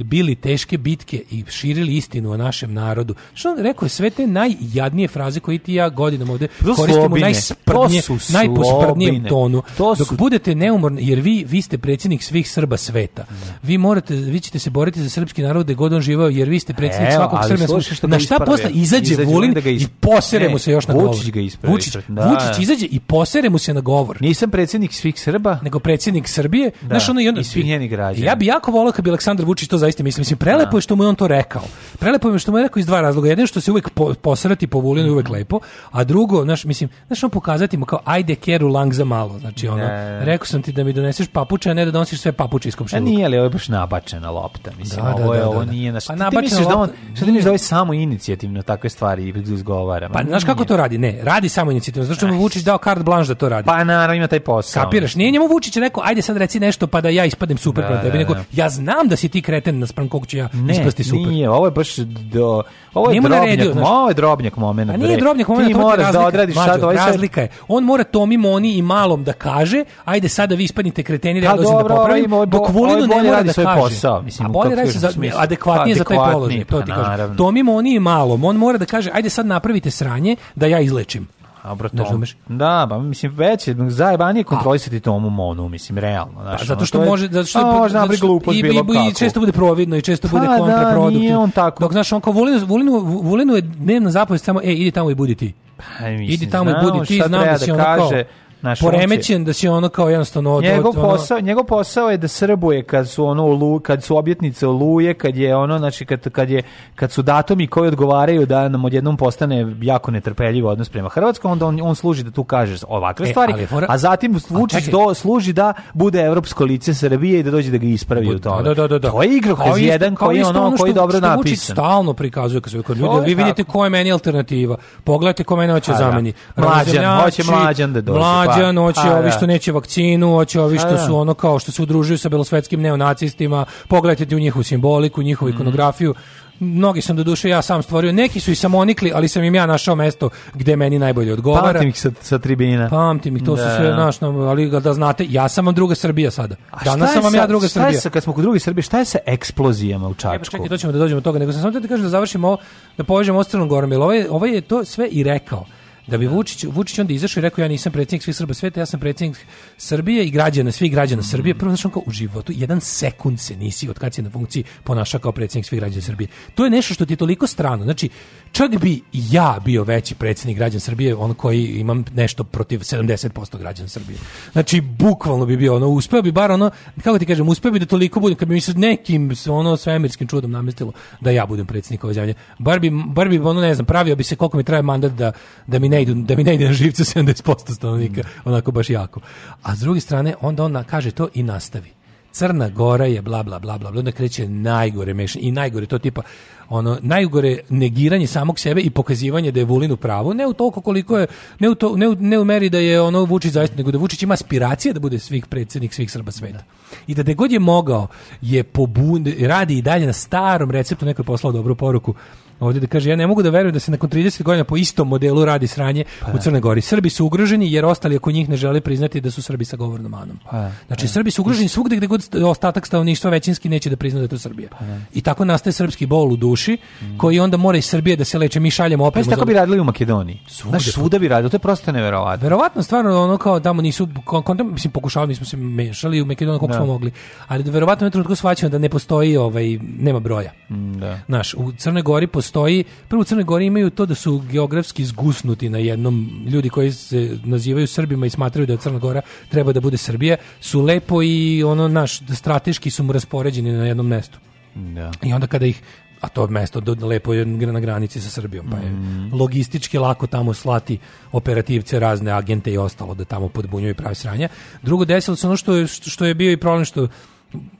bili teške bitke i širili istinu o našem narodu, što on rekao sve te najjadnije fraze koje ti ja godinama ovde to koristimo u najsprdnije, najposprdnijem tonu. To su... Dok budete neumorni, jer vi, vi ste predsjednik svih Srba sveta. Ne. Da. Vi morate, vi ćete se boriti za srpski narod gde god on živao, jer vi ste predsjednik Evo, svakog Srba. Što na šta posle izađe, izađe Vulin da isp... i posere mu se još na govor. Vučić ga isprave. Vučić, da, Vučić izađe i posere mu se na govor. Nisam predsjednik svih Srba. Nego predsjednik Srbije. Da. Znaš, ono, onda, i svih njenih građana. Ja bih jako volio kad bi Aleksandar Vučić to zaista mislim. Mislim, prelepo je što mu je on to rekao. Prelepo je što mu je rekao iz dva razloga. Jedan što se uvek po, posrati po Vulinu je uvek mhm. lepo, a drugo, znaš, mislim, znaš, on pokazati mu kao ajde keru lang za malo. Znači, ono, rekao sam ti da mi doneseš papuče, a ne da donosiš sve papuče iz komšiluka. nije li ovo je baš nabačena lopta? Mislim, da, da, ovo, je, da, da ovo da. nije... Naš... Pa nabačena lopta... Da on, šta ti misliš da ovo je samo inicijativno takve stvari i izgovara? Pa, znaš kako to radi? Ne, radi samo inicijativno. Znači, mu Vučić dao kart blanche da to radi. Pa, naravno, ima taj posao. Kapiraš? Nije njemu Vučić rekao, ajde sad reci nešto pa da ja ja ispadnem super da, tebi, da, nego da. ja znam da si ti kreten na spram kog ću ja ne, ispasti super. Nije, ovo je baš do ovo je drobnjak, naredio, znaš, ovo je drobnjak momenat. A nije drobnjak momenat, ti moraš da odradiš šta to razlika je. On mora Tomi Moni i malom da kaže, ajde sada vi ispadnite kreteni, da ja pa dođem da popravim. Dok Vulinu ne mora da kaže. Posao, mislim, a bolje radi se za adekvatnije za taj položaj, to ti pa kažem. Tomi Moni i malom, on mora da kaže, ajde sad napravite sranje da ja izlečim. Abro to. Razumeš? Da, pa mislim već je zajebanije kontrolisati tomu monu, mislim realno, znači. Pa, zato što ono, može zato što a, može napravi glupost i, bilo kako. I često bude providno i često bude kontraproduktivno. Pa, da, nije on tako. Dok znaš on kao Vulinu, Vulinu, Vulinu je dnevna zapovest samo ej idi tamo i budi ti. Pa, mislim, Idi tamo i budi ti, znam da si da ono kaže, kao Naš poremećen da se ono kao jednostavno od, njegov ono... posao njegov posao je da srbuje kad su ono olu, kad su obljetnice oluje kad je ono znači kad, kad je kad su datumi koji odgovaraju da nam odjednom postane jako netrpeljivo odnos prema Hrvatskoj onda on, on služi da tu kaže ovakve e, stvari fora... a zatim Vučić do služi da bude evropsko lice Srbije i da dođe da ga ispravi Bud, u tome da, da, da, da. da. to je igrokaz jedan koji ono, ono što, koji dobro što napisan Vučić stalno prikazuje kao kad ljudi vi vidite ko je meni alternativa pogledajte ko mene hoće da. zameni mlađan hoće mlađan da dođe pa građan, hoće pa, ovi da. što neće vakcinu, hoće ovi što su da. ono kao što se udružuju sa belosvetskim neonacistima, pogledajte u njihovu simboliku, njihovu mhm. ikonografiju, mnogi sam do duše ja sam stvorio, neki su i samonikli, ali sam im ja našao mesto gde meni najbolje odgovara. Pamtim ih sa, sa tribina. Pamtim ih, to da. su sve našno, ali da znate, ja sam vam druga Srbija sada. A Danas sam vam sa, ja druga šta Srbija. Šta je kad smo kod druge Srbije, šta je sa eksplozijama u Čačku? E, pa čekaj, to ćemo da dođemo do toga, nego sam samo da ti kažem da završimo ovo, da povežemo ovo s Crnom Gorom, jer ovaj, ovaj je to sve i rekao. Da bi da. Vučić, Vučić onda izašao i rekao ja nisam predsednik svih Srba sveta, ja sam predsednik Srbije i građana, svih građana mm. Srbije. Prvo znači on kao u životu jedan sekund se nisi od kad si na funkciji ponašao kao predsednik svih građana Srbije. To je nešto što ti je toliko strano. Znači Čak bi ja bio veći predsjednik građana Srbije, on koji imam nešto protiv 70% građana Srbije. Znači, bukvalno bi bio ono, uspeo bi bar ono, kako ti kažem, uspeo bi da toliko budem, kad bi mi se nekim ono svemirskim čudom namestilo da ja budem predsjednik ove zemlje. Bar bi, bar bi, ono, ne znam, pravio bi se koliko mi traje mandat da, da mi ne idu, da mi ne ide na živce 70% stanovnika, onako baš jako. A s druge strane, onda on kaže to i nastavi. Crna Gora je bla bla bla bla bla, onda kreće najgore meš i najgore to tipa ono najgore negiranje samog sebe i pokazivanje da je Vulin u pravu, ne u toliko koliko je ne u, to, ne u, ne u meri da je ono Vučić zaista nego da Vučić ima aspiracije da bude svih predsednik svih Srba sveta. I da gde god je mogao je pobun, radi i dalje na starom receptu neko je poslao dobru poruku ovdje da kaže ja ne mogu da verujem da se nakon 30 godina po istom modelu radi sranje pa, u da. Crnoj Gori. Srbi su ugroženi jer ostali oko njih ne žele priznati da su Srbi sa govornom manom. Pa, da. znači da. Srbi su ugroženi svugdje gdje god ostatak stanovništva većinski neće da prizna da je to Srbija. Pa I tako nastaje srpski bol u duši mm. koji onda mora i Srbije da se leče mi šaljemo opet. Pa tako za... bi radili u Makedoniji. Svuda, Znaš, svuda bi radili, to je prosto neverovatno. Verovatno stvarno ono kao tamo nisu kontam mislim pokušavali mi smo se mešali u Makedoniju koliko da. smo mogli, ali verovatno je trenutku shvaćeno da ne postoji ovaj nema broja. Mm, da. Naš, u Crnoj Gori postoji postoji, prvo u Crnoj Gori imaju to da su geografski zgusnuti na jednom, ljudi koji se nazivaju Srbima i smatraju da Crna Gora treba da bude Srbija, su lepo i ono naš, da strateški su mu raspoređeni na jednom mestu. Da. I onda kada ih a to mesto do, lepo je na granici sa Srbijom, pa je mm. logistički lako tamo slati operativce, razne agente i ostalo da tamo podbunjuju i pravi sranja. Drugo, desilo se ono što je, što je bio i problem što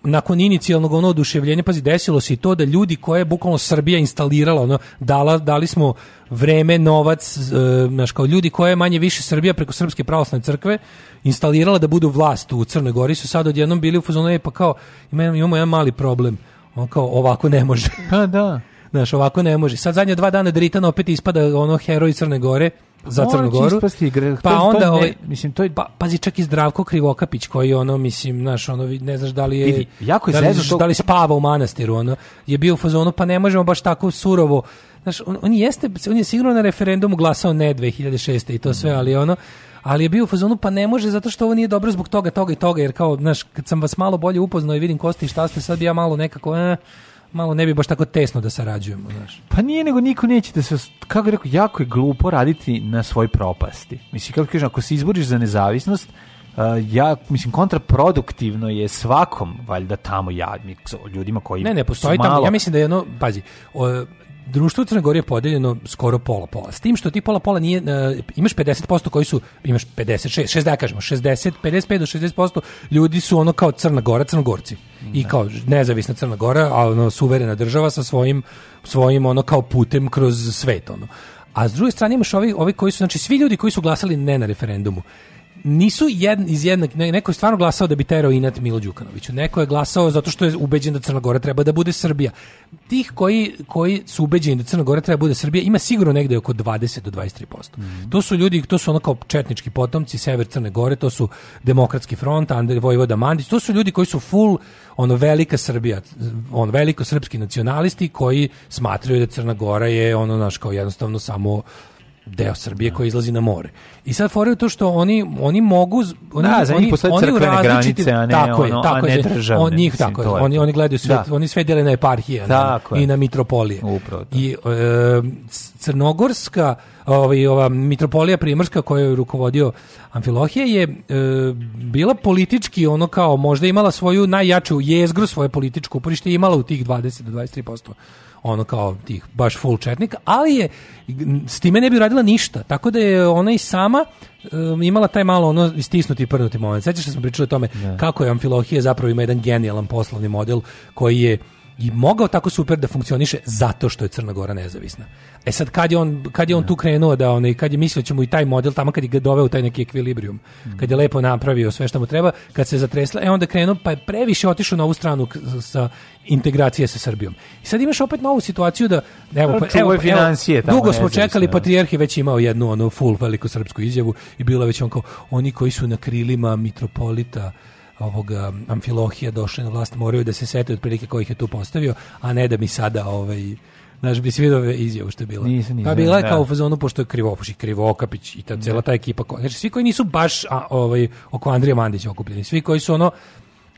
nakon inicijalnog ono oduševljenja, pazi, desilo se i to da ljudi koje je bukvalno Srbija instalirala, ono, dala, dali smo vreme, novac, e, znaš, e, kao ljudi koje je manje više Srbija preko Srpske pravoslavne crkve instalirala da budu vlast u Crnoj Gori su sad odjednom bili u fazonu, e, pa kao, imamo, imamo jedan mali problem, on kao, ovako ne može. Pa da. Znaš, ovako ne može. Sad zadnje dva dana Dritan opet ispada ono heroj Crne Gore, za Crnu Goru. Pa to, onda to ne, ovaj, mislim to je pa, pazi čak i Zdravko Krivokapić koji ono mislim znaš ono ne znaš da li je vidi, jako je da, li, to... da li spava u manastiru ono je bio u fazonu pa ne možemo baš tako surovo znaš on, on jeste on je sigurno na referendumu glasao ne 2006 i to sve ali ono ali je bio u fazonu pa ne može zato što ovo nije dobro zbog toga toga i toga jer kao znaš kad sam vas malo bolje upoznao i vidim ko ste i šta ste sad bi ja malo nekako eh, malo ne bi baš tako tesno da sarađujemo, znaš. Pa nije nego niko neće da se, kako je rekao, jako je glupo raditi na svoj propasti. Mislim, kako kažem, ako se izboriš za nezavisnost, uh, ja, mislim, kontraproduktivno je svakom, valjda, tamo ja, ljudima koji Ne, ne, postoji malo... tamo, ja mislim da je ono, pazi, o, društvo u Crnoj Gori je podeljeno skoro pola pola. S tim što ti pola pola nije e, imaš 50% koji su imaš 56, 60 da kažemo, 60, 55 do 60% ljudi su ono kao Crna Gora, Crnogorci. Ne. I da. kao nezavisna Crna Gora, a ono suverena država sa svojim svojim ono kao putem kroz svet ono. A s druge strane imaš ovi, ovi koji su znači svi ljudi koji su glasali ne na referendumu nisu jedan iz jednak, neko je stvarno glasao da bi terao inat Milo Đukanoviću, neko je glasao zato što je ubeđen da Crna Gora treba da bude Srbija. Tih koji, koji su ubeđeni da Crna Gora treba da bude Srbija ima sigurno negde oko 20 do 23%. Mm. To su ljudi, to su onako četnički potomci Sever Crne Gore, to su Demokratski front, Andrej Vojvoda Mandić, to su ljudi koji su full ono velika Srbija, on veliko srpski nacionalisti koji smatraju da Crna Gora je ono naš kao jednostavno samo deo Srbije da. koji izlazi na more. I sad foraju to što oni oni mogu oni da, za oni postoje crkvene granice, a ne tako ono, je, tako a ne državne. On, njih tako je, da. oni oni gledaju sve, da. oni sve dele na eparhije na, i na mitropolije. Upravo, tako. I e, crnogorska ovaj, ova mitropolija primorska koju je rukovodio Amfilohije je e, bila politički ono kao možda imala svoju najjaču jezgru svoje političko uporište imala u tih 20 do 23% ono kao tih baš full četnika, ali je s time ne bi radila ništa. Tako da je ona i sama um, imala taj malo ono istisnuti i prnuti moment. Sećaš što da smo pričali o tome ne. Da. kako je Amfilohije zapravo ima jedan genijalan poslovni model koji je i mogao tako super da funkcioniše zato što je Crna Gora nezavisna. E sad kad je on kad je on da. tu krenuo da onaj kad je mislio da ćemo i taj model tamo kad je ga doveo u taj neki ekvilibrijum, mm. kad je lepo napravio sve što mu treba, kad se zatresla, e onda krenuo pa je previše otišao na ovu stranu sa integracije sa Srbijom. I sad imaš opet novu situaciju da evo pa, pa evo, financije tamo dugo smo čekali da. patrijarh je već imao jednu onu full veliku srpsku izjavu i bila već on kao oni koji su na krilima mitropolita ovoga um, Amfilohija došli na vlast, moraju da se sete otprilike kojih je tu postavio, a ne da mi sada ovaj Znaš, bi si vidio izjavu što je bila. Nisam, nisam, pa bila je da. kao u fazonu, pošto je Krivopušić, Krivokapić i ta cela da. ta ekipa. Znači, svi koji nisu baš a, ovaj, oko Andrija Mandića okupljeni, svi koji su ono,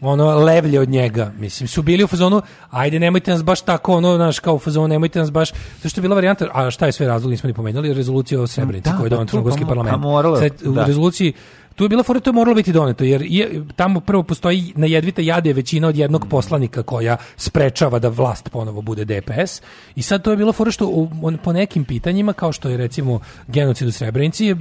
ono levlje od njega, mislim, su bili u fazonu, ajde nemojte nas baš tako, ono, naš kao u fazonu, nemojte nas baš, zato što je bila varijanta, a šta je sve razlog, nismo ni pomenuli, rezolucija o pa Srebrenici, da, koja je pa donan Crnogorski pa parlament. Sad, u da. rezoluciji tu je bila fora, to je moralo biti doneto, jer je, tamo prvo postoji na jedvite jade većina od jednog poslanika koja sprečava da vlast ponovo bude DPS i sad to je bilo fora što u, on, po nekim pitanjima, kao što je recimo genocid u Srebrenici, je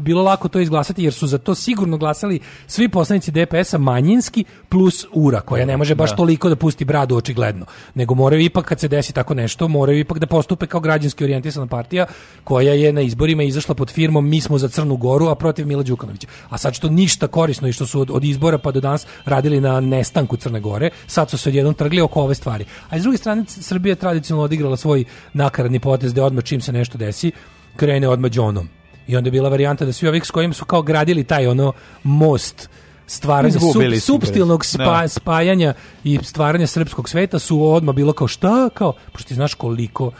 bilo lako to izglasati jer su za to sigurno glasali svi poslanici DPS-a manjinski plus URA, koja ne može baš da. toliko da pusti bradu očigledno, nego moraju ipak kad se desi tako nešto, moraju ipak da postupe kao građanski orijentisana partija koja je na izborima izašla pod firmom Mi smo za Crnu Goru, a protiv Mila Đukanovića. A a sad što ništa korisno i što su od, od izbora pa do danas radili na nestanku Crne Gore, sad su se odjednom trgli oko ove stvari. A iz druge strane, Srbija je tradicionalno odigrala svoj nakaradni potez da odmah čim se nešto desi, krene odmah džonom. I onda je bila varijanta da svi ovih s kojim su kao gradili taj ono most stvaranja sub, substilnog spa, no. Da. spajanja i stvaranja srpskog sveta su odmah bilo kao šta kao pošto ti znaš koliko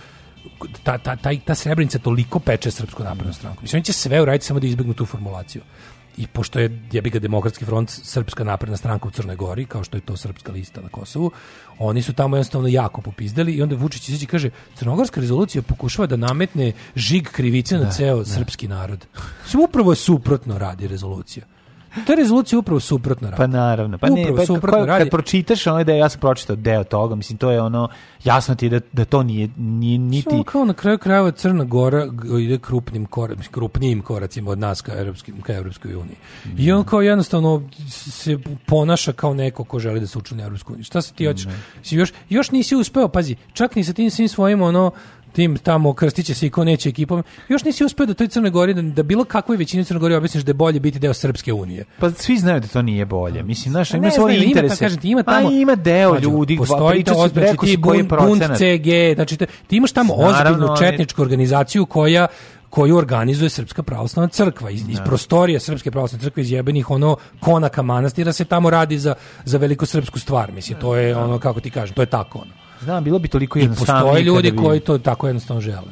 ta, ta, ta, ta srebrnica toliko peče srpsku naprednu stranku. Mislim, oni će sve uraditi samo da izbjegnu tu formulaciju i pošto je jebi ga demokratski front srpska napredna stranka u Crnoj Gori kao što je to srpska lista na Kosovu oni su tamo jednostavno jako popizdeli i onda Vučić izađe kaže crnogorska rezolucija pokušava da nametne žig krivice na da, ceo da. srpski narod. Sve upravo je suprotno radi rezolucija. To je rezolucija upravo suprotno radi. Pa naravno. Pa upravo ne, pa, ko, Kad pročitaš ono da ja sam pročitao deo toga, mislim, to je ono, jasno ti je da, da to nije, nije niti... Samo kao na kraju krajeva Crna Gora ide krupnim, kora, krupnijim koracima od nas ka, Europskim, ka Evropskoj uniji. Mm. I on kao jednostavno se ponaša kao neko ko želi da se učini Europsku uniju. Šta se ti hoćeš? Mm. Još, još nisi uspeo, pazi, čak ni sa tim svim svojim ono tim tamo krstiće se i ko neće ekipom. Još nisi uspeo da toj Crnoj Gori, da, da bilo kakvoj većini Crnoj Gori objasniš da je bolje biti deo Srpske unije. Pa svi znaju da to nije bolje. Mislim, znaš, pa ima svoje interese. Ima, pa, ima, tamo, A, ima deo ljudi, postoji ta ozbiljno, znači, ti Bund, Bund CG, znači, ti imaš tamo ozbiljnu četničku organizaciju koja koju organizuje Srpska pravoslavna crkva iz, iz da. prostorija Srpske pravoslavne crkve iz jebenih ono konaka manastira se tamo radi za, za veliku srpsku stvar mislim to je da. ono kako ti kažem to je tako ono Znam, bilo bi toliko jednostavno. I postoje ljudi bi... koji to tako jednostavno žele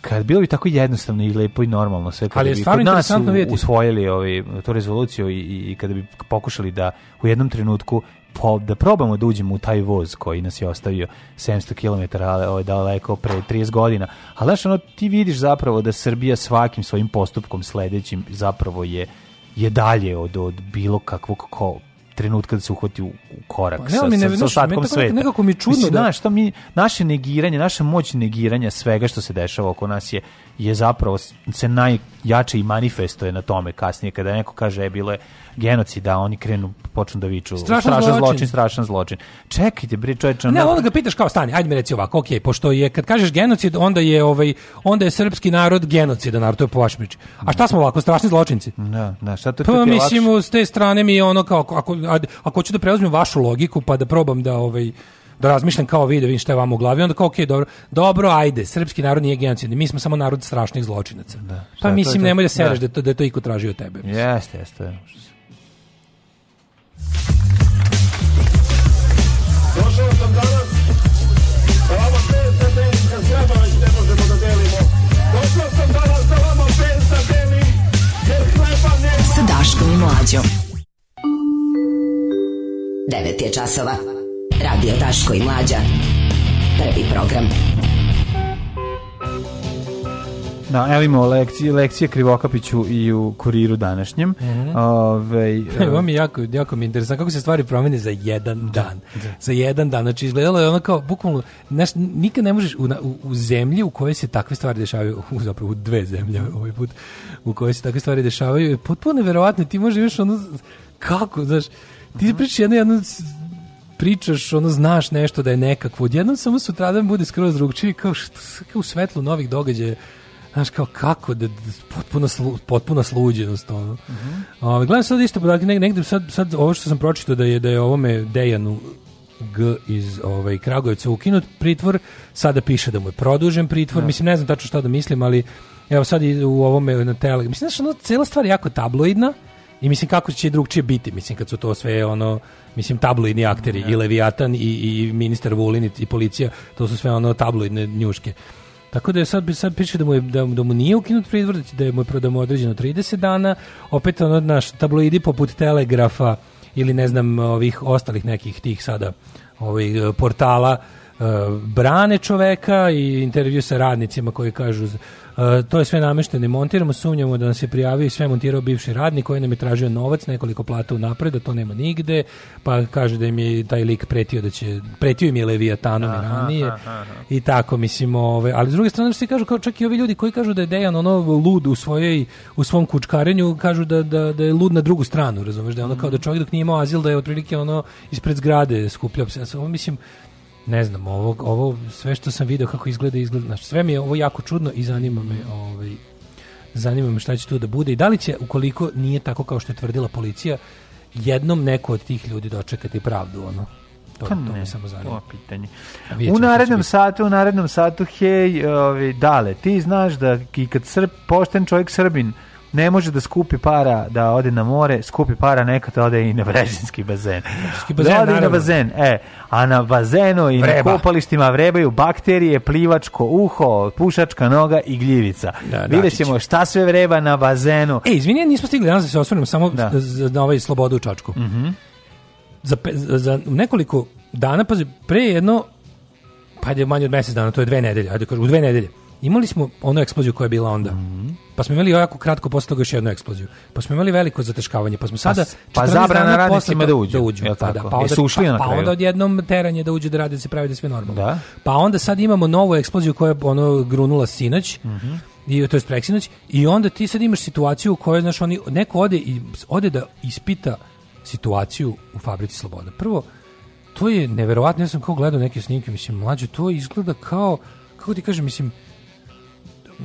kad bilo bi tako jednostavno i lepo i normalno sve kada Ali je bi kod nas u, usvojili ovi, tu rezoluciju i, i, kada bi pokušali da u jednom trenutku po, da probamo da uđemo u taj voz koji nas je ostavio 700 km ovaj, daleko pre 30 godina. Ali znaš, ono, ti vidiš zapravo da Srbija svakim svojim postupkom sledećim zapravo je je dalje od, od bilo kakvog ko, trenutka da se uhvati u, u korak pa, sa, ne, sa, sa ostatkom sveta. Nekako mi čudno. Mislim, da... Naš, mi, naše negiranje, naša moć negiranja svega što se dešava oko nas je je zapravo se najjače i manifestuje na tome kasnije kada neko kaže je bilo je genocid da oni krenu počnu da viču strašan, strašan zločin. zločin. strašan zločin. Čekajte bre čoveče, Ne, onda ga pitaš kao stani, ajde mi reci ovako, okej, okay, pošto je kad kažeš genocid, onda je ovaj onda je srpski narod genocida narod, to je po vašem reči. A šta smo ovako strašni zločinci? Da, da, šta to Pa mislim s te strane mi je ono kao ako ako, ako ću da preuzmem vašu logiku pa da probam da ovaj da razmišljam kao vide, da vidim šta je vama u glavi, onda kao okej, okay, dobro, dobro, ajde, srpski narod nije genocidni, mi smo samo narod strašnih zločinaca. Da, pa mislim, nemoj da, da sereš da, to, da to iko traži od tebe. Jeste, jeste. Došao sam danas, sa vama pet da delim, kad zgraba već ne možemo da delimo. Došao sam danas, sa vama pet da delim, jer hleba nema. Sa Daškom i Mlađom. 9 je časova. Radio Daško i Mlađa. Prvi program. Da, evo imamo lekcije, lekcije Krivokapiću i u kuriru današnjem. Mm -hmm. Ove, evo eh, mi jako, jako mi interesantno kako se stvari promene za jedan da, dan. Da. Za jedan dan. Znači, izgledalo je ono kao, bukvalno, znaš, nikad ne možeš u, u, u, zemlji u kojoj se takve stvari dešavaju, u, zapravo u dve zemlje ovaj put, u kojoj se takve stvari dešavaju, je potpuno neverovatno. Ti možeš još ono, kako, znaš, ti mhm. pričaš jednu, jednu pričaš, ono, znaš nešto da je nekakvo. Odjednom samo sutradan bude skroz drugčiji, kao, kao u svetlu novih događaja. Znaš, kao kako, da, da potpuno, slu, potpuna sluđenost, ono. Uh mhm. -huh. Ove, gledam sad isto podatke, neg, negde sad, sad ovo što sam pročitao da je, da je ovome Dejanu G iz ovaj, Kragujevca ukinut pritvor, sada piše da mu je produžen pritvor, no. Da. mislim, ne znam tačno šta da mislim, ali evo sad i u ovome na tele, mislim, znaš, ono, cela stvar je jako tabloidna, I mislim kako će drugčije biti, mislim kad su to sve ono, mislim tabloidni akteri i Leviatan i, i ministar Vulin i policija, to su sve ono tabloidne njuške. Tako da je sad, sad piše da mu, je, da, da mu nije ukinut pritvor, da, da je mu, je prodamo određeno 30 dana, opet ono, naš, tabloidi poput Telegrafa ili ne znam ovih ostalih nekih tih sada ovih e, portala E, brane čoveka i intervju sa radnicima koji kažu e, to je sve namešteno i montiramo, sumnjamo da nas je prijavio i sve montirao bivši radnik koji nam je tražio novac, nekoliko plata unapred, da to nema nigde, pa kaže da im je taj lik pretio da će, pretio im je Leviatanom i ranije aha, aha. i tako, mislim, ove, ali s druge strane se kažu, kao čak i ovi ljudi koji kažu da je Dejan ono lud u svojoj, u svom kučkarenju, kažu da, da, da je lud na drugu stranu, razumeš, da je ono kao da mm. čovjek dok nije imao azil da je otprilike ono ispred zgrade skupljao se, mislim, ne znam, ovo, ovo sve što sam video kako izgleda, izgleda, znači sve mi je ovo jako čudno i zanima me ovaj, zanima me šta će tu da bude i da li će, ukoliko nije tako kao što je tvrdila policija, jednom neko od tih ljudi dočekati pravdu, ono. To, pa to ne, samo zanima. pitanje. U narednom satu, u narednom satu, hej, ovi, ovaj, dale, ti znaš da i kad Srb, pošten čovjek Srbin, ne može da skupi para da ode na more, skupi para nekad ode i na vrežinski bazen. bazen da ode i na da bazen, e. A na bazenu i Vreba. na kupalištima vrebaju bakterije, plivačko uho, pušačka noga i gljivica. Da, da Vidjet ćemo šta sve vreba na bazenu. E, izvinite, nismo stigli danas da se osvrnemo samo da. na ovaj slobodu u Čačku. Mm -hmm. za, za nekoliko dana, pa pre jedno, pa je manje od mesec dana, to je dve nedelje, ajde kažu, u dve nedelje imali smo onu eksploziju koja je bila onda. Mm. Pa smo imali jako kratko posle toga još jednu eksploziju. Pa smo imali veliko zateškavanje, pa smo pa sada pa, pa zabrana radnicima da uđu, da uđu. Je pa tako? Da, pa onda, ušli pa, na pa onda odjednom teranje da uđu da rade da se da sve normalno. Da. Pa onda sad imamo novu eksploziju koja je ono grunula sinoć. Mm -hmm. I to je preksinoć i onda ti sad imaš situaciju u kojoj znaš oni neko ode i ode da ispita situaciju u fabrici Sloboda. Prvo to je neverovatno, ja sam kao gledao neke snimke, mislim mlađe to izgleda kao kako ti kažem, mislim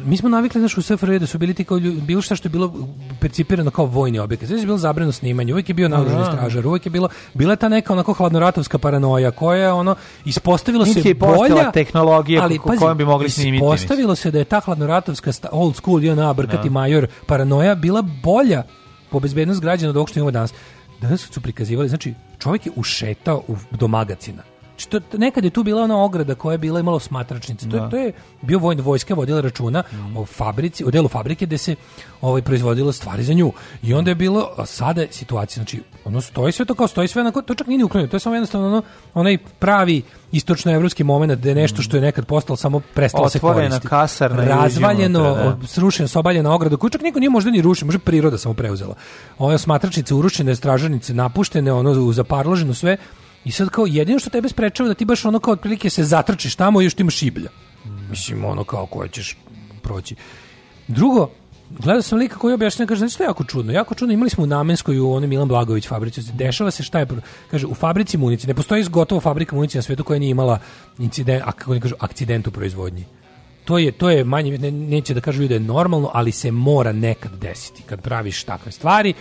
mi smo navikli da su SFRJ da su bili ti kao bilo šta što je bilo percipirano kao vojni objekat. Sve je bilo zabrano snimanje, uvek je bio da, da, naoružani da. stražar, uvek je bilo, bila je ta neka onako hladnoratovska paranoja koja je ono, ispostavilo se bolja... tehnologije ali, pazi, kojom bi mogli snimiti. Ispostavilo se da je ta hladnoratovska old school JNA Brkati Major paranoja bila bolja po bezbednost građana od ovog što imamo danas. Danas su prikazivali, znači čovjek je ušetao u, do magacina što nekad je tu bila ona ograda koja je bila imalo smatračnice. To, da. to je bio vojna vojska vodila računa mm. o fabrici, o delu fabrike gde se ovaj proizvodilo stvari za nju. I onda je bilo sada situacija, znači ono stoji sve to kao stoji sve na to čak nije ni uklonjeno, to je samo jednostavno ono, onaj pravi istočnoevropski momenat gde nešto mm. što je nekad postalo samo prestalo se koristiti. Otvorena kasarna razvaljeno, da. srušena, sobaljena ograda, koju čak niko nije možda ni rušio, možda priroda samo preuzela. Ove smatračnice urušene, stražarnice napuštene, ono zaparloženo sve I sad kao jedino što tebe sprečava da ti baš ono kao otprilike se zatrčiš tamo i još ti imaš šiblja. Mislim, ono kao koje ćeš proći. Drugo, gledao sam lika koji objašnjava, kaže, znači to je jako čudno, jako čudno, imali smo u Namenskoj u onoj Milan Blagović fabrici, dešava se šta je, kaže, u fabrici municije, ne postoji gotovo fabrika municije na svetu koja nije imala incident, a, kako ne kažu, akcident u proizvodnji. To je, to je manje, ne, neće da kažu ljudi da je normalno, ali se mora nekad desiti kad praviš takve stvari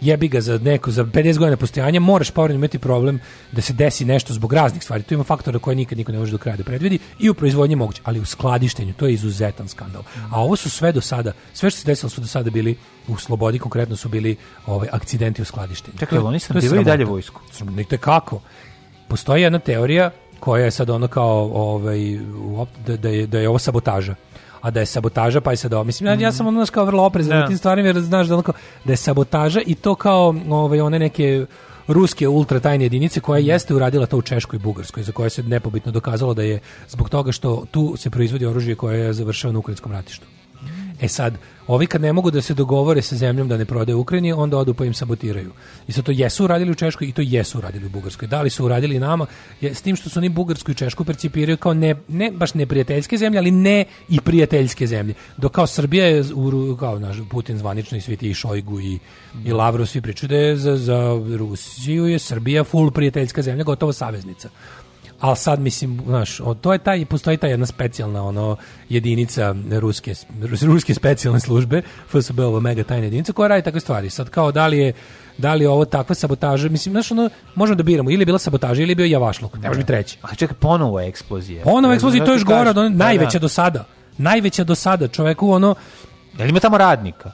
jebi ga za neko za 50 godina postojanja moraš povremeno imati problem da se desi nešto zbog raznih stvari. Tu ima faktora koje nikad niko ne može do kraja da predvidi i u proizvodnji moguće, ali u skladištenju to je izuzetan skandal. A ovo su sve do sada, sve što se desilo su do sada bili u slobodi konkretno su bili ovaj akcidenti u skladištenju. Čekaj, oni su bili dalje vojsku. Nikte kako. Postoji jedna teorija koja je sad ono kao ovaj da, da je da je ovo sabotaža a da je sabotaža pa i sad ovo. Mislim, mm. ja sam ono, kao vrlo oprezan na da. tim stvarima, jer znaš da, onako, da je sabotaža i to kao ove, ovaj, one neke ruske ultra tajne jedinice koja mhm. jeste uradila to u Češkoj i Bugarskoj za koje se nepobitno dokazalo da je zbog toga što tu se proizvodi oružje koje je završeno na ukrajinskom ratištu. E sad, Ovi kad ne mogu da se dogovore sa zemljom da ne prodaju Ukrajini, onda odu pa im sabotiraju. I sad to jesu uradili u Češkoj i to jesu uradili u Bugarskoj. Da li su uradili nama? Je, S tim što su oni Bugarsku i Češku percipiraju kao ne, ne baš neprijateljske zemlje, ali ne i prijateljske zemlje. Dok kao Srbija je, u, kao naš Putin zvanično i svi ti i Šojgu i, i Lavrov svi pričaju da je za, za Rusiju je Srbija full prijateljska zemlja, gotovo saveznica ali sad mislim, znaš, to je taj, postoji ta jedna specijalna ono, jedinica ruske, ruske specijalne službe, FSB, ova mega tajna jedinica, koja radi takve stvari. Sad kao da li je, da li je ovo takva sabotaža, mislim, znaš, ono, možemo da biramo, ili je bila sabotaža, ili je bio javašluk, ne može biti treći. A čekaj, ponovo je eksplozija. Ponovo je eksplozija, to je još gora, ono, da, najveća da. do sada. Najveća do sada, čoveku, ono... Je li ima tamo radnika?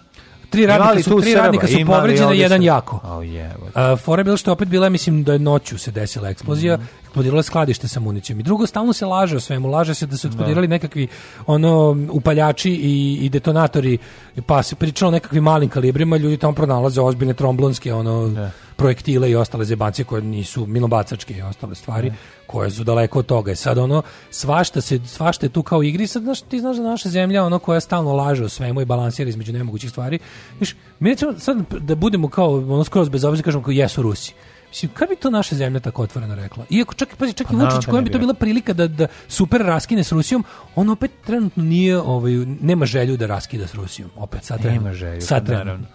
tri radnika su, tri radnika su povređena, jedan jako. Oh, yeah, uh, Fora je bilo što opet bila, mislim da je noću se desila eksplozija mm -hmm eksplodiralo skladište sa municijom. I drugo, stalno se laže o svemu, laže se da su eksplodirali da. nekakvi ono upaljači i, i detonatori, pa se pričalo o nekakvim malim kalibrima, ljudi tamo pronalaze ozbiljne tromblonske ono, ne. Da. projektile i ostale zebancije koje nisu minobacačke i ostale stvari, ne. Da. koje su daleko od toga. I e Sad ono, svašta, se, svašta je tu kao igri, sad znaš, ti znaš da naša zemlja ono koja stalno laže o svemu i balansira između nemogućih stvari, Viš, mi recimo sad da budemo kao ono skroz bez obzira kažemo kao jesu Rusi. Mislim, kad bi to naša zemlja tako otvoreno rekla? Iako čak, pazi, čak pa i pa, Vučić, da kojem bi to bila prilika da, da super raskine s Rusijom, on opet trenutno nije, ovaj, nema želju da raskida s Rusijom. Opet, sad trenutno. Nema želju, sad trenutno.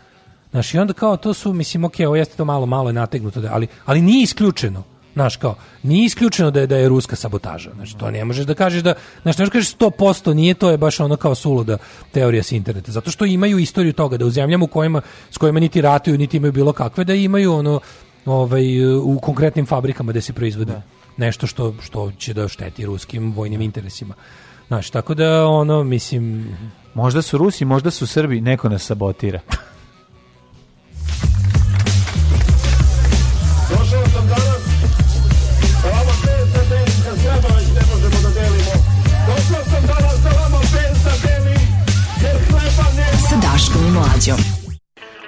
Znaš, i onda kao to su, mislim, ok, ovo jeste to malo, malo je nategnuto, da, ali, ali nije isključeno. Znaš, kao, nije isključeno da je, da je ruska sabotaža. Znači, to ne možeš da kažeš da, znaš, ne možeš da kažeš 100%, nije to je baš ono kao suluda teorija s interneta. Zato što imaju istoriju toga da u zemljama u kojima, s kojima niti ratuju, niti imaju bilo kakve, da imaju ono ovaj, u konkretnim fabrikama da se proizvode. Da. Nešto što, što će da šteti ruskim vojnim interesima. Znaš, tako da, ono, mislim... Možda su Rusi, možda su Srbi, neko nas sabotira. Sa Daškom i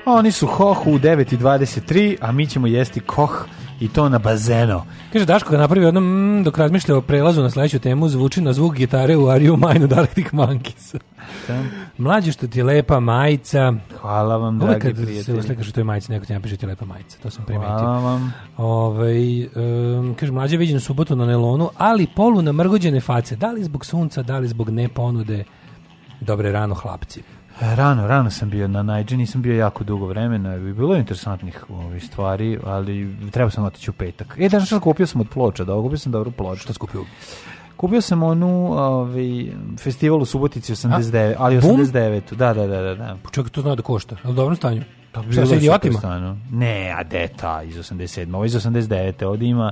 Oni su hohu u 9.23, a mi ćemo jesti koh i to na bazeno. Kaže Daško ga napravi odno mm, dok razmišlja o prelazu na sledeću temu, zvuči na zvuk gitare u Ariju Majnu Dalectic Monkeys. Da. Mlađe što ti je lepa majica. Hvala vam, dragi Uvijek kad se uslikaš u toj majici, neko ti napiše ti je lepa majica, to sam primetio. Hvala vam. Ove, ovaj, um, kaže, mlađe viđen u subotu na Nelonu, ali polu na mrgođene face, da li zbog sunca, da li zbog neponude, dobre rano hlapci. Rano, rano sam bio na Najdži, nisam bio jako dugo vremena i bilo je interesantnih ovi, ovaj, stvari, ali trebao sam otići u petak. E, dažno što kupio sam od ploča, da kupio sam dobru ploču. Što skupio? Kupio sam onu ovaj, festival u Subotici 89, A? ali 89. Bum? Da, da, da. da, da. Pa čekaj, to zna da košta, ali dobro stanju. Pa bilo sa idiotima? Ne, a deta iz 87. Ovo iz 89. Ovdje ima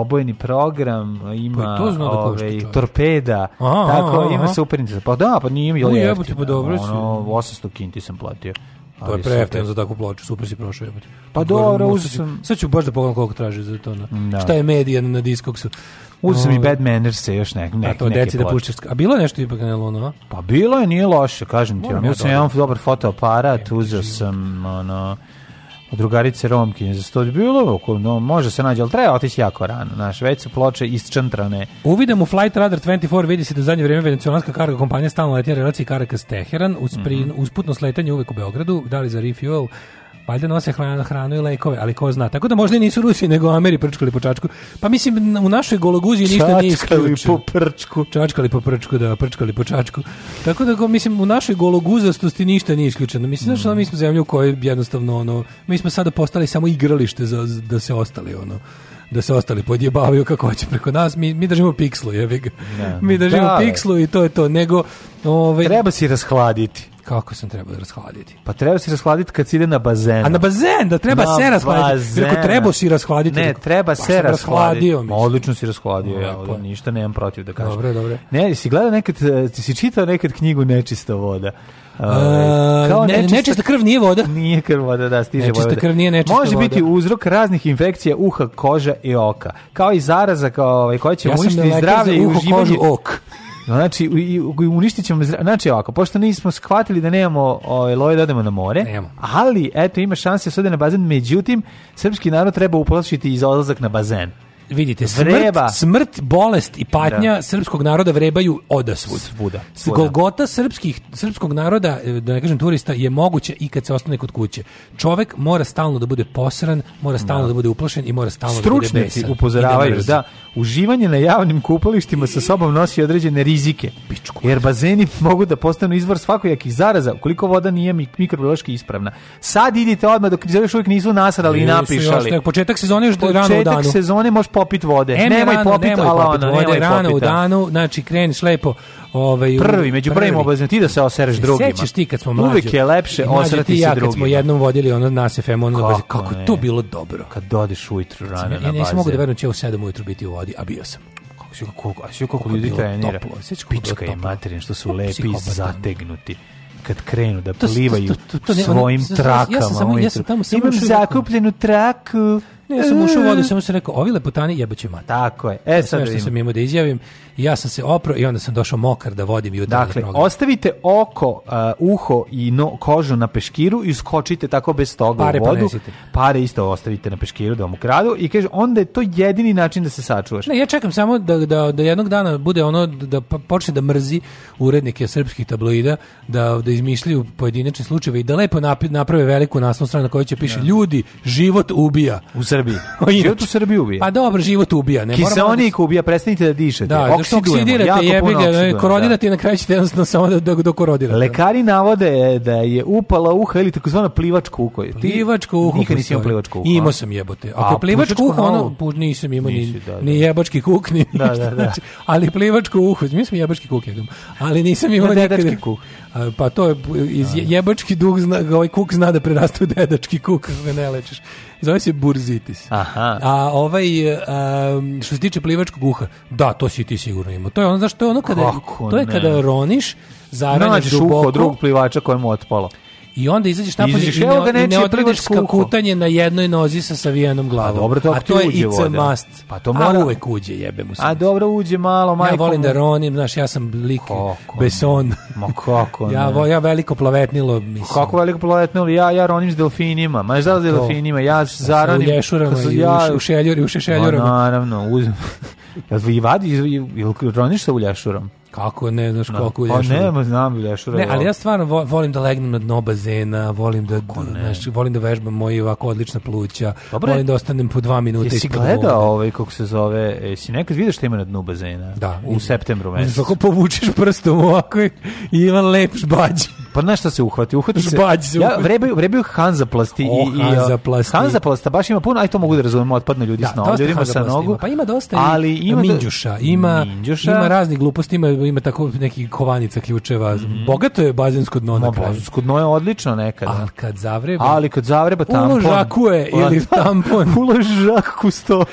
obojeni program, ima pa to da ove, torpeda, aha, tako aha, ima aha. Pa da, pa nije bilo jeftino. Jebote, pa dobro si. Ono, 800 kinti sam platio. To pa je prejeftino za takvu ploču, super si prošao jebote. Pa dobro, uzeo sam... Sad ću baš da pogledam koliko traži za to. Na, da. da. Šta je medija na diskoksu? Uzeo sam i Bad Manners još nek, nek, a to, neke deci da puštaš. A bilo je nešto ipak na Elonu, Pa bilo je, nije loše, kažem ti. Ono, uzeo sam jedan dobar fotoaparat, uzeo sam ono, drugarice Romkinje za sto bilo, no, može se nađe, ali treba otići jako rano, naš već su ploče isčantrane. Uvidem u Flight Radar 24 vidi se da u zadnje vrijeme venecionalska kargo kompanija stalno leti na relaciji Caracas Teheran, uz mm -hmm. usputno sletanje uvek u Beogradu, da li za refuel, Valjda nose hranu, hranu i lekove, ali ko zna. Tako da možda i nisu Rusi, nego Ameri prčkali po čačku. Pa mislim, u našoj gologuziji ništa nije isključeno. Čačkali po prčku. Čačkali po prčku, da, prčkali po čačku. Tako da, mislim, u našoj gologuzastosti ništa nije isključeno. Mislim, mm. znaš, ono, mi smo zemlju u kojoj jednostavno, ono, mi smo sada postali samo igralište za, da se ostali, ono da se ostali podjebavaju kako hoće preko nas, mi, mi držimo pikslu, jevi ga. mi držimo da, pikslu i to je to, nego... ovaj treba se rashladiti. Kako sam trebao da rashladiti? Pa treba si rashladiti kad si ide na bazen. A na bazen, da treba na se rashladiti. Rekao, treba si rashladiti. Ne, da- treba pa se rashladio. Ma, odlično si rashladio, ja, ovdje, ništa nemam protiv da kažem. Dobre, dobre. Ne, si gleda nekad, eh, ti si čitao nekad knjigu Nečista voda. Uh, ne, nečista, nečista, krv nije voda. Nije krv voda, da, stiže nečista voda. krv nije nečista Može voda. biti uzrok raznih infekcija uha, koža i oka. Kao i zaraza kao, ovaj, koja će ja uništiti zdravlje i uživanje. Kožu, ok. Znači, i, uništit ćemo, znači ovako, pošto nismo shvatili da nemamo ovaj, loje da odemo na more, Nemo. ali eto ima šanse da na bazen, međutim, srpski narod treba uplašiti i za odlazak na bazen vidite, Vreba. smrt, smrt, bolest i patnja da. srpskog naroda vrebaju odasvud. Svuda. Svuda. Golgota srpskih, srpskog naroda, e, da ne kažem turista, je moguća i kad se ostane kod kuće. Čovek mora stalno da bude posran, mora stalno da, da bude uplašen i mora stalno Stručnici da bude besan. upozoravaju da, da, uživanje na javnim kupalištima sa sobom nosi određene rizike. Pičku. Jer bazeni mogu da postanu izvor svakojakih zaraza, ukoliko voda nije mikrobiološki ispravna. Sad idite odmah dok još uvijek nisu nasadali i napišali. Još, početak sezone još početak rano u danu. Početak sezone može popit vode. Em nemoj rano, popit, nemoj popit vode, nemoj rano popita. u danu, znači kreniš lepo Ovaj, prvi, među prvim obavezno, ti da se osereš e, drugima. Sećaš ti kad smo mlađi. Uvijek je lepše osrati se ja, drugima. Kad smo jednom vodili ono nas SFM, ono kako, bazi, kako to bilo dobro. Kad dodeš ujutru rano na bazi. E, ja nisam mogu da verujem da će u 7 ujutru biti u vodi, a bio sam sve kako a sve kako ljudi trenira. Pička je materin što su lepi zategnuti kad krenu da plivaju to, to, to, svojim trakama. Ja sam tamo samo imam zakupljenu traku. Ne, ja sam ušao u e. vodu, samo sam rekao, ovi lepotani jebaće mat. Tako je. E, sad što sam imao da izjavim, ja sam se opro i onda sam došao mokar da vodim jutarnji dakle, program. ostavite oko, uh, uho i no, kožu na peškiru i skočite tako bez toga Pare u vodu. Panesite. Pare isto ostavite na peškiru da vam ukradu i kaže, onda je to jedini način da se sačuvaš. Ne, ja čekam samo da, da, da jednog dana bude ono, da počne da mrzi urednike srpskih tabloida, da, da izmišljaju pojedinačne slučajeve i da lepo naprave veliku naslovnu stranu na kojoj će piše, ja. Da. ljudi, život ubija. U Srbiji. život u Srbiji ubija. Pa dobro, život ubija. Ne? Kiseonik da ubija, prestanite da dišete. Da, zašto oksidirate, jebige, da. korodinate i na kraju ćete jednostavno samo da, da, da korodinate. Lekari navode da je upala uha ili takozvana plivačka uho. Plivačko uho. Nikad nisi imao plivačko uho. Imao sam jebote. Ako A, plivačko uho, ono, puž, pa nisam imao ni, da, da. jebački kuk, ni da, da, da. znači, ali plivačko uho, mi smo jebački kuk jednom, ali nisam imao nikad. kuk. Pa to je iz da, da. jebački dug, zna, ovaj kuk zna da preraste u dedački kuk, ga ne lečiš. Zove se burzitis. Aha. A ovaj, um, što se tiče plivačkog uha, da, to si ti sigurno imao. To je ono, znaš, to je ono kada, Kako to je ne. kada roniš, zaranjaš Nađeš duboko. Nađeš uho drugog plivača kojem otpalo. I onda izađeš napolje izađeš, i ne, ne odrediš skakutanje na jednoj nozi sa savijenom glavom. A, dobro, to, a to je it's a must. Pa to mora... A uvek uđe, jebe mu se. A dobro, uđe malo, majko. Ja volim da ronim, znaš, ja sam lik beson. Ma kako ne. ja, vo, ja veliko plavetnilo, mislim. Kako veliko plavetnilo? Ja, ja ronim s delfinima. Ma je da s delfinima? Ja da zaranim... Ja sam u i ja... u šeljuri, u šešeljurama. naravno, uzem. Jel vadi, jel roniš sa ulješurom? Kako ne, znaš no. Da. koliko Pa ne, ma znam lješure. Ne, da ali ja stvarno volim da legnem na dno bazena, volim da, znaš, volim da vežbam moji ovako odlična pluća, Dobre. volim da ostanem po dva minuta Jesi gledao ovaj, kako se zove, jesi nekad vidio što ima na dnu bazena? Da. U septembru mesecu. Kako povučeš prstom ovako i ima lep žbađ. Pa na šta se uhvati? Uhvati se. se ja vrebaju, vrebaju Hanzaplasti oh, i i Hanzaplasti. Hanzaplasta baš ima puno, aj to mogu da razumem, otpadne ljudi da, s nogu, ljudima sa nogu. Pa ima dosta ali ima minđuša, ima minđuša. ima raznih gluposti, ima ima tako neki kovanica ključeva. Mm. Bogato je bazensko dno na kraju. Bazensko dno je odlično nekad. Ali kad zavreba. Ali kad zavreba tampon. Uložakuje ili tampon. Uložak kusto.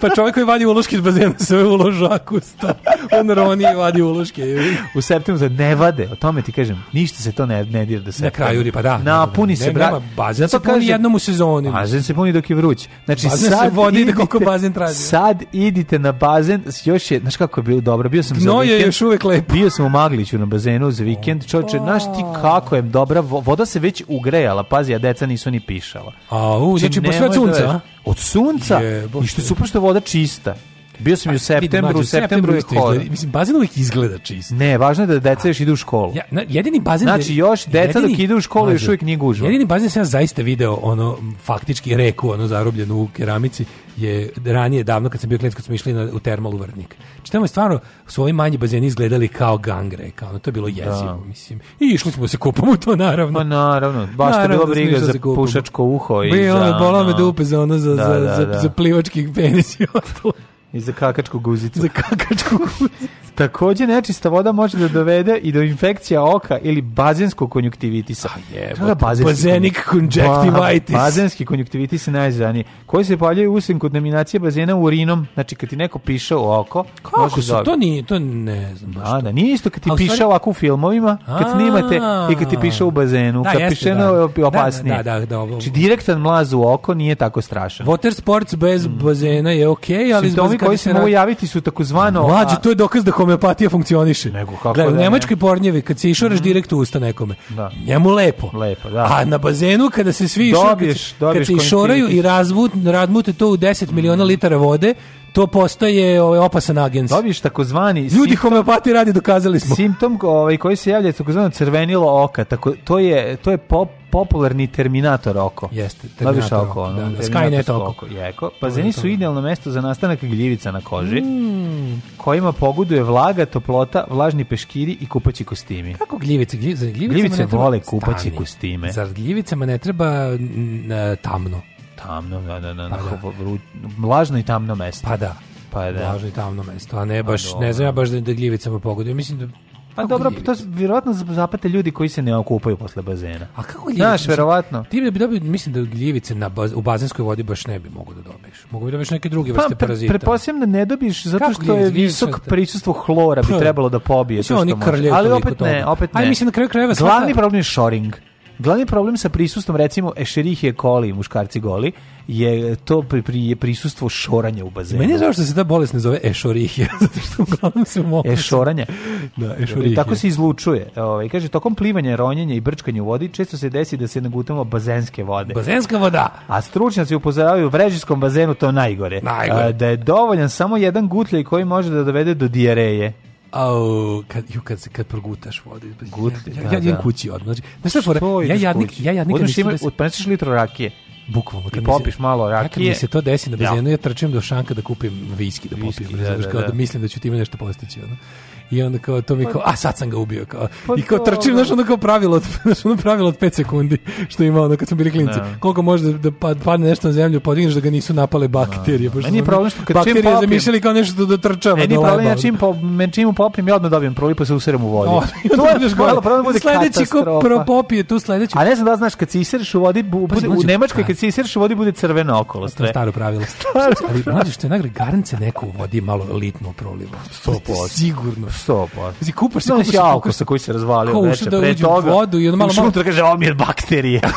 pa čovjek koji vadi uloške iz bazena sve u ložaku sta. On roni i vadi uloške. u septembru za ne vade, o tome ti kažem, ništa se to ne, ne dira do septembra. Na kraju, pa da. Na, da, da, da. puni se, bra... Nema, bazen se puni jednom u sezoni. Bazen se puni dok je vruć. Znači, bazen sad se vodi idite, koliko bazen traži. Sad idite na bazen, još je, znaš kako je bilo dobro, bio sam Gnoje za vikend. je još uvek lepo. Bio sam u Magliću na bazenu za vikend, čovječe, znaš ti kako je dobra, voda se već ugrejala, pazi, a deca nisu ni pišala. A, u, znači, znači po sve sunca, od sunca je, i što je super što voda čista. Bio sam i u pa, septembru, mađu, u septembru je hladno. Mislim, bazen uvijek izgleda čist. Ne, važno je da deca još idu u školu. Ja, na, jedini bazen... Znači, da- još deca jedini, dok idu u školu još uvijek nije gužva. Jedini bazen da sam ja zaista video, ono, faktički reku, ono, zarobljenu u keramici, je ranije davno kad sam bio klinac kad smo išli na, u termalu Vrtnik. Znači tamo je stvarno su ovi manji bazeni izgledali kao gangre, kao ono, to je bilo jezivo, da. mislim. I išli smo se kupamo to naravno. Pa naravno, baš naravno, te bilo da briga za pušačko uho i bilo, za. Bilo, bolame dupe za ono za, da, za, da, za, da. za plivački penis i ostalo. I za kakačku guzicu. Za kakačku guzicu. Takođe nečista voda može da dovede i do infekcija oka ili bazenskog konjuktivitisa. A jebo, da bazenik pa konjuktivitis. Ba, bazenski konjuktivitis je najzraniji. Koji se paljaju usim kod nominacije bazena urinom, znači kad ti neko piše u oko, Kako su, da- to nije, to ne znam. Da, da, nije isto kad ti piše ovako u filmovima, kad snimate i kad ti piše u bazenu. Da, kad jeste, piše da. da opasnije. Da, da, da, da, znači, direktan mlaz u oko nije tako strašan. Water sports bez mm. bazena je okej, ali koji se mogu javiti su takozvano Mlađe, to je dokaz da homeopatija funkcioniše. Nego kako Gledaj, da, u Nemačkoj pornjevi kad se išoraš mm. direkt u usta nekome. Da. Njemu lepo. Lepo, da. A na bazenu kada se svi dobiješ, kad, dobiješ kad se išoraju i razvut, radmute to u 10 miliona mhm. litara vode, to postaje ovaj opasan agens. Dobiješ da takozvani ljudi simptom, homeopati radi dokazali smo. Simptom ovaj koji se javlja takozvano crvenilo oka, tako to je to je pop, popularni terminator oko. Jeste, da terminator oko. da, da, Skynet oko. oko. Jeko. Bazeni pa su idealno mesto za nastanak gljivica na koži, mm. kojima pogoduje vlaga, toplota, vlažni peškiri i kupaći kostimi. Kako gljivice? Gljivice, gljivice vole kupaći kostime. Zar gljivicama ne treba n, n, tamno? tamno, da, da, da, pa da. da. Lažno i tamno mesto. Pa da. Pa da. Lažno i tamno mesto, a ne pa baš, pa ne znam ja baš da, da gljivicama pogodujem. Mislim da Pa dobro, ljevica? to je vjerojatno zapate ljudi koji se ne okupaju posle bazena. A kako gljivice? Znaš, verovatno. Ti da bi dobio, mislim da gljivice na baz, u bazenskoj vodi baš ne bi mogu da dobiješ. Mogu bi da dobiješ neke druge pa, vrste pa, parazita. Pretpostavljam da ne dobiješ zato što je visok prisustvo hlora bi pa, trebalo da pobije. Mislim, što oni može. Ali opet ne, opet ne. Aj, mislim, da kraju krajeva... Glavni problem je shoring. Glavni problem sa prisustvom, recimo, Ešerihije koli, muškarci goli, je to pri, pri, je prisustvo šoranja u bazenu. Meni je zašto se ta bolest ne zove ešorihija, zato što uglavnom se mogu... Ešoranja. da, Escherichia. I tako se izlučuje. Ove, ovaj, kaže, tokom plivanja, ronjenja i brčkanja u vodi često se desi da se nagutamo bazenske vode. Bazenska voda! A stručnjaci upozoravaju u vrežijskom bazenu to najgore. najgore. A, da je dovoljan samo jedan gutljaj koji može da dovede do dijareje. Au, kad, ju, kad, kad progutaš vodu. Gut, ja, da, ja, ja, da, kući odmah. Znači, znaš šta fora? Ja jadnik, kući? ja jadnik. Odmah ima, od 50 litru rakije. Bukvalno. Kad I popiš se, malo rakije. Kad mi se to desi na da. bazenu, ja. ja trčim do šanka da kupim viski da popijem. Viski, da, da, da, da, mislim da ću ti time nešto postići. Ono i onda kao to mi pa kao, a sad sam ga ubio kao. Pa I kao trčim, znaš onda kao pravilo, znaš onda pravilo od 5 sekundi što ima onda kad smo bili klinci. Da. Koliko može da, pa-, padne nešto na zemlju, podigneš da ga nisu napale bakterije. Da. da, da. Meni je problem što kad bakterije čim popim, zamišljali kao nešto da trčava Meni je da problem, ja čim, po, men čim popim, ja odmah dobijem prolipu se userem u vodi. to je malo problem, bude sledeći ko pro popije tu sledeći. A ne znam da znaš kad se isereš u vodi, bude, u Nemačkoj kad se isereš u vodi bude crveno okolo. To staro pravilo. Ali mlađe što je nagrad garance neko u vodi malo litno prolivo. 100%. Sigurno. 100%. Mislim, kupaš se, kupaš se. sa se koji se razvalio Ko, veče da pre toga. vodu i onda malo... Ušao unutra kaže, ovo mi je bakterije.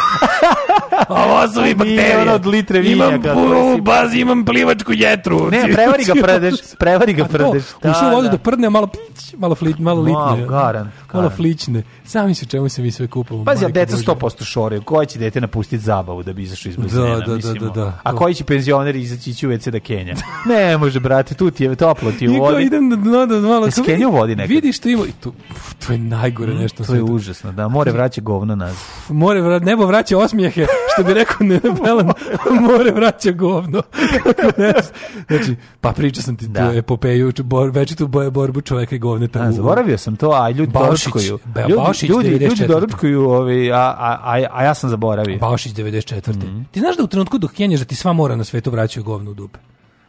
Ovo su mi bakterije. Ono od litre vinja. Imam, u bazi imam plivačku jetru. Ne, prevari ga prdeš. Prevari ga prdeš. Ušao vodu da, da prdne, malo, pić, malo, flit, malo litne. Wow, garan, Malo flične. Sami se čemu se mi sve kupamo. Pazi, a deca 100% šore. Koje će dete napustiti zabavu da bi izašao iz da, bazena? Da, da, da, da, da. A koji će penzioner izaći će u WC da kenja? Ne, može, brate, tu ti je toplo ti u vodi. Niko Idem na dno da malo... Jesi kenja bio vodi nekad. Vidi što ima, to, to je najgore mm, nešto. To je užasno, da, more vraća govno nas. More vra, nebo vraća osmijehe, što bi rekao ne Belan, more vraća govno. znači, pa pričao sam ti da. tu epopeju, bor, večitu boje borbu čoveka i govne tamo. zaboravio sam to, a ljudi Baušić, doručkuju. ljudi, ljudi, ljudi doručkuju, ovi, a, a, a, a ja sam zaboravio. Bašić 94. Mm Ti znaš da u trenutku dok kenješ da ti sva mora na svetu vraćaju govno u dupe?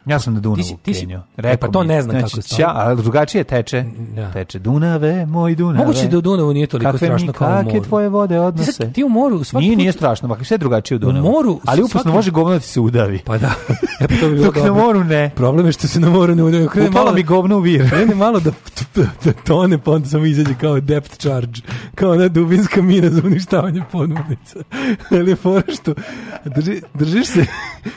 Ja sam na Dunavu ti si, ti si, e, pa to ne znam znači, kako stoji. Ja, ali drugačije teče. Ja. Da. Teče Dunave, moj Dunave. Moguće da u Dunavu nije toliko kakve strašno mi, kao u moru. Kakve tvoje vode odnose? Ti u moru... Svaki nije, put... nije strašno, makar sve drugačije u Dunavu. U moru... Ali uposno svaki... može govno da ti se udavi. Pa da. E, pa to bi bilo Dok dobro. na moru ne. Problem je što se na moru ne udavi. Krene Upalo mi govno u vir. Krene malo da, da tone, pa onda samo izađe kao depth charge. Kao ona dubinska mina za uništavanje podmornica. Ali je fora što... Drži, držiš se...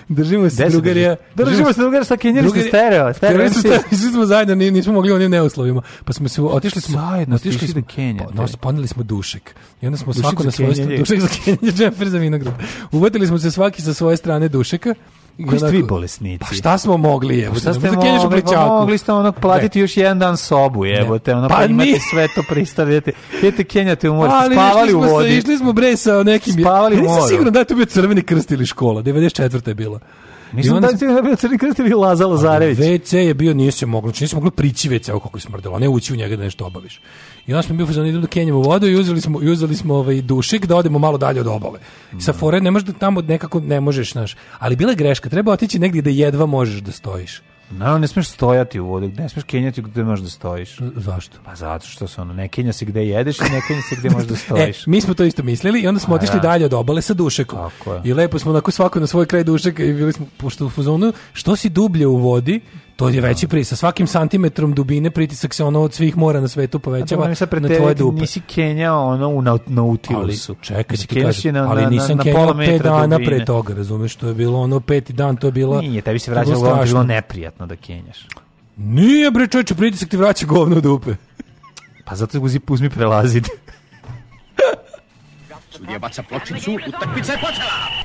Držimo se drugarija. Držimo se drugar sa kinjerski stereo. Stereo Svi smo zajedno, nismo mogli u onim neuslovima. Pa smo se, otišli smo... Zajedno, otišli smo, Kenja. Pa, nos, poneli smo dušek. I onda smo dušek svako na svoje strane... Dušek za Kenja, džemper za vinograd. Uvatili smo se svaki sa svoje strane dušeka. Koji ste vi bolesnici? Pa šta smo mogli je? Pa šta ste mogli? Pa mogli ste onog platiti ne. još jedan dan sobu, jebote. Ono, pa, pa imate sve to pristavljate. Jete Kenjate u moru, spavali u vodi. Sa, išli smo bre sa nekim... Spavali u moru. Nisam siguran da je to bio crveni krst ili škola. 94. je bila. Mislim onda... da je bio Crni krst ili Laza Lazarević. WC je bio, nije se moglo, znači, nije se moglo prići WC, ovo kako smrdelo, ne ući u njega da nešto obaviš. I onda smo bili fazon, idemo do da Kenjemo vodu i uzeli smo, i uzeli smo ovaj dušik da odemo malo dalje od obale. Mm. Sa fore ne možeš da tamo nekako ne možeš, znaš. Ali bila je greška, treba otići negde da jedva možeš da stojiš. Naravno, ne smeš stojati u vodi, ne smeš kenjati gde možeš da stojiš. Zašto? Pa zato što se ono, ne kenja se gde jedeš i ne kenja se gde možeš da e, stojiš. e, mi smo to isto mislili i onda smo A, otišli ja. dalje od obale sa dušekom. Tako je. I lepo smo onako svako na svoj kraj dušeka i bili smo, pošto u fuzonu, što si dublje u vodi, To je da. veći pritisak. Sa svakim santimetrom dubine pritisak se ono od svih mora na svetu povećava da, da, na tvoje dupe. Nisi Kenja ono u Nautilusu. Čekaj, ti kažem, na, ali nisam na, pola metra pet dana dubine. pre toga, razumeš, to je bilo ono peti dan, to je bila... Nije, tebi se vraćalo ono bilo neprijatno da Kenjaš. Nije bre čoveče, pritisak ti vraća govno u dupe. pa zato uzmi, uzmi prelaziti. Sudija baca pločicu, utakmica je počela!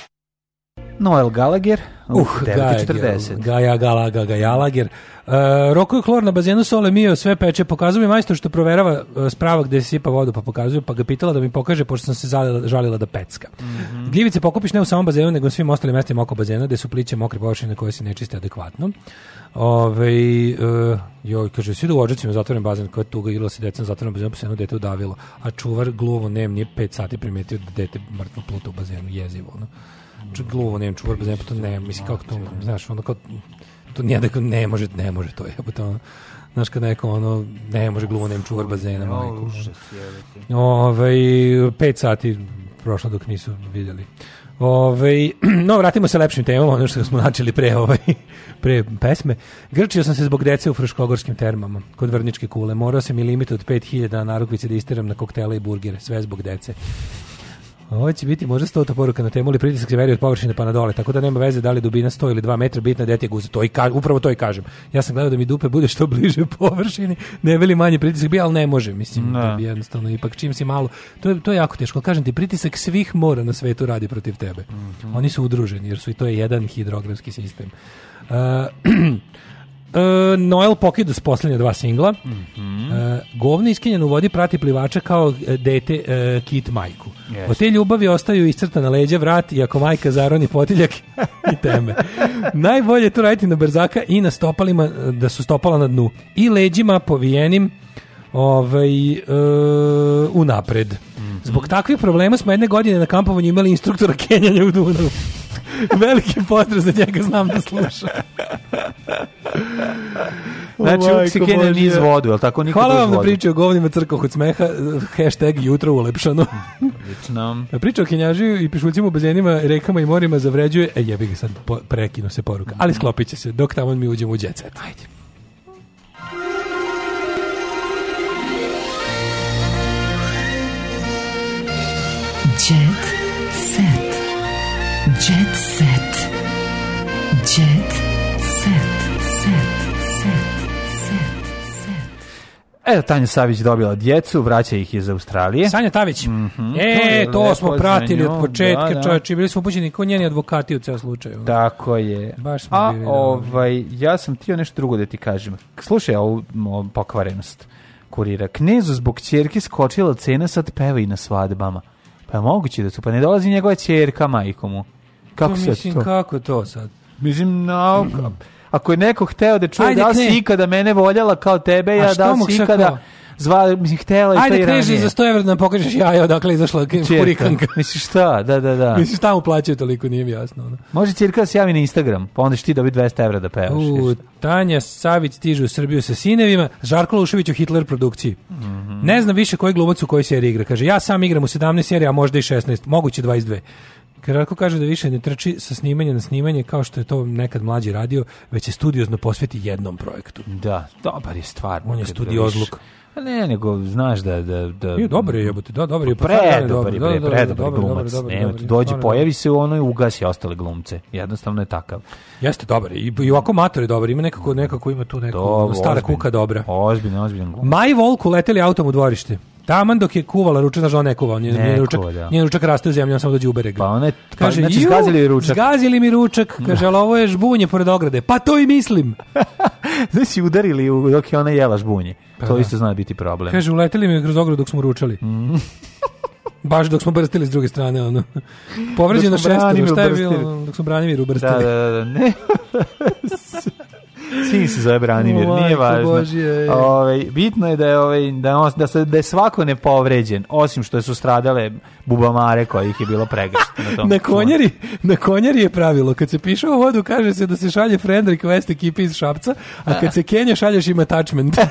Noel Gallagher, uh, 9.40. Gaja Galaga, Gajalager. Uh, e, Roko je hlor na bazenu sole mio, sve peče. Pokazuje mi majstor što proverava e, sprava gde sipa vodu, pa pokazuje, pa ga pitala da mi pokaže, pošto sam se zalila, žalila da pecka. Mm -hmm. Gljivice pokupiš ne u samom bazenu, nego u svim ostalim mestima oko bazena, gde su pliće mokre površine koje se ne čiste adekvatno. Ove, uh, joj, kaže, svi u ođacima zatvoren bazen, koja tuga ilo se decom zatvoren bazenu, pa se jedno dete udavilo, a čuvar gluvo nem nije pet sati primetio da dete mrtvo pluta u bazenu, jezivo. No gluvo, ne čuvar bez nepota, ne, mislim, kako to, znaš, ono kao, to nije da ne može, ne može to, jebote, ono, znaš kad neko ono ne može gluvo nem čuvar bazena majku. Ovaj 5 sati prošlo dok nisu videli. Ove, ovaj, no, vratimo se lepšim temama, ono što smo načeli pre, ovaj, pre pesme. Grčio sam se zbog dece u fruškogorskim termama, kod vrničke kule. Morao sam i limit od 5000 na narukvice da isteram na koktele i burgere, sve zbog dece. Ovo će biti možda stota poruka na temu, ali pritisak se veri od površine pa na dole, tako da nema veze da li dubina 100 ili 2 metra, bitna da dete guza. To i ka, upravo to i kažem. Ja sam gledao da mi dupe bude što bliže površini, ne veli manje pritisak bi, ali ne može, mislim, da. da bi jednostavno ipak čim si malo. To je, to je jako teško. Kažem ti, pritisak svih mora na svetu radi protiv tebe. Mm -hmm. Oni su udruženi jer su i to je jedan hidrografski sistem. Uh, Uh, Noel Pokidas posljednja dva singla. Mm -hmm. uh, govno iskinjen u vodi prati plivača kao e, dete uh, Kit majku. Yes. Od te ljubavi ostaju iscrtana leđa, vrat i ako majka zaroni potiljak i teme. Najbolje je to raditi na brzaka i na stopalima da su stopala na dnu. I leđima povijenim ovaj, e, unapred. Mhm. Zbog takvih problema smo jedne godine na kampovanju imali instruktora Kenjanja u Dunavu. Veliki pozdrav za njega, znam da sluša. Znači, uvijek si Kenjan niz vodu, je li tako? Nikad Hvala da vam na priči o govnima crkoh od smeha, hashtag jutro ulepšano. Lično. Priča o Kenjažiju i pišuljcima u bazenima, rekama i morima zavređuje, e jebi ga sad, po, prekinu se poruka. Ali sklopit će se, dok tamo mi uđemo u djecet. Ajde. Jet set. Jet set. Jet set. Set. Set. Set. set. Evo, Tanja Savić dobila djecu, vraća ih iz Australije. Sanja Tavić. Mm -hmm. E, to, to smo pratili od početka, da, da. čovječi, bili smo upućeni ko njeni advokati u ceo slučaju. Tako je. Baš smo A, bili, da, da, da. ovaj, ja sam tio nešto drugo da ti kažem. Slušaj ovu pokvarenost kurira. Knezu zbog čerke skočila cena, sad peva i na svadbama. Pa moguće da su, pa ne dolazi njegova čerka majkomu. Kako to mislim, to? kako to sad? Mislim, no, ako je neko hteo da čuje da si ikada mene voljela kao tebe, ja da si ikada... Kao? zvala, mislim, htela i to i ranije. Ajde, križi za 100 evra da nam pokažeš jaja odakle izašla kurikanka. Misliš šta, da, da, da. Misliš šta mu plaćaju toliko, nije mi jasno. Ono. Može cirka da se javi na Instagram, pa onda ćeš ti dobiti 200 evra da pevaš. U, Tanja Savić stiže u Srbiju sa sinevima, Žarko Lušević u Hitler produkciji. Mm -hmm. Ne znam više koji glumac u kojoj seriji igra. Kaže, ja sam igram u 17 serija, a možda i 16, moguće 22. Kratko kaže da više ne trči sa snimanja na snimanje kao što je to nekad mlađi radio, već se studiozno posveti jednom projektu. Da, dobar je stvar. On je studiozluk. Pa ne, nego znaš da... da, da je, dobro je, jebote, da, dobro je. Pre, pa Predobar je, predobar glumac. Ne, dođe, pojavi se u onoj, ugasi ostale glumce. Jednostavno je takav. Jeste dobar, i, i ovako mator je dobar, ima nekako, nekako ima tu neku stara kuka dobra. Ozbiljno, ozbiljno glumac. Maj Volku leteli autom u dvorište. Taman dok je kuvala ručak, znaš, da ona ne kuva, on je, ne ručak, kuva, da. njen ručak raste u zemlji, on samo dođe u bereg. Pa one, je, pa, kaže, znači, zgazili ručak. Zgazili mi ručak, da. kaže, ali ovo je žbunje pored ograde. Pa to i mislim. znači, udarili dok je ona jela žbunje. Pa, to da. isto zna biti problem. Kaže, uleteli mi kroz ogradu dok smo ručali. Mm. Baš dok smo brstili s druge strane, ono. Povređeno šestero, šta je bilo? Dok smo branili brstili. Da, da, da, da, ne. Sin se zove Branimir, o, nije važno. Božje, ove, ovaj, bitno je da je, ove, ovaj, da, da, se, da je svako nepovređen, osim što su stradale bubamare kojih je bilo pregršt. Na, tom na, konjeri, na konjeri je pravilo. Kad se piše u vodu, kaže se da se šalje friend West ekipi iz Šapca, a kad se Kenja šalješ ima attachment.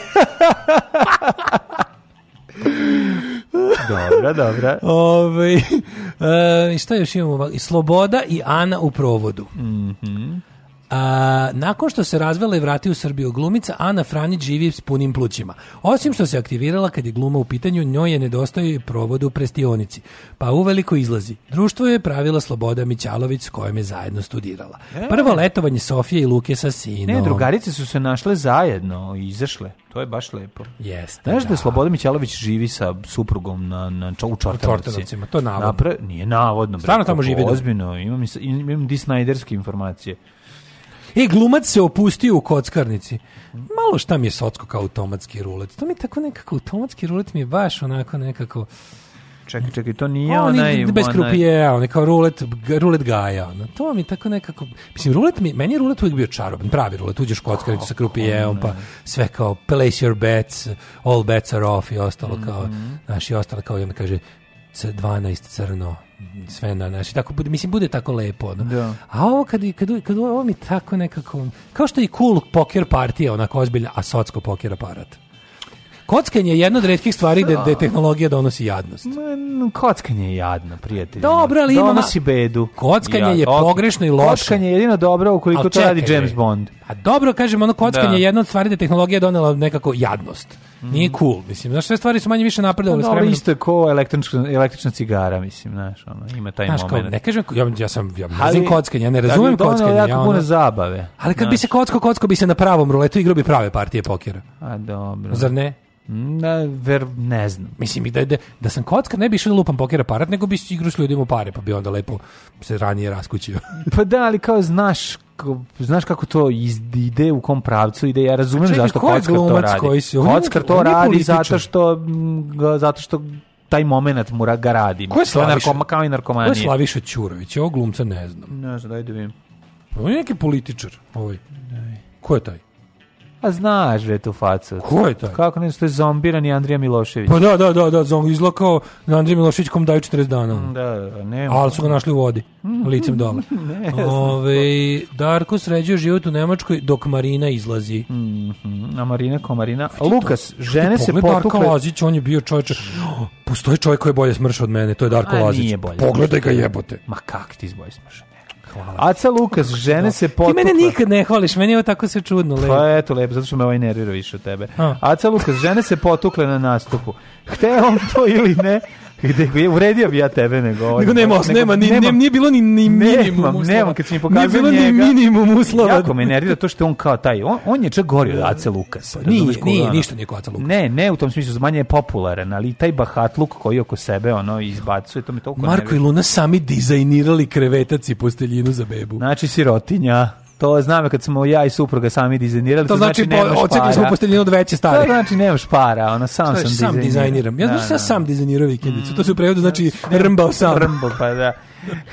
dobra, dobra. Ove, ovaj, e, šta još imamo? Sloboda i Ana u provodu. Mhm. Mm A, nakon što se razvela i vrati u Srbiju glumica, Ana Franić živi s punim plućima. Osim što se aktivirala kad je gluma u pitanju, njoj je nedostaju i u prestionici. Pa uveliko izlazi. Društvo je pravila Sloboda Mićalović s kojom je zajedno studirala. E. Prvo letovanje Sofije i Luke sa sinom. Ne, drugarice su se našle zajedno i izašle. To je baš lepo. Jeste. Znaš da, da Slobodan Mićalović živi sa suprugom na na u Čortanovcima. To je navodno. Napre, nije navodno. Stvarno tamo živi. Ozbiljno, imam, imam disnajderske informacije. E, glumac se opustio u kockarnici. Malo šta mi je socko kao automatski rulet. To mi tako nekako, automatski rulet mi je baš onako nekako... Čekaj, čekaj, to nije on onaj... Bez krupije, on je kao rulet, rulet gaja. Ono. To mi tako nekako... Mislim, rulet mi, meni je rulet uvijek bio čaroban, pravi rulet. Uđeš kockarnicu sa krupijeom, pa sve kao place your bets, all bets are off i ostalo kao... Mm -hmm. Znaš, i ostalo kao i on kaže 12 crno, sve na naši tako bude mislim bude tako lepo ono. Da. a ovo kad, kad, kad ovo mi tako nekako kao što je cool poker partija onako ozbiljna a socsko poker aparat Kockanje je jedna od retkih stvari gde, da. gde tehnologija donosi jadnost. Man, kockanje je jadno, prijatelj. Dobro, ali imamo... Donosi bedu. Kockanje je pogrešno i loše. Kockanje je jedino dobro ukoliko to radi James Bond. A dobro, kažem, ono kockanje da. je jedna od stvari gde tehnologija donela nekako jadnost. Nije cool, mislim. Znaš, sve stvari su manje više napredovale. No, pa ali isto je ko električna, cigara, mislim, znaš, ono, ima taj znaš, moment. Kao, ne kažem, ja, ja sam, ja mrzim kockanje, ja ne razumijem da kockanje. Ali jako puno zabave. Ali kad znaš. bi se kocko, kocko bi se na pravom ruletu igrao bi prave partije pokera. A dobro. Zar ne? Na, mm, da, ver, ne znam. Mislim, da, da, da sam kockar, ne bi išao da lupam poker aparat, nego bi igru s ljudima pare, pa bi onda lepo se ranije raskućio. pa da, ali kao znaš znaš kako to ide u kom pravcu ide ja razumem čekaj, zašto kockar to radi koji si, kockar to radi zato što mm, zato što taj momenat mora ga radi ko je slaviš kao i narkomanije ko je slaviš Ćurović ovog glumca ne znam ne znam daj da vidim on je neki političar ovaj ko je taj A pa znaš bre tu facu. Ko je taj? Kako ne, to je zombirani Andrija Milošević. Pa da, da, da, da, zong izlakao na da Andrija Milošević kom daju 40 dana. Mm, da, da, da, nema. Ali su ga našli u vodi, mm, licem dole. ne, Ove, Darko sređuje život u Nemačkoj dok Marina izlazi. Mm -hmm. A Marina komarina. Lukas, žene se potukle... Darko Lazić, on je bio čovječe... Postoji čovjek koji je bolje smrš od mene, to je Darko A, Lazić. Nije bolje Pogledaj ga jebote. Ma kak ti izbolje smrša? Hvala. Aca Lukas, žene se potukla. Ti mene nikad ne hvališ, meni je ovo tako sve čudno. Pa lepo. Pa eto, lepo, zato što me ovaj nervira više od tebe. Aca Lukas, žene se potukle na nastupu. Hteo on to ili ne, Gde, uredio bi ja tebe nego ovo. Ovaj nego nema, nema, ni, nema, nije bilo ni, ni minimum nemam, uslova. Nema, kad si mi pokazao njega. Nije bilo njega, ni minimum uslova. Jako me nervira to što je on kao taj. On, on je čak gori od Ace Lukasa. Pa, da, nije, nije, ono. Da. ništa nije kao Ace Lukasa. Ne, ne, u tom smislu, manje je popularan, ali taj bahatluk koji oko sebe ono izbacuje, to mi toliko Marko nervira. i Luna sami dizajnirali krevetac i posteljinu za bebu. Znači, sirotinja. To znam kad smo ja i supruga sami dizajnirali. To, to znači, znači po, ocekli smo posteljinu od veće stare. To znači nemaš para, ona sam sam, sam dizajniram. Ja znači da, ja da. sam dizajnirao vikendicu. Mm, to se u mm, prevodu znači rmbao sam. Rmbao, pa da.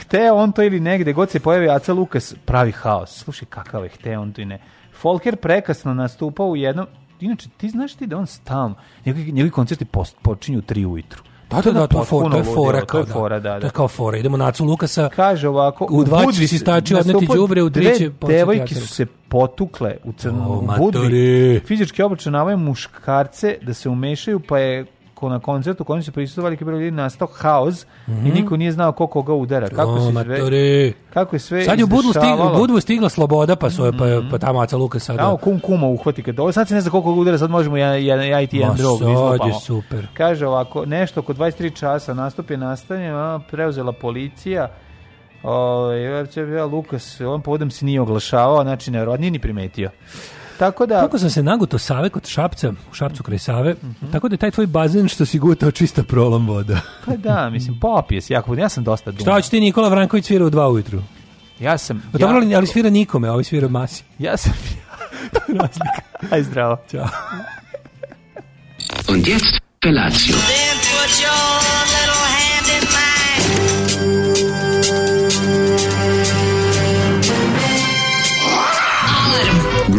Hteo on to ili negde, god se pojavi Aca Lukas, pravi haos. Slušaj kakav je, hteo on to i ne. Folker prekasno nastupao u jednom... Inače, ti znaš ti da on stalno... Njegovi, njegovi koncerti post, počinju u tri ujutru. Da, da, da, to, for, to je fora, kao, to fora, da, da. To je kao fora. Idemo na Acu Lukasa. Kaže ovako, u dva će čistači odneti đubre u treće Devojke su se potukle u crnom oh, budvi. Fizički obračunavaju muškarce da se umešaju, pa je na koncertu kojem su prisustvovali veliki broj ljudi nastao haos mm -hmm. i mhm. niko nije znao ko koga udara. Kako se izve... kako je sve Sad je u Budvu, stigla, u Budvu stigla sloboda pa su mm -hmm. pa, mhm. pa ta maca Luka sada. Da, kum kuma uhvati kad. Ovo sad se ne zna koliko udara, sad možemo ja ja, ja i ti jedan drog izlopamo. super. Kaže ovako, nešto oko 23 časa nastup je nastavljen, preuzela policija. Ovaj, Lukas, on povodom se nije oglašavao, znači ne rodni ni primetio. Tako da... Kako sam se naguto save kod Šapca, u Šapcu kraj Save, mm -hmm. tako da je taj tvoj bazen što si gutao čista prolom voda. pa da, mislim, popije se jako, ja sam dosta dumao. Šta će ti Nikola Vranković svira u 2 ujutru? Ja sam... O, dobro, ja... ali svira nikome, a svira masi. Ja sam... Razlika. Aj zdravo. Ćao. Und jetzt Felatio.